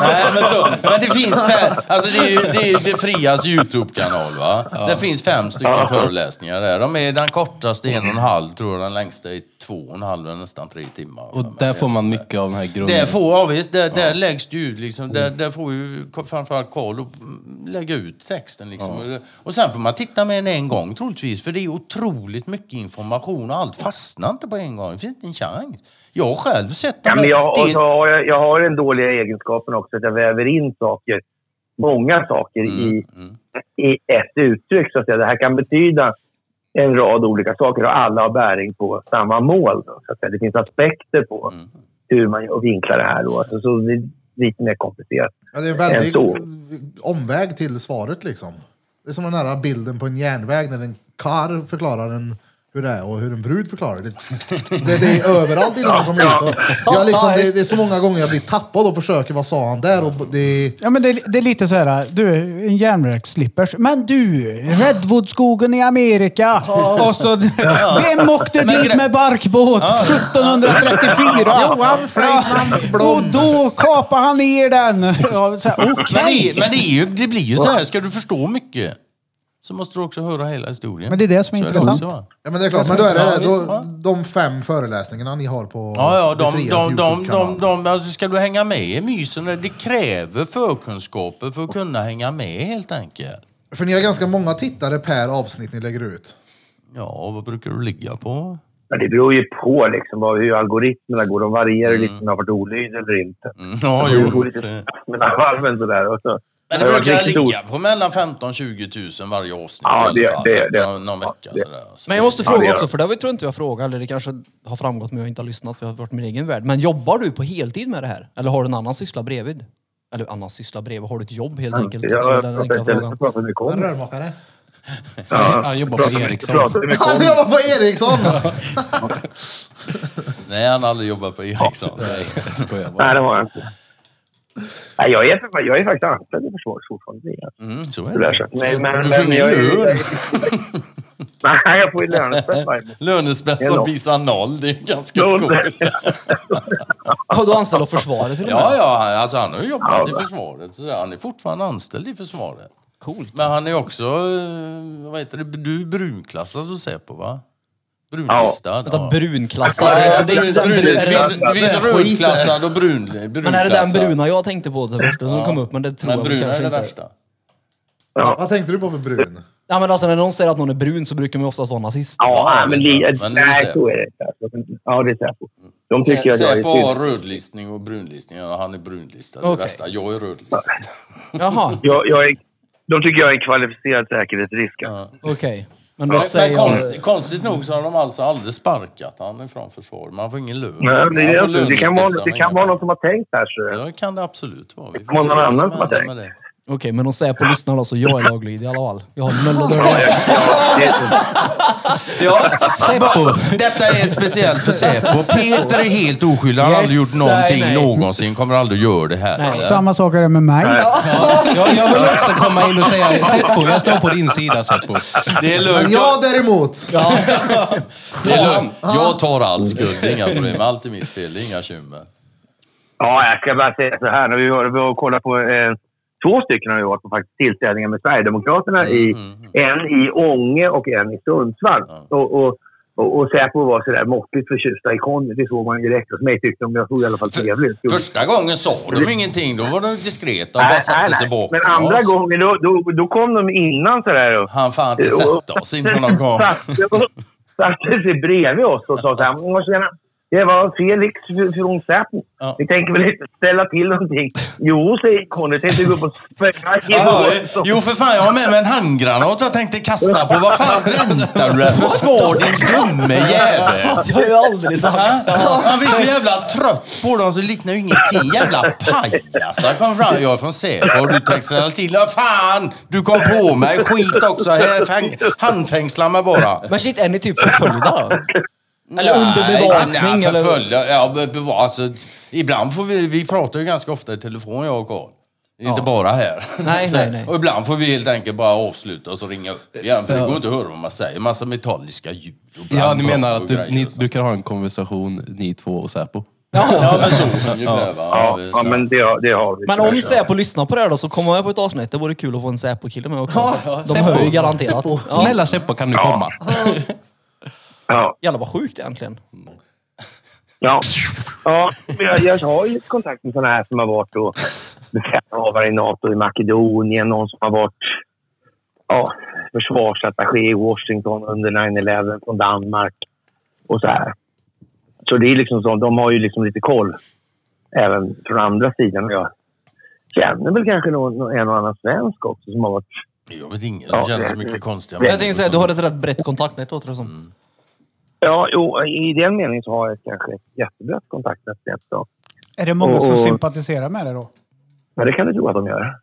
Nej, men, så, men det finns fem, alltså det är ju det, är det Frias Youtube-kanal va. Det finns fem stycken föreläsningar där. De är den kortaste en och en halv tror jag, den längsta är två och en halv, nästan tre timmar. Och där får man mycket av den här grunden. Där får, ja, visst, där, där läggs det ut liksom, där, där får ju framförallt Karl lägga ut texten liksom. Och, och sen får man titta med den en gång troligtvis, för det är otroligt mycket information och allt fastnar inte på en gång. Det finns inte en chans. Jag har själv sett Ja, de men jag, och det- så har jag, jag har den dåliga egenskapen också att jag väver in saker, många saker i, i ett uttryck. Så att säga. Det här kan betyda en rad olika saker och alla har bäring på samma mål. Då, så att säga. Det finns aspekter på hur man vinklar det här. Då. Alltså, så det är lite mer komplicerat. Ja, det är en väldig än så. omväg till svaret liksom. Det är som den här bilden på en järnväg när en kar förklarar en, hur det är och hur en brud förklarar det. Det, det är överallt innan man kommer. Och jag liksom, det, det är så många gånger jag blir tappad och försöker, vad sa han där? Och det, Ja, men det, är- det är lite så här, du, en järnvägsslippers. Men du, Redwoodskogen i Amerika. Och så, vem åkte Men dit med barkbåt 1734? Johan Flöjtnantsblom. Och då kapade han ner den. Ja, så här, Men, Okej. det, men det, är ju, det blir ju så här, ska du förstå mycket så måste du också höra hela historien. Men det är det som är Så intressant. också? Ja men det är klart, men då är det då, de fem föreläsningarna ni har på Ja, ja, Det de, de, de, de, de, alltså ska du hänga med i mysen, det kräver förkunskaper för att kunna hänga med helt enkelt. För ni har ganska många tittare per avsnitt ni lägger ut. Ja, vad brukar du ligga på? Ja, det beror ju på liksom, vad, hur algoritmerna går. De varierar ju lite om det har varit olyd eller inte. Mm, ja, Det jo. går lite mellan varven sådär. Och så. Men det brukar ligga på mellan 15 20 000 varje avsnitt Ja, i alla fall. det- efter det- någon, någon ja, vecka. det- sådär. Så Men jag måste Ja, det fråga gör också, för det tror jag inte jag frågat, eller det kanske har framgått men jag inte har lyssnat för jag har varit i min egen värld. Men jobbar du på heltid med det här? Eller har du en annan syssla bredvid? Eller annan syssla bredvid, har du ett jobb helt enkelt? Är Jag den enkla frågan. jag pratar mycket En om. rörmokare. Han jobbar på Ericsson. Han jobbar på Ericsson! Nej, han har aldrig jobbat på Ericsson. Nej, jag skojar Nej, bara. det har jag inte. Nej, jag, är, jag är faktiskt anställd i försvaret fortfarande. Mm, så är Det Nej, men, Du får men ingen lön. Nej, jag får ju Det är som visar noll. Det är ganska coolt. [LAUGHS] Har du anställd av försvaret och? Ja, ja, alltså han har jobbat Ja. i försvaret. Så han är fortfarande anställd i försvaret. Coolt. Men han är också, eh, vad heter det, du är brunklassad hos Säpo va? Brunlistad. Vänta, brunklassad? Ja, det, ja, brun, brun, brun, det är finns, det, det finns det skit rödklassad och brun, brunklassad. men är det den bruna jag tänkte på till första som kom upp? Men det tror Men jag väl bruna är kanske det inte. värsta. Vad tänkte du på för brun? Ja, men alltså när någon säger att någon är brun så brukar man oftast vara nazist. Ja, Ja, men, li, men nej, det så är det. Ja, det är Säpo. De tycker att jag är Säpo har rödlistning och brunlistning. Ja, han är brunlistad. Det är Okej. värsta. Jag är rödlistad. Jaha, jag, jag är, De tycker jag är en kvalificerad säkerhetsrisk. Ja. okej. Men då Men, säger men konst, konstigt nog så har de alltså aldrig sparkat han ifrån försvaret. Man får ingen lön. Nej, det, är det, alltså, det, kan vara, det kan vara någon som har tänkt här. Så. Ja, det kan det absolut vara. Vi får kan se vara någon annan som har tänkt. Okej, men om Säpo lyssnar då så jag är laglydig i alla fall. Jag har noll dörrar. Ja, bara, detta är speciellt för Säpo. Peter är helt oskyldig. Han har Yes, aldrig gjort någonting nej, nej. någonsin. Kommer aldrig att göra det här. Nej. Samma sak är det med mig. Jag, jag vill också komma in och säga Seppo, jag står på din sida Seppo. Det är Men lugnt. jag däremot. Det är lugnt. Jag tar all skuld. Det är Inga problem. Allt är mitt fel. Det är inga bekymmer. Ja, jag ska bara säga så här. När vi var, vi var och kollade på eh, två stycken har vi varit på faktiskt tillställningar med Sverigedemokraterna. I, en i Ånge och en i Sundsvall. Och, och, och, och Säpo var sådär måttligt förtjusta i Conny. Det såg man direkt. Hos mig tyckte de jag såg i alla fall trevligt. Första gången sa de ingenting. Då var de diskreta och bara satte sig bakom Men andra oss. gången, då, då, då kom de innan sådär. Och, Han fan inte sätta oss innan de kom. satte, sig bredvid oss och sa så här. "Åh, tjena, Det var Felix från Säpo. Ja. Ni tänker väl inte ställa till någonting? Jo, säger Conny. Tänkte gå upp och spöka i Ja, båten." jo för fan, jag har med mig en handgranat jag tänkte kasta på. Vad fan väntar du där? Försvar din dumme jävel! [LAUGHS] Det har jag aldrig sagt. Han blir så jävla trött på dem så det liknar ju ingenting. Jävla pajasar kom fram. Jag är från Säpo och du tänkte ställa till. Ja, fan! Du kom på mig. Skit också. Handfängsla mig bara. Men shit, är ni typ förföljda då? [LAUGHS] Eller under bevakning, Nej, eller? förföljda. Ja, be- beva- alltså, ibland får vi, vi pratar ju ganska ofta i telefon jag och Carl. Inte bara här. Nej, [LAUGHS] Så- nej, nej. Och ibland får vi helt enkelt bara avsluta och så ringa upp igen. För det går inte att höra vad man säger. Massa metalliska ljud. och Ja, ni menar att du, ni, du kan ha en konversation, ni två och Säpo? Ja, men så ungefär. Ja, vi- ja, men det, har- det har vi. Men om Säpo lyssnar på det här då så kommer jag på ett avsnitt. Det vore kul att få en Säpo-kille med också. De Säpo. hör ju garanterat. Säpo. Ja. Snälla Seppo, kan du komma? [LAUGHS] Ja. Jävlar vad sjukt egentligen. Ja, ja men jag, jag har ju lite kontakt med sådana här som har varit och befälhavare i NATO i Makedonien. Någon som har varit ja, försvarsattaché i Washington under 9-11 från Danmark. Och så här. Så det är liksom så, de har ju liksom lite koll även från andra sidan. Jag känner väl kanske någon, en och annan svensk också som har varit... Jag vet. Ja, Det känns så det- mycket konstiga Jag tänkte säga, du har ett rätt brett kontaktnät låter det som. Ja, jo, i den meningen så har jag kanske ett jättebrett kontaktnät. Är det många som Och- och- sympatiserar med det då? Men det kan du tro att de gör.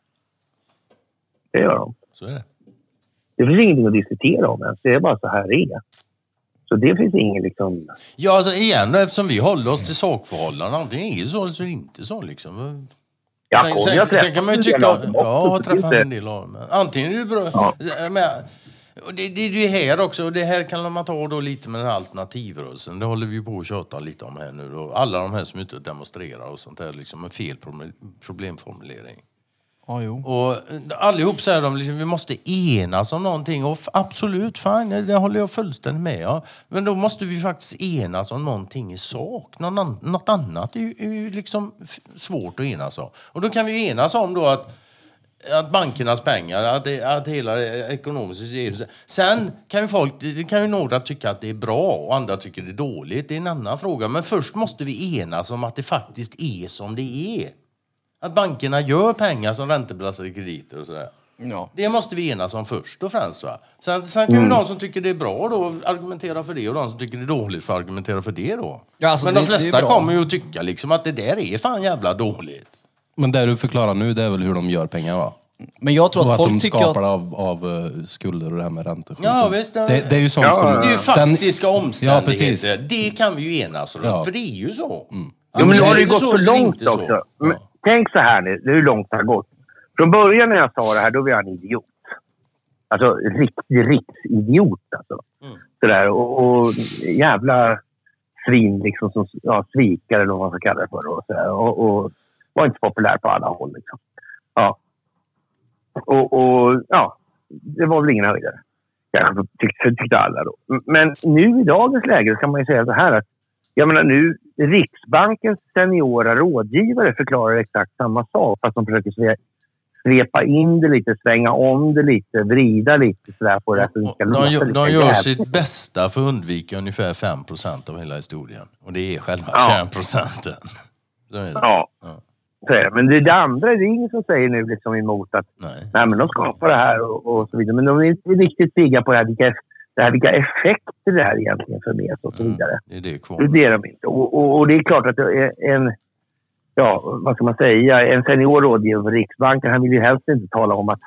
Det gör de. Så är det. Det finns ingenting att diskutera om ens. Det är bara så här det är. Så det finns ingen liksom... Ja, alltså igen, eftersom vi håller oss till sakförhållanden. Antingen är det så eller så är det inte så liksom. Ja, Sen, sen, sen, kan man ju tycka... också, Ja, jag har träffat en del av dem. Antingen är det bra... Ja. Men, och det, det, det är här också, och det här kan man ta då lite med den här alternativrörelsen. Det håller vi på att tjata lite om här nu då. Alla de här som är ute och demonstrerar och sånt där, liksom en fel problem- problemformulering. Ja, jo. Och allihop säger de liksom, vi måste enas om någonting. Och absolut, fine, det håller jag fullständigt med om. Men då måste vi faktiskt enas om någonting i sak. Någon an- något annat är ju, är ju liksom svårt att enas om. Och då kan vi enas om då att att bankernas pengar, att, det, att hela det ekonomiska systemet. Sen kan ju folk, det kan ju några tycka att det är bra och andra tycker det är dåligt. Det är en annan fråga. Men först måste vi enas om att det faktiskt är som det är. Att bankerna gör pengar som räntebelastade krediter och sådär. Ja. Det måste vi enas om först och främst. Va? Sen, sen kan ju de som tycker det är bra då argumentera för det och de som tycker det är dåligt får argumentera för det då. Ja, alltså Men det- de flesta kommer ju att tycka liksom att det där är fan jävla dåligt. Men det du förklarar nu, det är väl hur de gör pengar va? Men jag tror Och att att de folk tycker skapar att... av, av eh, skulder och det här med räntor. Ja, visst, Det, det- det är ju sånt Ja, som... ja, Det är ju faktiska Ja, omständigheter. precis. det kan vi ju enas om. Ja. För det är ju så. Jo, men nu har det ju gått så för långt också. Men, tänk så här nu, hur långt det har gått. Från början när jag sa det här, då var jag en idiot. Alltså riktig riksidiot alltså. Mm. Sådär, och, och jävla svin liksom, som, ja, svikare eller vad man ska kalla det för. Och, sådär, och, och var inte populär på alla håll. Liksom. Ja. Och, och ja, det var väl ingen höjdare. Kanske tyckte, tyckte alla då. Men nu i dagens läge kan man ju säga så här att jag menar nu, Riksbankens seniora rådgivare förklarar exakt samma sak fast de försöker sve- svepa in det lite, svänga om det lite, vrida lite sådär på det. så det ska De, gör- de gör sitt bästa för att undvika ungefär 5% av hela historien. Och det är själva Ja. kärnprocenten. Ja. Ja. Det. Men det, det andra det är ingen som säger nu liksom emot att Nej. nej, men de skapar det här och, och så vidare. Men de är inte riktigt pigga på det här, vilka, det här, vilka effekter det här egentligen för med och så vidare. Det är det. Det är de inte. Och, och, och det är klart att en, ja, vad ska man säga, en senior rådgivare för Riksbanken, han vill ju helst inte tala om att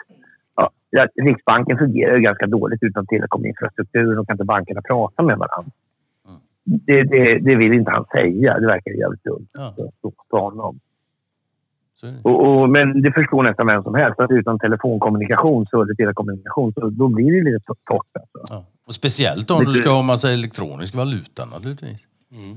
ja, Riksbanken fungerar ju ganska dåligt utan telekominfrastrukturen och kan inte bankerna prata med varandra. Mm. Det, det, det vill inte han säga. Det verkar jävligt dumt Ja. för honom. Och, och, men det förstår nästan vem som helst att utan telefonkommunikation, telekommunikation, så då blir det lite torrt. Alltså. Ja. Och speciellt om du ska ha massa elektronisk valuta naturligtvis.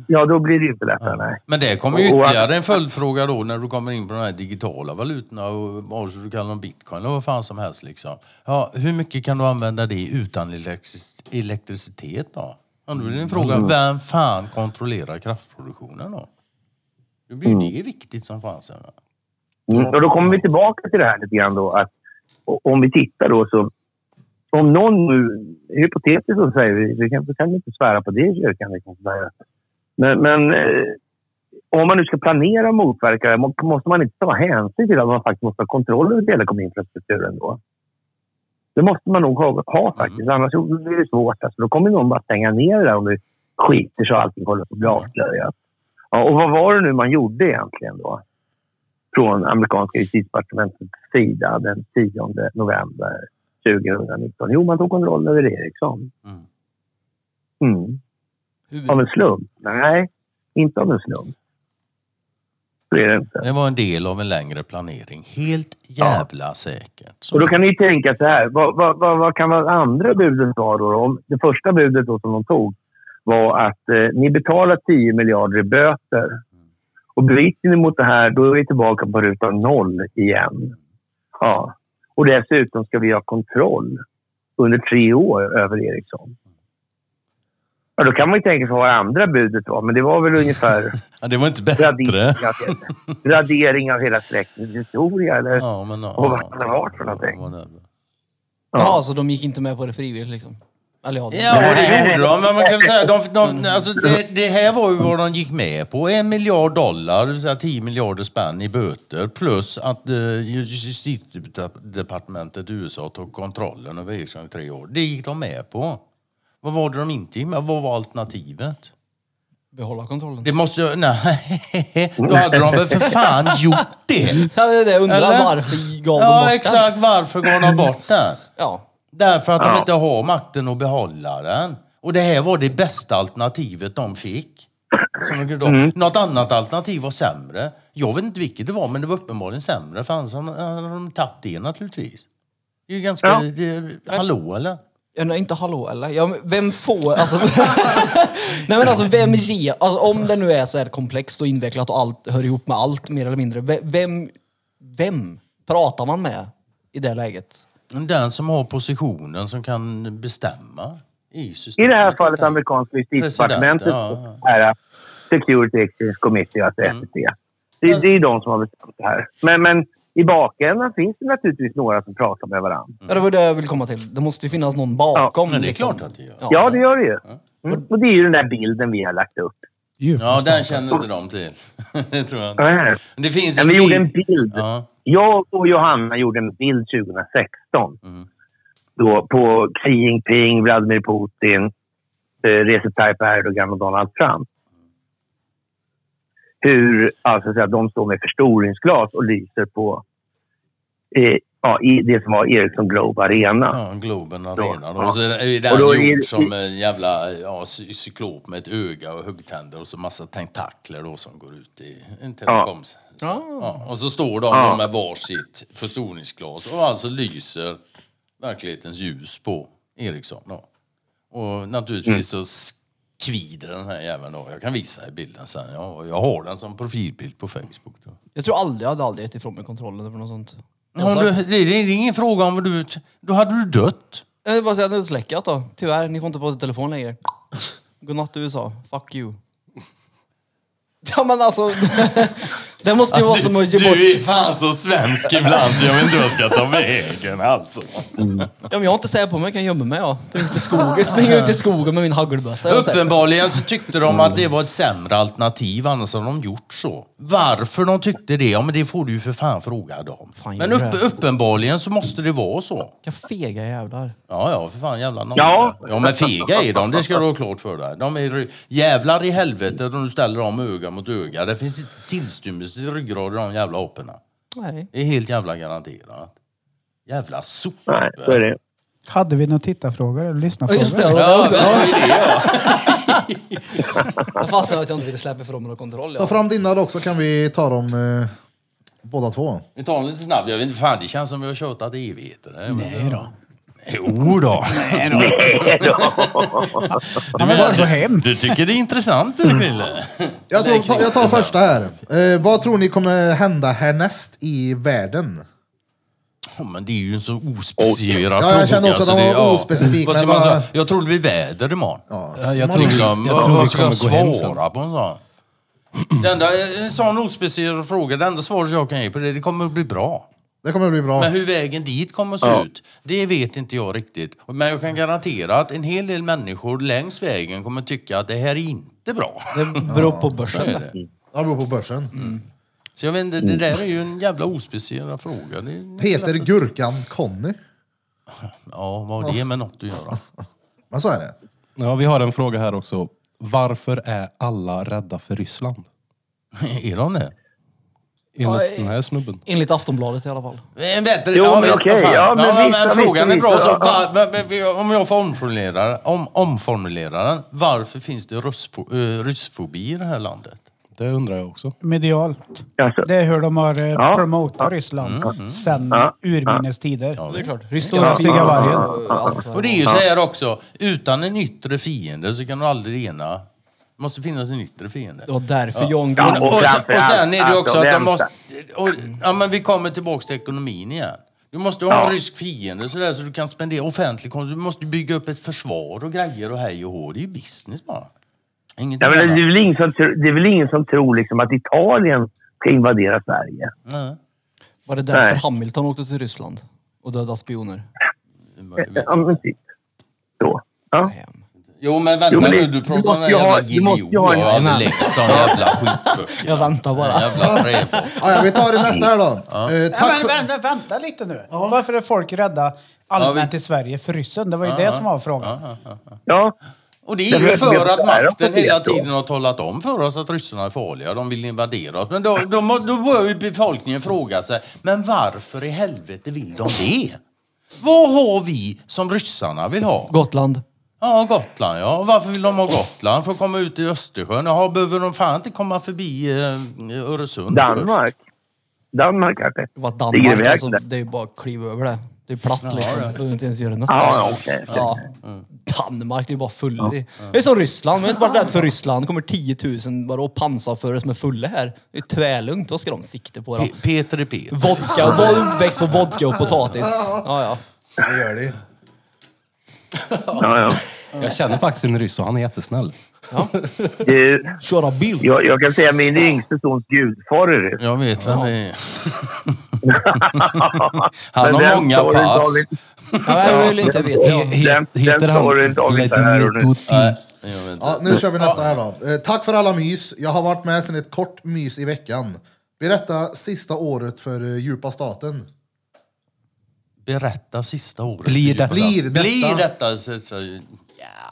Ja, då blir det inte lättare. Nej. Men det kommer ju Och- och- ytterligare en följdfråga då när du kommer in på de här digitala valutorna och vad du kallar dem bitcoin eller vad fan som helst liksom. Ja, hur mycket kan du använda det utan elektric- elektricitet då? Ja, då blir det en fråga, Mm. vem fan kontrollerar kraftproduktionen då? Då blir ju det viktigt som fan sen. va? Mm. Och då kommer vi tillbaka till det här lite grann då att om vi tittar då så om någon nu, hypotetiskt så säger vi, vi kan, vi kan inte svära på det i kyrkan. vi kan säga. Men, men eh, om man nu ska planera och motverka måste man inte ta hänsyn till att man faktiskt måste ha kontroll över telekominfrastrukturen då. Det måste man nog ha, ha faktiskt, annars blir det svårt. Alltså, då kommer någon bara stänga ner det där om det skiter så allting håller på att bli avslöjat. Ja, och vad var det nu man gjorde egentligen då? Från amerikanska justitiedepartementets sida den 10 november 2019. Jo, man tog kontroll över Ericsson. Mm. Mm. Av en slump? Nej, inte av en slump. Det inte. Det var en del av en längre planering. Helt jävla säkert. Så- Och då kan ni tänka så här. Vad, vad, vad, vad kan vara andra budet vara då? Om det första budet då som de tog var att eh, ni betalar 10 miljarder i böter. Och bryter ni mot det här, då är vi tillbaka på ruta noll igen. Ja. Och dessutom ska vi ha kontroll under tre år över Ericsson. Ja, då kan man ju tänka sig vad andra budet var, men det var väl ungefär [LAUGHS] Ja, det var inte bättre. radering av, radering av hela släktens historia. Eller? Ja, men, ja, Och vad kan det ha varit för någonting? whatever. Jaha, så de gick inte med på det frivilligt liksom? Eller ja, de- Ja, och det gjorde de. Men man kan säga, de, de, alltså det, det här var ju vad de gick med på. En miljard dollar, det vill säga 10 miljarder spänn i böter. Plus att eh, justitiedepartementet i USA tog kontrollen över Ericsson i tre år. Det gick de med på. Vad var det de inte gick med? Vad var alternativet? Behålla kontrollen. Det måste ju... Nej, [LAUGHS] då hade de väl för fan gjort det. Ja, det är det. Undrar varför gav de Ja, bort exakt. Varför går de bort den? Ja. Därför att de Ja. inte har makten att behålla den. Och det här var det bästa alternativet de fick. Som de, mm. Något annat alternativ var sämre. Jag vet inte vilket det var, men det var uppenbarligen sämre. För annars hade de tagit det naturligtvis. Det är ju ganska... Ja. Det, hallå eller? Ja, nej, inte hallå eller? Ja, vem får, alltså... [LAUGHS] nej men alltså vem ger, alltså om det nu är så här komplext och invecklat och allt hör ihop med allt mer eller mindre. ve- Vem, vem pratar man med i det läget? Den som har positionen som kan bestämma i I systemet. det här fallet amerikanska justitiedepartementet ja. är Security Exchange Committee, alltså Mm. SEC. Det, det är de som har bestämt det här. Men, men i bakändan finns det naturligtvis några som pratar med varandra. Ja, det var det jag ville komma till. Det måste ju finnas någon bakom. Men det är liksom. klart att det gör. Ja, det gör det ju. Mm. Och det är ju den där bilden vi har lagt upp. Ja, den känner inte de till. [LAUGHS] det tror jag inte. Det finns Ja, en vi gjorde en bild. bild. Ja. Jag och Johanna gjorde en bild 2016. Mm. Då på Xi Jinping, Vladimir Putin, eh, Recep Tayyip Erdogan och Donald Trump. Hur alltså, så att de står med förstoringsglas och lyser på eh, ja, i det som var Ericsson Globe Arena. Ja, Globen Ja. Arena. Och så är den då är gjord det- som en jävla ja, cy- cyklop med ett öga och huggtänder och så massa tentakler då som går ut i en telekoms. Ja. Ja, och så står de Ja. med varsitt förstoringsglas och alltså lyser verklighetens ljus på Ericsson. Då. Och naturligtvis Mm. så kvider den här jäveln då. Jag kan visa i bilden sen. Ja, jag har den som profilbild på Facebook. Då. Jag tror aldrig, jag hade aldrig gett ifrån mig kontrollen eller något sånt. Ja, du, det, det är ingen fråga om vad du... Då hade du dött. Jag vill bara säga att det är släckat då. Tyvärr, ni får inte prata i telefon längre. Godnatt USA. Fuck you. Ja men alltså. [LAUGHS] det måste ju vara som att ge bort... Du är fan så svensk ibland så jag vet inte vad jag ska ta vägen alltså. Ja, men jag har inte säga på mig, jag kan gömma mig ja. Springa ut i skogen, springa ut i skogen med min hagelbössa. Uppenbarligen så tyckte de att det var ett sämre alternativ, annars hade de gjort så. Varför de tyckte det, ja men det får du ju för fan fråga dem. Fan, men upp, uppenbarligen så måste det vara så. Vilka fega jävlar. Ja, ja, för fan jävla Ja. ja, men fega är de, det ska du ha klart för dig. De är jävlar i helvete om du ställer dem öga mot öga. Det finns inte tillstymmelse till ryggrad i de jävla aporna. Nej. Det är helt jävla garanterat. Jävla sopor. Nej, så är det. Hade vi några tittarfrågor eller Ja, lyssnarfrågor? just det. det Ja, det är det ja. Jag fastnade att jag inte ville släppa ifrån mig någon kontroll. Ta Ja. fram dina då så kan vi ta dem eh, båda två. Vi tar den lite snabbt. Jag vet inte, fan det känns som vi har tjatat i evigheter. det. Nej då. Jo då. Ja, men bara gå hem. Du tycker det är intressant du Krille? Jag, tror, ta, jag tar första här. Eh, vad tror ni kommer hända härnäst i världen? Ja, men det är ju en så ospecificerad Ja, jag kände också så att den var ja. ospecifik, Vad ska men man vad- säga? Jag tror det blir väder imorgon. Ja, Ja, jag tror- liksom- jag tror vad vi ska kommer jag gå hem sen. svara på en sån? Det enda, en sån ospecificerad fråga, det enda svaret jag kan ge på det, det kommer att bli bra. Det kommer att bli bra. Men hur vägen dit kommer att se Ja. ut, det vet inte jag riktigt. Men jag kan garantera att en hel del människor längs vägen kommer tycka att det här är inte bra. Det beror på börsen. är det. Det beror på börsen. Så jag vet inte, det där är ju en jävla ospecificerad fråga. Det är, Peter Gurkan Conny. ja, vad har det med något att göra? [LAUGHS] Men så är det. Ja, vi har en fråga här också. Varför är alla rädda för Ryssland? [LAUGHS] är de det? Enligt den här snubben. Enligt Aftonbladet i alla fall. En bättre, Jo, men visst, okej, vad fan. ja, men vissa- men frågan är bra. Så, va, va, va, om jag får omformulera, om, omformulera den. Varför finns det uh, ryssfobi i det här landet? Det undrar jag också. Medialt. Det är hur de har eh, Ja. promotat Ryssland sen Ja. urminnes tider. Ja, Det är klart. Stora stygga vargen. Och det är ju så här också, utan en yttre fiende så kan du aldrig ena. Det måste finnas en yttre fiende. Var därför Ja, Gunnar... och Och, sen, och framförallt, sen är det också att de måste... Och, ja, men vi kommer tillbaks till ekonomin igen. Du måste ha en Ja. rysk fiende så, där, så du kan spendera offentlig konsumtion. Du måste bygga upp ett försvar och grejer och hej och hå. Det är ju business bara. Ingenting ja, men det, är väl ingen som, tro- det är väl ingen som tror liksom att Italien ska invadera Sverige. Nej. Var det därför Nej. Hamilton åkte till Ryssland? Och dödade spioner? Ja, men typ. Så. Ja. Jo men vänta Jo, men det- nu, du du pratar om den jävla Gilio. Jag har aldrig läst de jävla [LAUGHS] skitböckerna. Jag väntar bara. Jävla träpop. Ah, ja, vi tar det nästa här då. Ja, tack men för... vänta, vänta lite nu. Varför är folk rädda allmänt i Sverige för ryssen? Det var ju det som var frågan. ja. Och det är ju för att är makten hela tiden har talat om för oss att ryssarna är farliga. De vill invadera oss. Men då, då, då bör ju befolkningen fråga sig, men varför i helvete vill de det? Vad har vi som ryssarna vill ha? Gotland. Ja, Gotland ja. Och varför vill de ha Gotland? För att komma ut i Östersjön? Jaha, behöver de fan inte komma förbi eh, Öresund först? Danmark. Danmark kanske. Det var Danmark det alltså. där? Det är ju bara att kliva över det. Det är platt liksom. Du behöver inte ens göra något. Ja, ja, okej. Ja. Danmark, det är bara full i. Det är som Ryssland. Man är inte bara rädd för Ryssland. Det kommer 10 000 bara och pansarförare som är fulla här. Det är tvärlugnt. Vad ska de sikta på då? Pe- Peter är Peter. Vodka [LAUGHS] och uppväxt på vodka och potatis. Ja, ja. Det gör det. Ja, ja. Jag känner faktiskt en ryss och han är jättesnäll. Du, Köra bil. jag, jag kan säga min yngste sons gudfar är ryss. Jag vet vem det är. [LAUGHS] [LAUGHS] Han har den många pass. jag vill inte veta. Heter den han storyn tar vi inte här och Vladimir nu. Nej. Ja, nu kör vi nästa här då. Eh, tack för alla mys. Jag har varit med sedan ett kort mys i veckan. Berätta sista året för eh, djupa staten. Berätta sista året. Blir detta? Blir detta? Blir detta så, så, ja.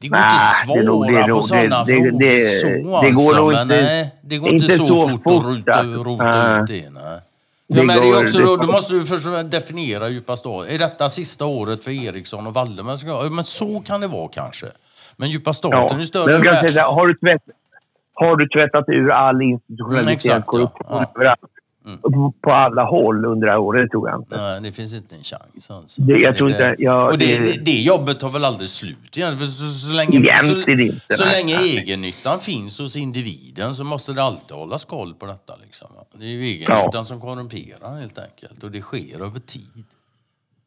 Det går inte det är nog- det på sådana det- frågor det- så det går alltså. nog Men inte- nej, det går inte, inte så, så fort fort, att rota, alltså. rota ut det. Nej. Det men det är går- också, det- då, då måste du först definiera djupa staten. Är detta sista året för Eriksson och Valdemar? Men så kan det vara kanske. Men djupa staten Ja. är Men större jag än kan säga, har, du tvätt, har du tvättat ur all Mm, ja. korruption Ja. Mm. på, alla håll under det här året, tror jag inte. Nej, det finns inte en chans. Alltså. Det- jag tror är inte- jag- och det, det- det, jobbet tar väl aldrig slut igen? För så, så länge, så, inte, så länge egennyttan finns hos individen så måste det alltid hållas koll på detta. Liksom. Det är ju egennyttan Ja. som korrumperar helt enkelt. Och det sker över tid.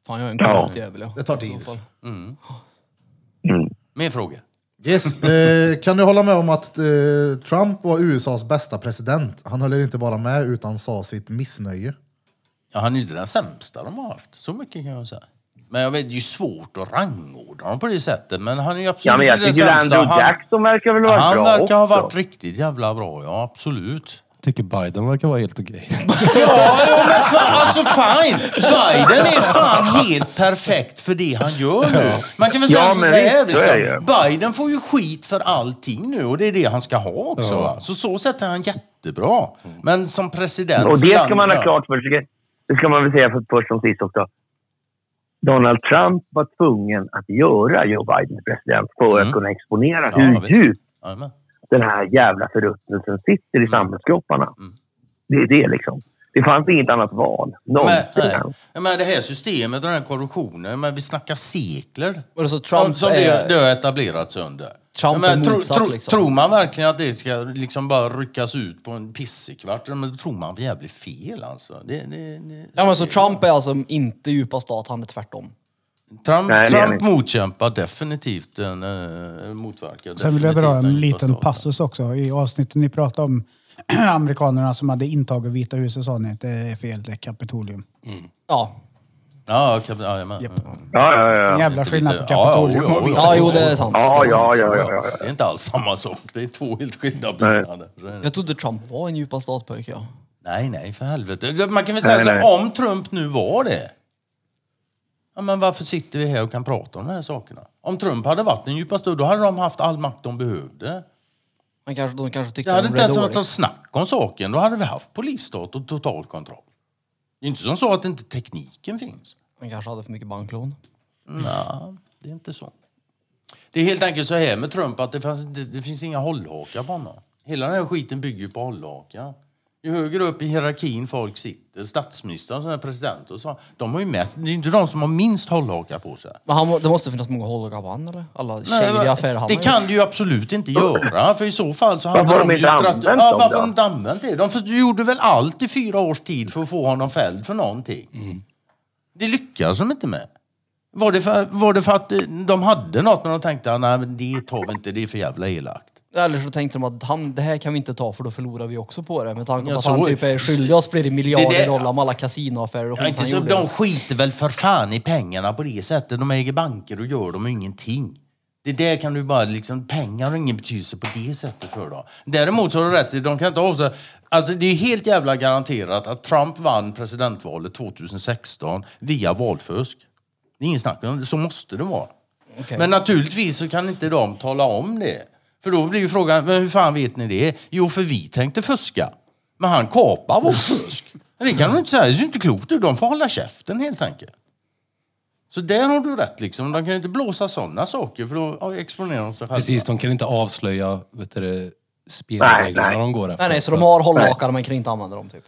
Fan, jag är en Ja. korrupt jävel ja. Det tar tid. så fall. Mer frågor? Yes. Eh, kan du hålla med om att eh, Trump var USAs bästa president? Han höll inte bara med utan sa sitt missnöje. Ja, han är ju inte den sämsta de har haft. Så mycket kan jag säga. Men jag vet, det är ju svårt att rangordna honom på det sättet. Men han är ju absolut Ja, men jag inte den tycker sämsta. Andrew Han- Jackson verkar väl vara Han bra verkar ha också. varit riktigt jävla bra, ja absolut. Tycker Biden verkar vara helt okej. [LAUGHS] Ja, ja, men fan, alltså fine. Biden är fan helt perfekt för det han gör nu. Man kan väl säga Ja, så men här visst, så är liksom. Biden får ju skit för allting nu och det är det han ska ha också. va? Så så sätt är han jättebra. Men som president Och för det ska man ha landet- klart för sig. Det ska man väl säga för först som sist också. Donald Trump var tvungen att göra Joe Biden till president för Mm. att kunna exponera Ja, hur visst. djupt Jajamän. Den här jävla förruttnelsen sitter i samhällskropparna. Mm. Det är det liksom. Det fanns inget annat val. Men, Någonsin. nej. men det här systemet och den här korruptionen, men vi snackar sekler. Och så Trump som är- det, det har etablerats under. Trump men är tro- motsatt, tro- liksom. Tror man verkligen att det ska liksom bara ryckas ut på en pissekvart, men då tror man jävligt fel alltså. Det, det, det, Ja men så Trump är alltså inte djupa stat, han är tvärtom. Trump, Nej, Trump motkämpar definitivt en, äh, motverkar Sen vill jag dra en liten passus också. I avsnittet ni pratade om [CLEARS THROAT] amerikanerna som hade intagit Vita huset sa ni att det är fel, det är Kapitolium. Ja. Ja, kap- ja, jajamän. Japp. Mm. Ja, ja, En ja. jävla skillnad på ja, ja, Kapitolium och Vita Ja, jo det är sant. Ja, ja, ja, ja, ja. Det är inte alls samma sak. Det är två helt skilda byggnader. Jag trodde Trump var en djupa statpojke ja. Nej, nej, för helvete. Man kan väl säga Nej, så nej. om Trump nu var det. Ja, men varför sitter vi här och kan prata om de här sakerna? Om Trump hade varit den djupaste, då hade de haft all makt de behövde. Han kanske, de kanske Det tyckte hade de inte ens varit något snack om saken. Då hade vi haft polisstat och total kontroll. Det är inte som så att inte tekniken finns. Han kanske hade för mycket banklån. Nej, det är inte så. Det är helt enkelt så här med Trump att det, fanns, det, det finns inga hållhakar på honom. Hela den här skiten bygger ju på hållhakar. Ju högre upp i hierarkin folk sitter, statsministern och sådana president och så, de har ju mest, det är inte de som har minst hållhakar på sig. Men han, det måste finnas många hållhakar på han eller? Alla Nej, shady va- affärer han det har kan du ju absolut inte göra, för i så fall så hade Varför har de ju inte använt ja, Varför har de inte använt det? De gjorde väl allt i fyra års tid för att få honom fälld för någonting. Det lyckades de inte med. Var det, för, var det för att eh, de hade något men de tänkte att men det tar vi inte, det är för jävla elakt. Eller så tänkte de att han, det här kan vi inte ta för då förlorar vi också på det. Med tanke på att så- han typ är skyldig oss flera miljarder dollar om alla kasinoaffärer och Ja, skit inte han så, gjorde. de skiter väl för fan i pengarna på det sättet. De äger banker och gör de ingenting. Det där kan du bara liksom, pengar har ingen betydelse på det sättet för dem. Däremot så har du rätt i, de kan inte avsäga, alltså det är helt jävla garanterat att Trump vann presidentvalet 2016 via valfusk. Det är ingen snack om det, så måste det vara. Okej. Men naturligtvis så kan inte de tala om det. För då blir ju frågan, men hur fan vet ni det? Jo, för vi tänkte fuska. Men han kapar vårt fusk. Det kan de inte säga, det ser inte klokt ut. De får hålla käften helt enkelt. Så där har du rätt liksom. De kan ju inte blåsa sådana saker för då exponerar de sig själva. Precis, de kan inte avslöja vet du, spelreglerna de går efter. Nej, nej, så de har hållhakar men kan inte använda dem typ.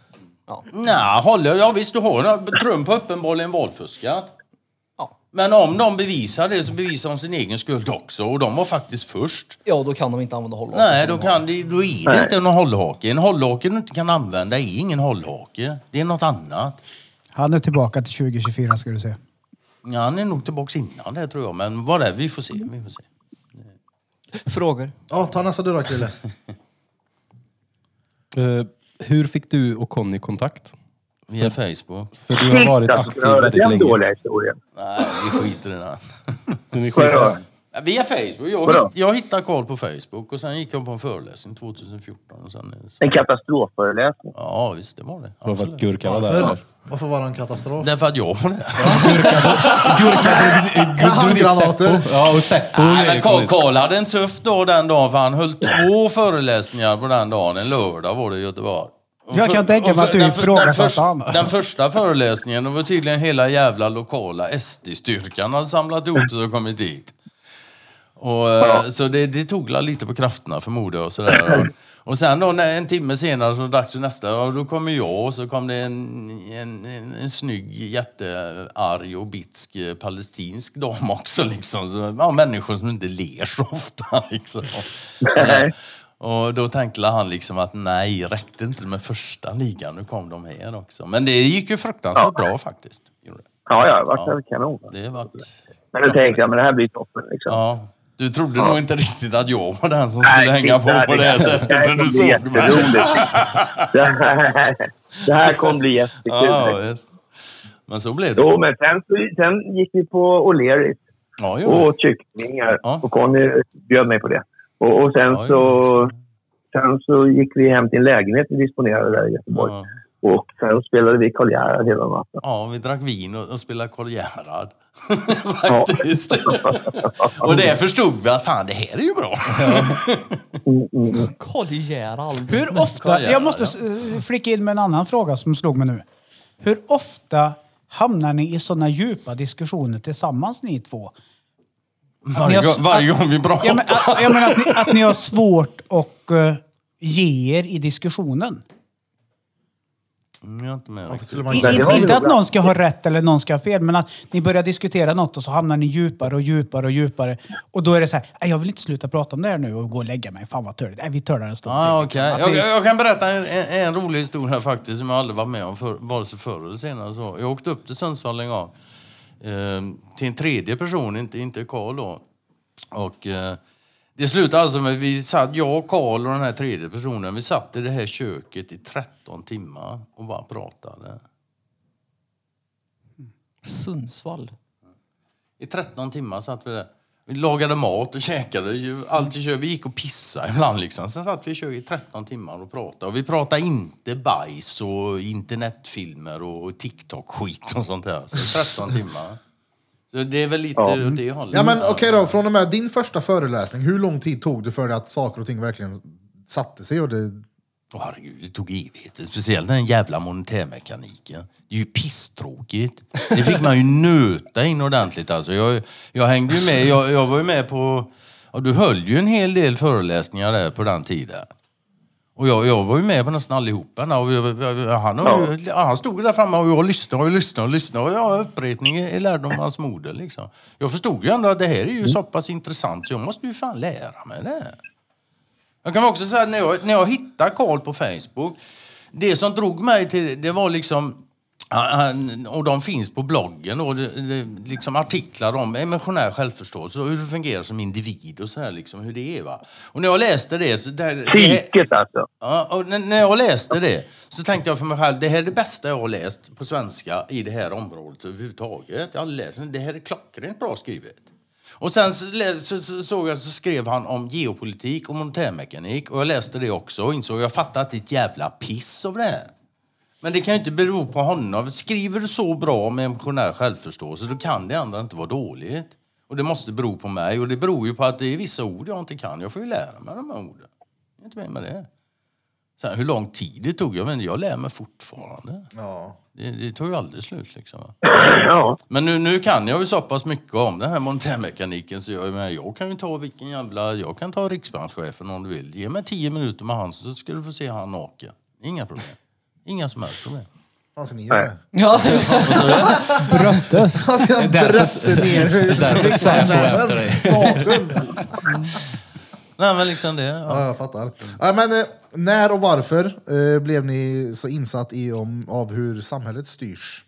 Ja. Nej, håller, ja visst du har Trump har uppenbarligen valfuskat. Men om de bevisar det så bevisar de sin egen skuld också. Och de var faktiskt först. ja, då kan de inte använda hållhakar. Nej, då, kan det, då är det inte någon hållhake. En hållhake du inte kan använda är ingen hållhake. Det är något annat. Han är tillbaka till 2024 ska du se. Ja, han är nog tillbaka innan det tror jag. Men vad det är, vi får se. Vi får se. Frågor? Ja, ta nästa du då Krille. [LAUGHS] Eh, hur fick du och Conny kontakt? Via Facebook. För du har varit Shit, aktiv alltså, väldigt Den länge. dåliga historien. Nej, vi skiter i den. [LAUGHS] Ni Via Facebook. Jag, Vadå? jag hittade Karl på Facebook och sen gick jag på en föreläsning 2014. Och sen, En katastrofföreläsning. ja, visst det var det. Bara för att Absolut. Gurka var där. Varför? Varför var det en katastrof? Därför att jag var där. [LAUGHS] Handgranater. Ja, och Seppo. Nej, men Karl, Karl hade en tuff dag den dagen för han höll två föreläsningar på den dagen. En lördag var det i Göteborg. Jag kan tänka mig att du ifrågasatte den, första- han. den första föreläsningen, det var tydligen hela jävla lokala SD-styrkan hade samlat ihop sig och kommit dit. Och, eh, Så det, det tog la lite på krafterna förmodar jag. Och, sådär. Och, sen då när, en timme senare så var det dags för nästa. Och då kommer jag och så kom det en, en, en, en snygg, jättearg och bitsk eh, palestinsk dam också. Liksom. Så, ja, människor som inte ler så ofta. [LAUGHS] Liksom. Nej. Och då tänkte han liksom att nej, räckte inte med första ligan. Nu kom de här också. Men det gick ju fruktansvärt bra faktiskt. Ja, ja, det var Ja. kanon. Det var... Men då tänkte jag, men det här blir toppen liksom. Ja. Du trodde nog inte riktigt att jag var den som skulle hänga på på det här sättet när du såg mig. [LAUGHS] Det här, kommer bli jättekul. Ja, just. Men så blev det. Jo, men sen, sen gick vi på O'Learys Ja, och kycklingar. Ja. Och Conny bjöd mig på det. Och, och sen, Ja, så, sen så gick vi hem till en lägenhet vi disponerade där i Göteborg. Ja. Och sen spelade vi Karl Gerhard hela natten. Ja, vi drack vin och, och spelade Karl Gerhard. [LAUGHS] [LAUGHS] Faktiskt. och det förstod vi att fan, det här är ju bra. Mm. Karl Gerhard. Hur ofta, jag måste flika in med en annan fråga som slog mig nu. Hur ofta hamnar ni i sådana djupa diskussioner tillsammans ni två? Varje, har- gång, varje gång vi pratar. Jag, men, att, jag menar att ni, att ni har svårt att uh, ge er i diskussionen. Mm, jag är inte med. Man I, det inte att bra. någon ska ha rätt eller någon ska ha fel, men att ni börjar diskutera något och så hamnar ni djupare och djupare och djupare. Och då är det så här, "Nej, jag vill inte sluta prata om det här nu och gå och lägga mig. Fan vad törligt. Nej, vi det en stund Ah, till, okay. liksom. jag, Att jag, jag kan berätta en, en, en rolig historia faktiskt som jag aldrig varit med om för, vare sig förr eller senare. Så. Jag åkte upp till Sundsvall en gång till en tredje person, inte, inte Karl då. Och eh, det slutade alltså med vi satt, jag, Karl och den här tredje personen, vi satt i det här köket i 13 timmar och bara pratade. Sundsvall. I 13 timmar satt vi där. Vi lagade mat och käkade. Allt i kö- vi gick och pissade ibland. Liksom. Sen satt vi i köket i 13 timmar och pratade. Och vi pratade inte bajs och internetfilmer och TikTok-skit och sånt där. Så 13 timmar. Så det är väl lite Ja. åt det hållet. Ja men okej då, från och med din första föreläsning, hur lång tid tog det för att saker och ting verkligen satte sig? Och det... Herregud, det tog evigheter. Speciellt den jävla monetärmekaniken. Det är ju pisstråkigt. Det fick man ju nöta in ordentligt alltså. Jag, jag hängde ju med, jag, jag var ju med på... Ja, du höll ju en hel del föreläsningar där på den tiden. Och jag, jag var ju med på nästan allihopa. Och jag, jag, han, ju, ja. han stod där framme och jag lyssnade och lyssnade och lyssnade. Och ja, upprepning är lärdomens moder liksom. Jag förstod ju ändå att det här är ju så pass intressant så jag måste ju fan lära mig det. Jag kan också säga att när jag, när jag hittade Karl på Facebook, det som drog mig till det, var liksom han- och de finns på bloggen och det, det, liksom artiklar om emotionell självförståelse och hur det fungerar som individ och så här liksom hur det är va. Och när jag läste det så... Det, Psyket alltså. Ja, och när jag läste det så tänkte jag för mig själv, det här är det bästa jag har läst på svenska i det här området överhuvudtaget. Jag har läst, det här är klockrent bra skrivet. Och sen så, så, så, såg jag så skrev han om geopolitik och monetärmekanik och jag läste det också och insåg jag fattar att det är ett jävla piss av det här. Men det kan ju inte bero på honom. Skriver du så bra med emotionell självförståelse då kan det andra inte vara dåligt. Och det måste bero på mig och det beror ju på att det är vissa ord jag inte kan. Jag får ju lära mig de här orden. Jag är inte med med det. Sen, hur lång tid det tog, jag vet inte, jag lär mig fortfarande. Ja. Det, det tog ju aldrig slut liksom. [LAUGHS] Ja. Men nu, nu kan jag ju så pass mycket om den här monetärmekaniken så jag, men jag kan ju ta vilken jävla... Jag kan ta riksbankschefen om du vill. Ge mig tio minuter med han så ska du få se han naken. Inga problem. Inga som helst problem. Ska ni göra det? Ja, Bröttes. Han ska brötte ner därför Säpo Nej men liksom det. Ja. Ja, jag fattar. Ja, men, eh, när och varför eh, blev ni så insatt i om, av hur samhället styrs?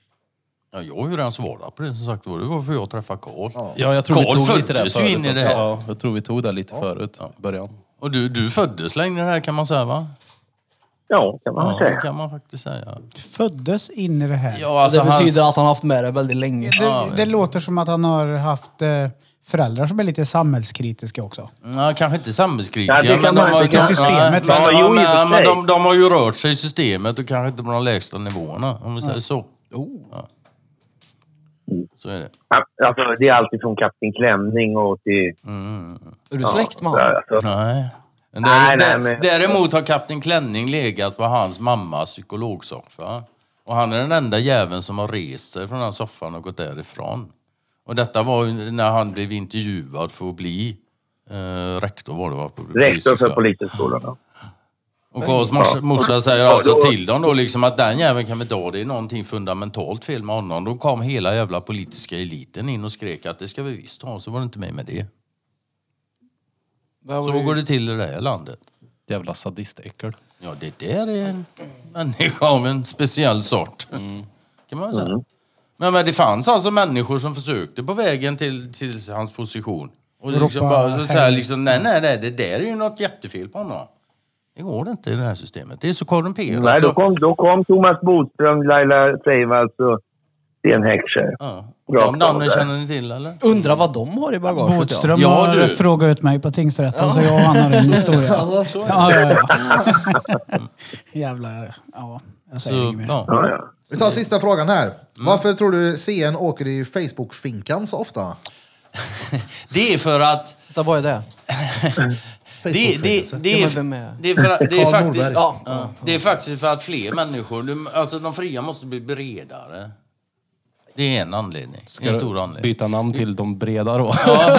Ja, jag har ju redan svarat på det som sagt var. Det var för jag träffade Karl. Ja, jag tror Carl vi tog lite där föddes ju förut. in i det också. här. Ja, jag tror vi tog det lite förut i början. Och du, du föddes det här kan man säga va? Ja, kan man Ja, det säga. kan man faktiskt säga. Föddes in i det här. Ja, alltså, det betyder hans- att han haft med det väldigt länge. Det, det låter som att han har haft eh, föräldrar som är lite samhällskritiska också. Ja, kanske inte samhällskritiska. Ja, det kan men man de har, Till systemet, nej, liksom. men, Ja, och ja, men, men de, de har ju rört sig i systemet och kanske inte på de lägsta nivåerna, om vi säger så. Ja. Så är det. Alltså, det är alltid från Kapten Klänning och till... Är du släkt med honom? Alltså, Nej. Men Nej, där, nej, där, men- Däremot har Kapten Klänning legat på hans mammas psykologsoffa. Och han är den enda jäveln som har rest sig från den soffan och gått därifrån. Och detta var ju när han blev intervjuad för att bli eh, rektor var det va? På rektor för Polishögskolan. polishögskolan. Och Karls morsa, morsa säger alltså till dem då liksom att den jäveln kan vi ta, det är någonting fundamentalt fel med honom. Då kom hela jävla politiska eliten in och skrek att det ska vi visst ha, så var det inte med med det. Så går det till i det här landet. Jävla sadistäckel. Ja, det där är en människa av en speciell sort. Kan man säga. Men, men det fanns alltså människor som försökte på vägen till, till hans position. Och liksom bara så här, liksom, nej, nej, nej, det där är ju något jättefel på honom. Det går inte i det här systemet. Det är så korrumperat. Nej, då kom, då kom Thomas Bodström, Laila Freivalds och Sten Heckscher. Ja. De namnen känner ni till eller? Undrar vad de har i bagaget. ja. Bodström Ja, har du. frågat ut mig på tingsrätten så jag och han har en historia. [LAUGHS] ja, ja, ja. [LAUGHS] Jävla... Ja, jag säger Så, inget mer. ja. Ja, ja. Vi tar sista frågan här. Varför tror du CN åker i Facebook-finkan så ofta? [LAUGHS] Det är för att... Vänta, Vad är det? [LAUGHS] Det, det, Facebook-fängelse. det, Ja, är, men vem är- det, är för, att- det, är Carl faktiskt, Norberg. Ja. ja, det är faktiskt för att fler människor... du- Alltså de fria måste bli bredare. Det är en anledning. en stor anledning. Byta namn till de breda då. Ja,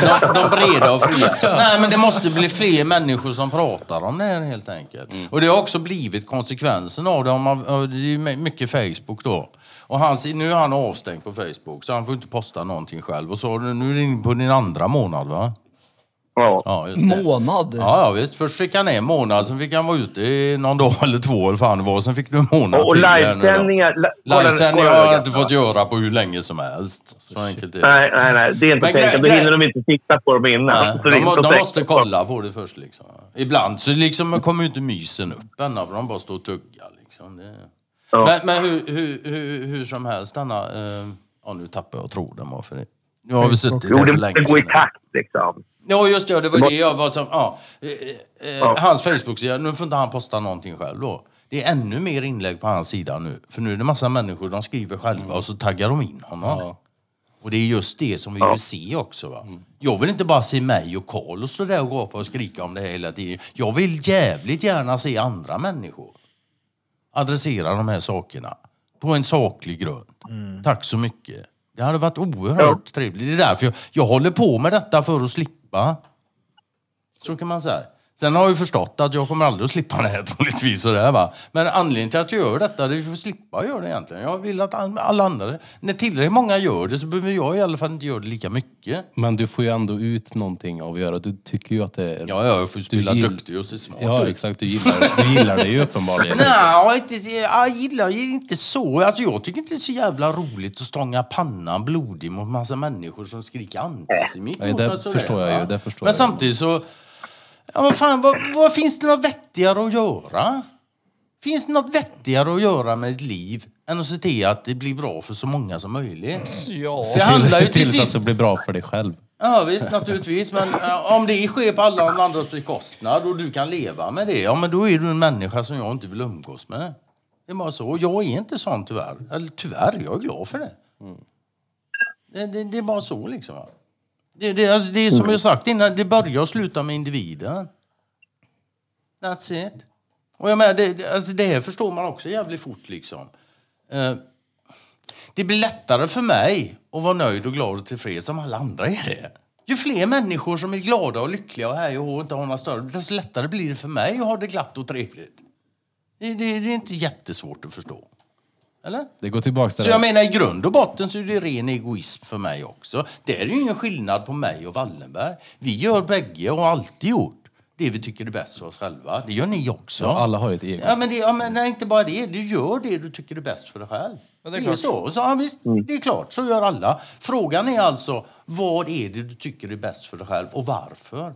de, [LAUGHS] de breda och fria. Nej, men det måste bli fler människor som pratar om det här helt enkelt. Och det har också blivit konsekvensen av det. Om man, det är ju mycket Facebook då. Och hans, nu är han avstängd på Facebook så han får inte posta någonting själv. Och så nu är det inne på din andra månad va? Ja. Ja, just det. Månad? Ja, ja visst. Först fick han en månad, sen fick han vara ute i någon dag [LAUGHS] eller två eller fan det var. Sen fick du en månad Och, till livesändningar... Livesändningar har det. inte fått göra på hur länge som helst. Så enkelt är det. Nej, nej, nej. Det är inte tänkt. grej- Då hinner de inte titta på dem innan. De, de tänkt. måste kolla på det först liksom. Ibland så liksom kommer ju inte mysen upp ännu för de bara står och tuggar liksom. Det... Ja. Men, men hur, hur, hur, hur som helst denna... Eh... Ja, nu tappar jag tråden bara för det. Nu har vi suttit Jo, här för länge det går i takt liksom. Ja, just det. Det var det jag var som... Ja. Eh, eh, Ja. Hans Facebook-sida, nu får inte han posta någonting själv då. Det är ännu mer inlägg på hans sida nu. För nu är det massa människor, de skriver själva och så taggar de in honom. Ja. Och det är just det som vi vill se också. Va? Jag vill inte bara se mig och Karl och stå där och gapa och skrika om det hela tiden. Jag vill jävligt gärna se andra människor adressera de här sakerna på en saklig grund. Tack så mycket. Det hade varit oerhört trevligt. Det är därför jag, jag håller på med detta för att slippa. Va? Så kan man säga. Sen har jag ju förstått att jag kommer aldrig att slippa det här [LAUGHS] troligtvis. Och det va? Men anledningen till att jag gör detta det är för att slippa göra det egentligen. Jag vill att all- alla andra... När tillräckligt många gör det så behöver jag i alla fall inte göra det lika mycket. Men du får ju ändå ut någonting av att göra. Du tycker ju att det är... Ja, ja, jag får ju spela gill- duktig och se smart Ja, ut. exakt. Du gillar, du gillar det ju [LAUGHS] uppenbarligen. Nej, jag gillar ju inte så. Alltså, jag tycker inte det är så jävla roligt att stånga pannan blodig mot massa människor som skriker antisemit. Nej, det förstår jag ju, det förstår Men jag samtidigt så... Ja, vad fan, vad, vad finns det något vettigare att göra? Finns det något vettigare att göra med ett liv än att se till att det blir bra för så många som möjligt? Ja. Se Det handlar ju se till till så att sist- det blir bra för dig själv. Ja visst, naturligtvis. Men eh, om det sker på alla de andras bekostnad och du kan leva med det, ja men då är du en människa som jag inte vill umgås med. Det är bara så. Och Jag är inte sån tyvärr. Eller tyvärr, jag är glad för det. Det, det, det är bara så liksom. va. Det, det, alltså, det är som jag sagt innan, det börjar och slutar med individen. That's it. Och jag menar, det, alltså det här förstår man också jävligt fort liksom. Eh, det blir lättare för mig att vara nöjd och glad och tillfreds som alla andra är det. Ju fler människor som är glada och lyckliga och hå och inte har några större, desto lättare blir det för mig att ha det glatt och trevligt. Det, det, det är inte jättesvårt att förstå. Eller? Det går tillbaka till Så jag det. menar i grund och botten så är det ren egoism för mig också. Det är ju ingen skillnad på mig och Wallenberg. Vi gör bägge och har alltid gjort det vi tycker är bäst för oss själva. Det gör ni också. Ja, alla har ett ego. Ja, men, det, ja, men nej, inte bara det. Du gör det du tycker är bäst för dig själv. det är, så. så ja, visst, Det är klart, så gör alla. Frågan är alltså, vad är det du tycker är bäst för dig själv och varför?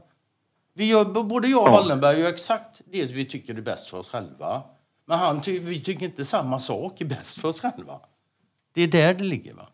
Vi gör, både jag och Wallenberg gör exakt det vi tycker är bäst för oss själva. Men han ty, vi tycker inte samma sak är bäst för oss själva. Det är där det ligger. va?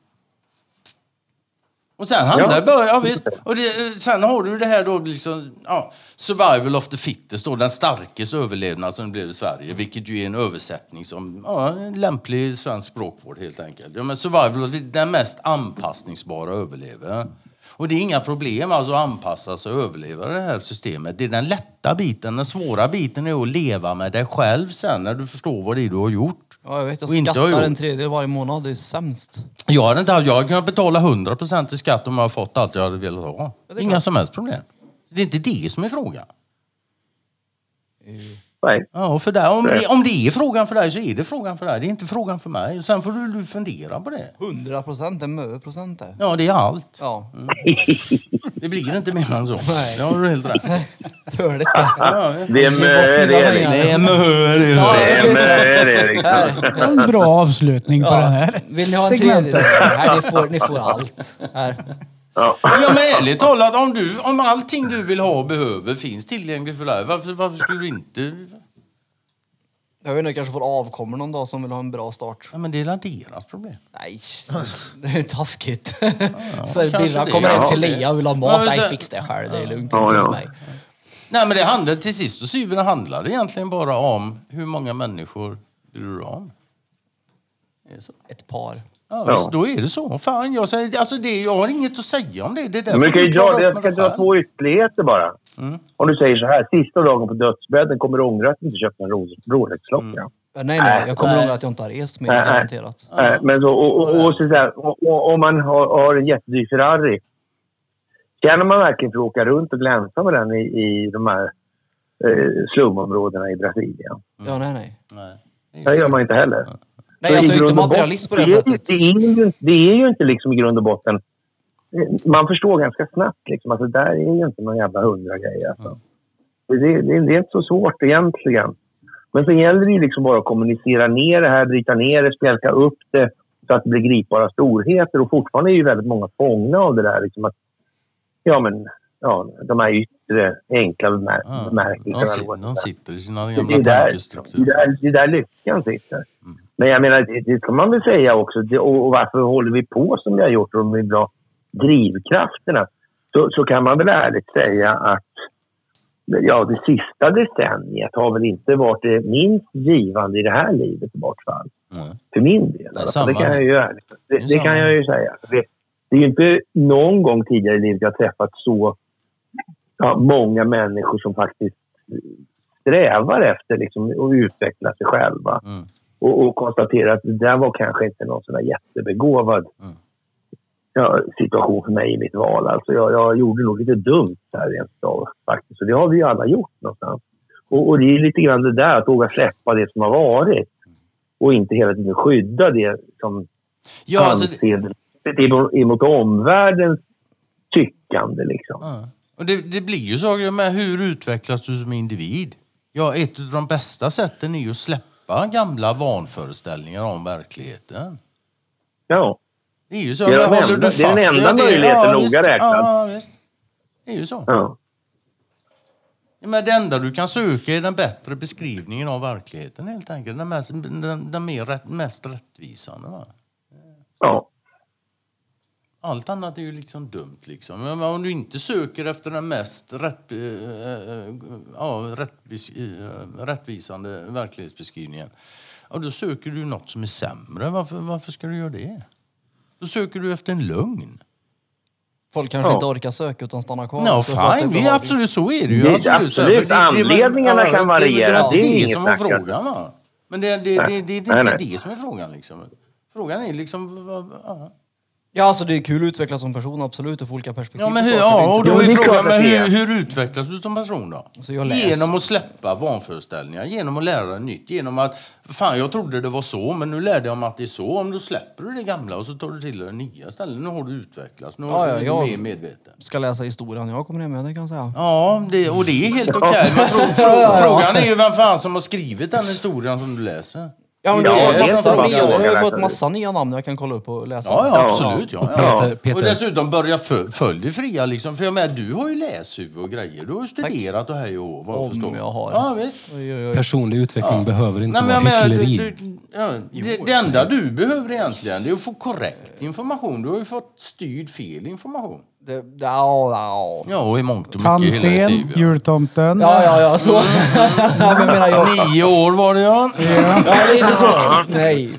Och sen handlar Ja. ja visst. Och det, sen har du det här då liksom, ja, survival of the fittest då, den starkes överlevnad som det blev i Sverige, vilket ju är en översättning som, ja, en lämplig svensk språkvård helt enkelt. Ja, men survival of the, den mest anpassningsbara överlever. Och det är inga problem alltså att anpassa sig och överleva det här systemet. Det är den lätta biten. Den svåra biten är att leva med dig själv sen när du förstår vad det är du har gjort. Ja, jag vet. Jag Och inte har skattar gjort. en tredjedel varje månad. Det är sämst. Jag hade inte haft, jag hade kunnat betala 100% i skatt om jag hade fått allt jag hade velat ha. det är Inga klart. som helst problem. Det är inte det som är frågan. Nej. Ja, och för dig, om, det, om det är frågan för dig så är det frågan för dig. Det är inte frågan för mig. Sen får du, du fundera på det. 100 procent, en mö procent det. Ja, det är allt. Ja, Det blir inte mer än så. Nej. Det har du helt rätt det. Ja, Det är mö, det är det. det är mö, det Ja, är Det är det. En bra avslutning på den här Vill ni ha en segmentet. tredjedel? Nej, ni får, ni får allt. Här. Ja. Ja men ärligt talat, om, du, om allting du vill ha och behöver finns tillgängligt för dig, varför, varför skulle du inte... Jag vet inte, jag kanske får avkommor någon dag som vill ha en bra start. Ja men det är väl deras problem. Nej, det är taskigt. så kanske Birra kommer hem till Ja. Lea och vill ha Ja, mat. Nej, så- fix det själv. Det är lugnt. Ja, inte ja. mig. Nej men det handlar till sist och syvende handlar det egentligen bara om hur många människor bryr du om. Är det så? Ett par. Ja, Ja. Visst, då är det så. Fan, jag, säger, alltså det, jag har inget att säga om det. det är Men du kan dra, jag ska dra två ytterligheter bara. Mm. Om du säger så här, sista dagen på dödsbädden kommer du ångra att du inte köpte en Ro- Rolex-klocka. Mm. Nej, nej, jag kommer ihåg att jag inte har rest mer, Nej, nej. garanterat. Eh, Men så, och, och, och, så och, och, om man har, har en jättedyr Ferrari. Känner man verkligen för att åka runt och glänsa med den i, i de här eh, slumområdena i Brasilien? Ja, nej, nej. Nej. Det gör man inte heller. Nej, Så alltså inte materialist på det är sättet. ju- Det är, ju, det är ju inte liksom i grund och botten... Man förstår ganska snabbt liksom att det där är ju inte någon jävla hundra grej. Alltså. Det, det, det är inte så svårt egentligen. Men så gäller det ju liksom bara att kommunicera ner det här, bryta ner det, spjälka upp det så att det blir gripbara storheter. Och fortfarande är ju väldigt många fångna av det där. Liksom att, ja, men, ja, de här yttre, enkla bemärkelserna. det de sitter i sina Det gamla det, tankestrukturer. det är där lyckan sitter. Men jag menar, det, det ska man väl säga också. Det, och, och varför håller vi på som vi har gjort och de bra drivkrafterna? Så, så kan man väl ärligt säga att ja, det sista decenniet har väl inte varit det minst givande i det här livet i vart fall. Nej. För min del. Alltså, samma det kan jag ju ärligt. Det, Det det kan jag ju säga. Det, det är ju inte någon gång tidigare i livet jag träffat så ja, många människor som faktiskt strävar efter liksom, att utveckla sig själva. Mm. Och, och konstatera att det där var kanske inte någon sån jättebegåvad Mm. ja, situation för mig i mitt val. Alltså jag, jag gjorde nog lite dumt där rent av faktiskt. Och det har vi ju alla gjort någonstans. Och, och det är lite grann det där att våga släppa det som har varit. Och inte hela tiden skydda det som Ja, alltså, det, anseende emot- omvärldens tyckande liksom. ja. Och det, det blir ju så med hur utvecklas du som individ? Ja, ett av de bästa sätten är ju att släppa gamla vanföreställningar om verkligheten. Ja. Det är ju så. Det är den håller enda- du det är den enda möjligheten ja, noga visst. räknat. Ja, visst. Det är ju så. Ja, Men det enda du kan söka är den bättre beskrivningen av verkligheten helt enkelt. Den, mest, den, den mer rätt, mest rättvisande. Va? ja. Allt annat är ju liksom dumt. Liksom. Men om du inte söker efter den mest rätt, eh, eh, ja, rättvis, eh, rättvisande verklighetsbeskrivningen, ja, då söker du något som är sämre. Varför, varför ska du göra det? Då söker du efter en lögn. Folk kanske Ja. inte orkar söka utan stannar kvar. Det är fine. Vi, absolut, så är det ju. Det- absolut. Absolut. det- det är Anledningarna kan det är variera. Det är Det är inte det inget som var snack. frågan. Va? Men det, det, det, det, det, det är inte nej. det som är frågan. Liksom. Frågan är liksom... vad- Ja. Ja, alltså det är kul att utvecklas som person, absolut, och få olika perspektiv. Ja, men hur, ja, och då är frågan men hur, hur utvecklas du som person då? Så jag läser. Genom att släppa vanföreställningar, genom att lära dig nytt. Genom att, fan jag trodde det var så, men nu lärde jag mig att det är så. Om du släpper du det gamla och så tar du till dig det nya istället. Nu har du utvecklats, nu Ja, har ja, du jag- mer medveten. Ska läsa historien jag kommer ner med, det kan jag säga. Ja, det, och det är helt [LAUGHS] okej. Men frå, frå, frågan är ju vem fan som har skrivit den historien som du läser. Ja, men Ja, du har det är fått massa så. nya, du har ju fått det- massa nya namn jag kan kolla upp och läsa. Ja, ja absolut. Ja, ja. Peter, Peter. Och dessutom börja fö- följ det fria liksom. För jag menar, du har ju läshuvud och grejer. Du har ju studerat och hej och hå, vad jag Om förstår. jag har. Ja, visst. Oj, oj, oj. Personlig utveckling behöver inte Nej, men vara jag menar, hyckleri. du, du, ja, det, det enda du behöver egentligen det är att få korrekt information. Du har ju fått styrd fel information. Det, ja, ja. Ja, och i mångt och mycket hela Tandfen, sitt liv. Ja. jultomten. Ja, ja, ja, så. [LAUGHS] ja, men menar jag. Nio år var det ja. Ja, det är inte så. Nej.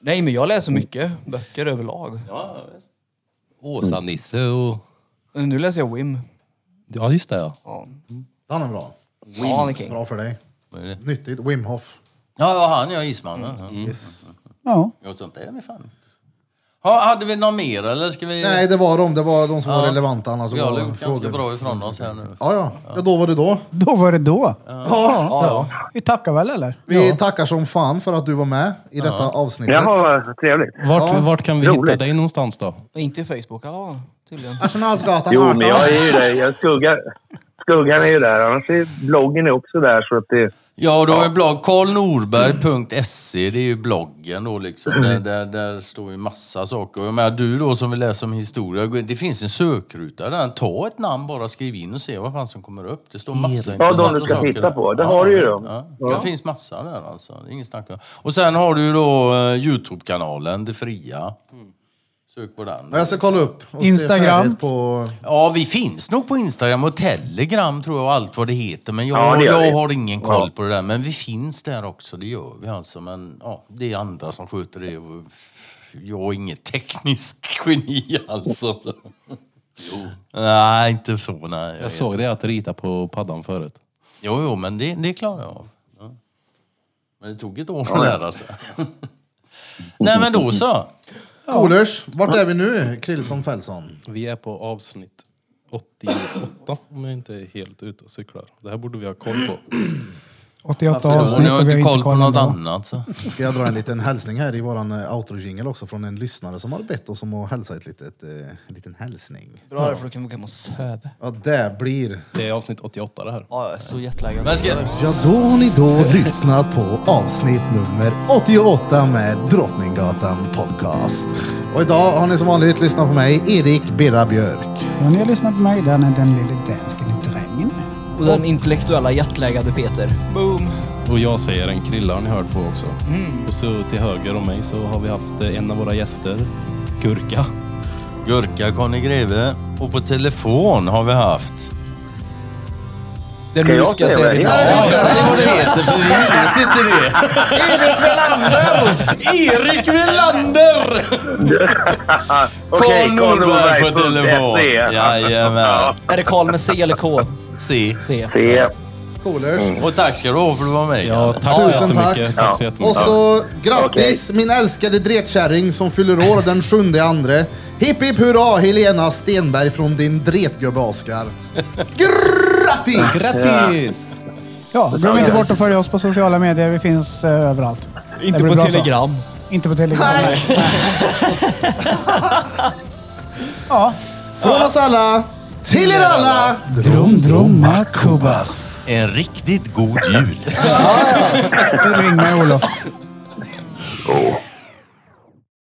Nej, men jag läser mycket böcker överlag. ja visst. Åsa-Nisse och... Nu läser jag Wim. Ja, just det ja. Ja, Han är bra. ja han är king. Bra för dig. Vad är det? Nyttigt. Wim Hof. Ja, ja, han ja, ismannen. Ja. Yes. Ja. Ja, sånt är det fan. Ha, hade vi någon mer eller ska vi... Nej, det var de. Det var de som var Ja. relevanta. Annars Vi har var gjort ganska frågor. bra ifrån oss här nu. Ja, ja. ja. Då var det då. Då var det då. Ja. Ja, Vi tackar väl eller? Vi tackar som fan för att du var med i detta avsnittet. Jaha, vad trevligt. Vart, Ja, vart kan vi hitta roligt. dig någonstans då? Inte i Facebook alla? Tydligen. Arsenalsgatan Jo, 18. men jag är ju där. Jag skuggar, skuggan är ju där. Annars är bloggen är också där. Så att det, Ja, då har en blogg. karlnorberg.se, det är ju bloggen då liksom. Där, där, där står ju massa saker. Och Jag menar, du då som vill läsa om historia, det finns en sökruta där. Ta ett namn bara, skriv in och se vad fan som kommer upp. Det står massa Ja, de intressanta du ska saker. titta på. Det har du ju då. Ja, det finns massa där alltså. Det är inget snack om. Och sen har du då uh, Youtube-kanalen, Det Fria. Sök på den. Ja, Jag ska kolla upp. Och Instagram. Se färdigt på... Ja, vi finns nog på Instagram och Telegram tror jag och allt vad det heter. Men jag, Ja, det gör jag vi. har ingen koll Ja. på det där. Men vi finns där också, det gör vi alltså. Men ja, det är andra som sköter det. och Jag är inget tekniskt [LAUGHS] geni alltså. Så. Nej, inte så. Nej, Jag såg det att rita på paddan förut. Jo, jo, men det, det klarar jag av. Ja. Men det tog ett år att lära sig. [LAUGHS] Nej, men då så. Coolers, vart är vi nu? Krillson Fältson. Vi är på avsnitt 88 om jag inte är helt ute och cyklar. Det här borde vi ha koll på. 88 Ni avsnitt och vi inte har koll på något ändå. annat. Så. Ska jag dra en liten hälsning här i våran eh, outro-jingle också från en lyssnare som har bett oss om att hälsa ett litet, eh, en liten hälsning. Bra där för då kan vi gå hem och söva. Ja, det blir... Det är avsnitt 88 det här. Ja, så jetlaggad. Men ska, Ja, då har ni då lyssnat på avsnitt nummer 88 med Drottninggatan Podcast. Och idag har ni som vanligt lyssnat på mig, Erik Birra Björk. Ja, ni har lyssnat på mig, den är den lille dansken. Och den intellektuella jetlaggade Peter. Boom! Och jag säger en krilla har ni hört på också. Och så till höger om mig så har vi haft eh, en av våra gäster, Gurka. Gurka Conny Greve. Och på telefon har vi haft... Nu jag ska jag säga säga det? ditt Ja, namn. Ja, säg vad det heter för vi vet inte det. Erik Welander! Erik Welander! Karl Norberg på telefon. Jajamän. Är det Karl med C eller K? C. Se. Coolers. Och tack ska du ha för att du var med. Ja, tack Tusen så jättemycket. tack. Tack så Ja. Och så grattis min älskade dretkärring som fyller år den sjunde andre. Hipp hipp hurra Helena Stenberg från din dretgubbe Oskar. [LAUGHS] Grattis! Grattis! Ja, glöm inte bort att följa oss på sociala medier. Vi finns eh, överallt. Inte Det blir på bra så. telegram. Inte på Telegram. Nej. [LAUGHS] Ja. Från oss alla till er alla. Drum, drumma, kubas. En riktigt god jul. Ring mig Olof. Oh.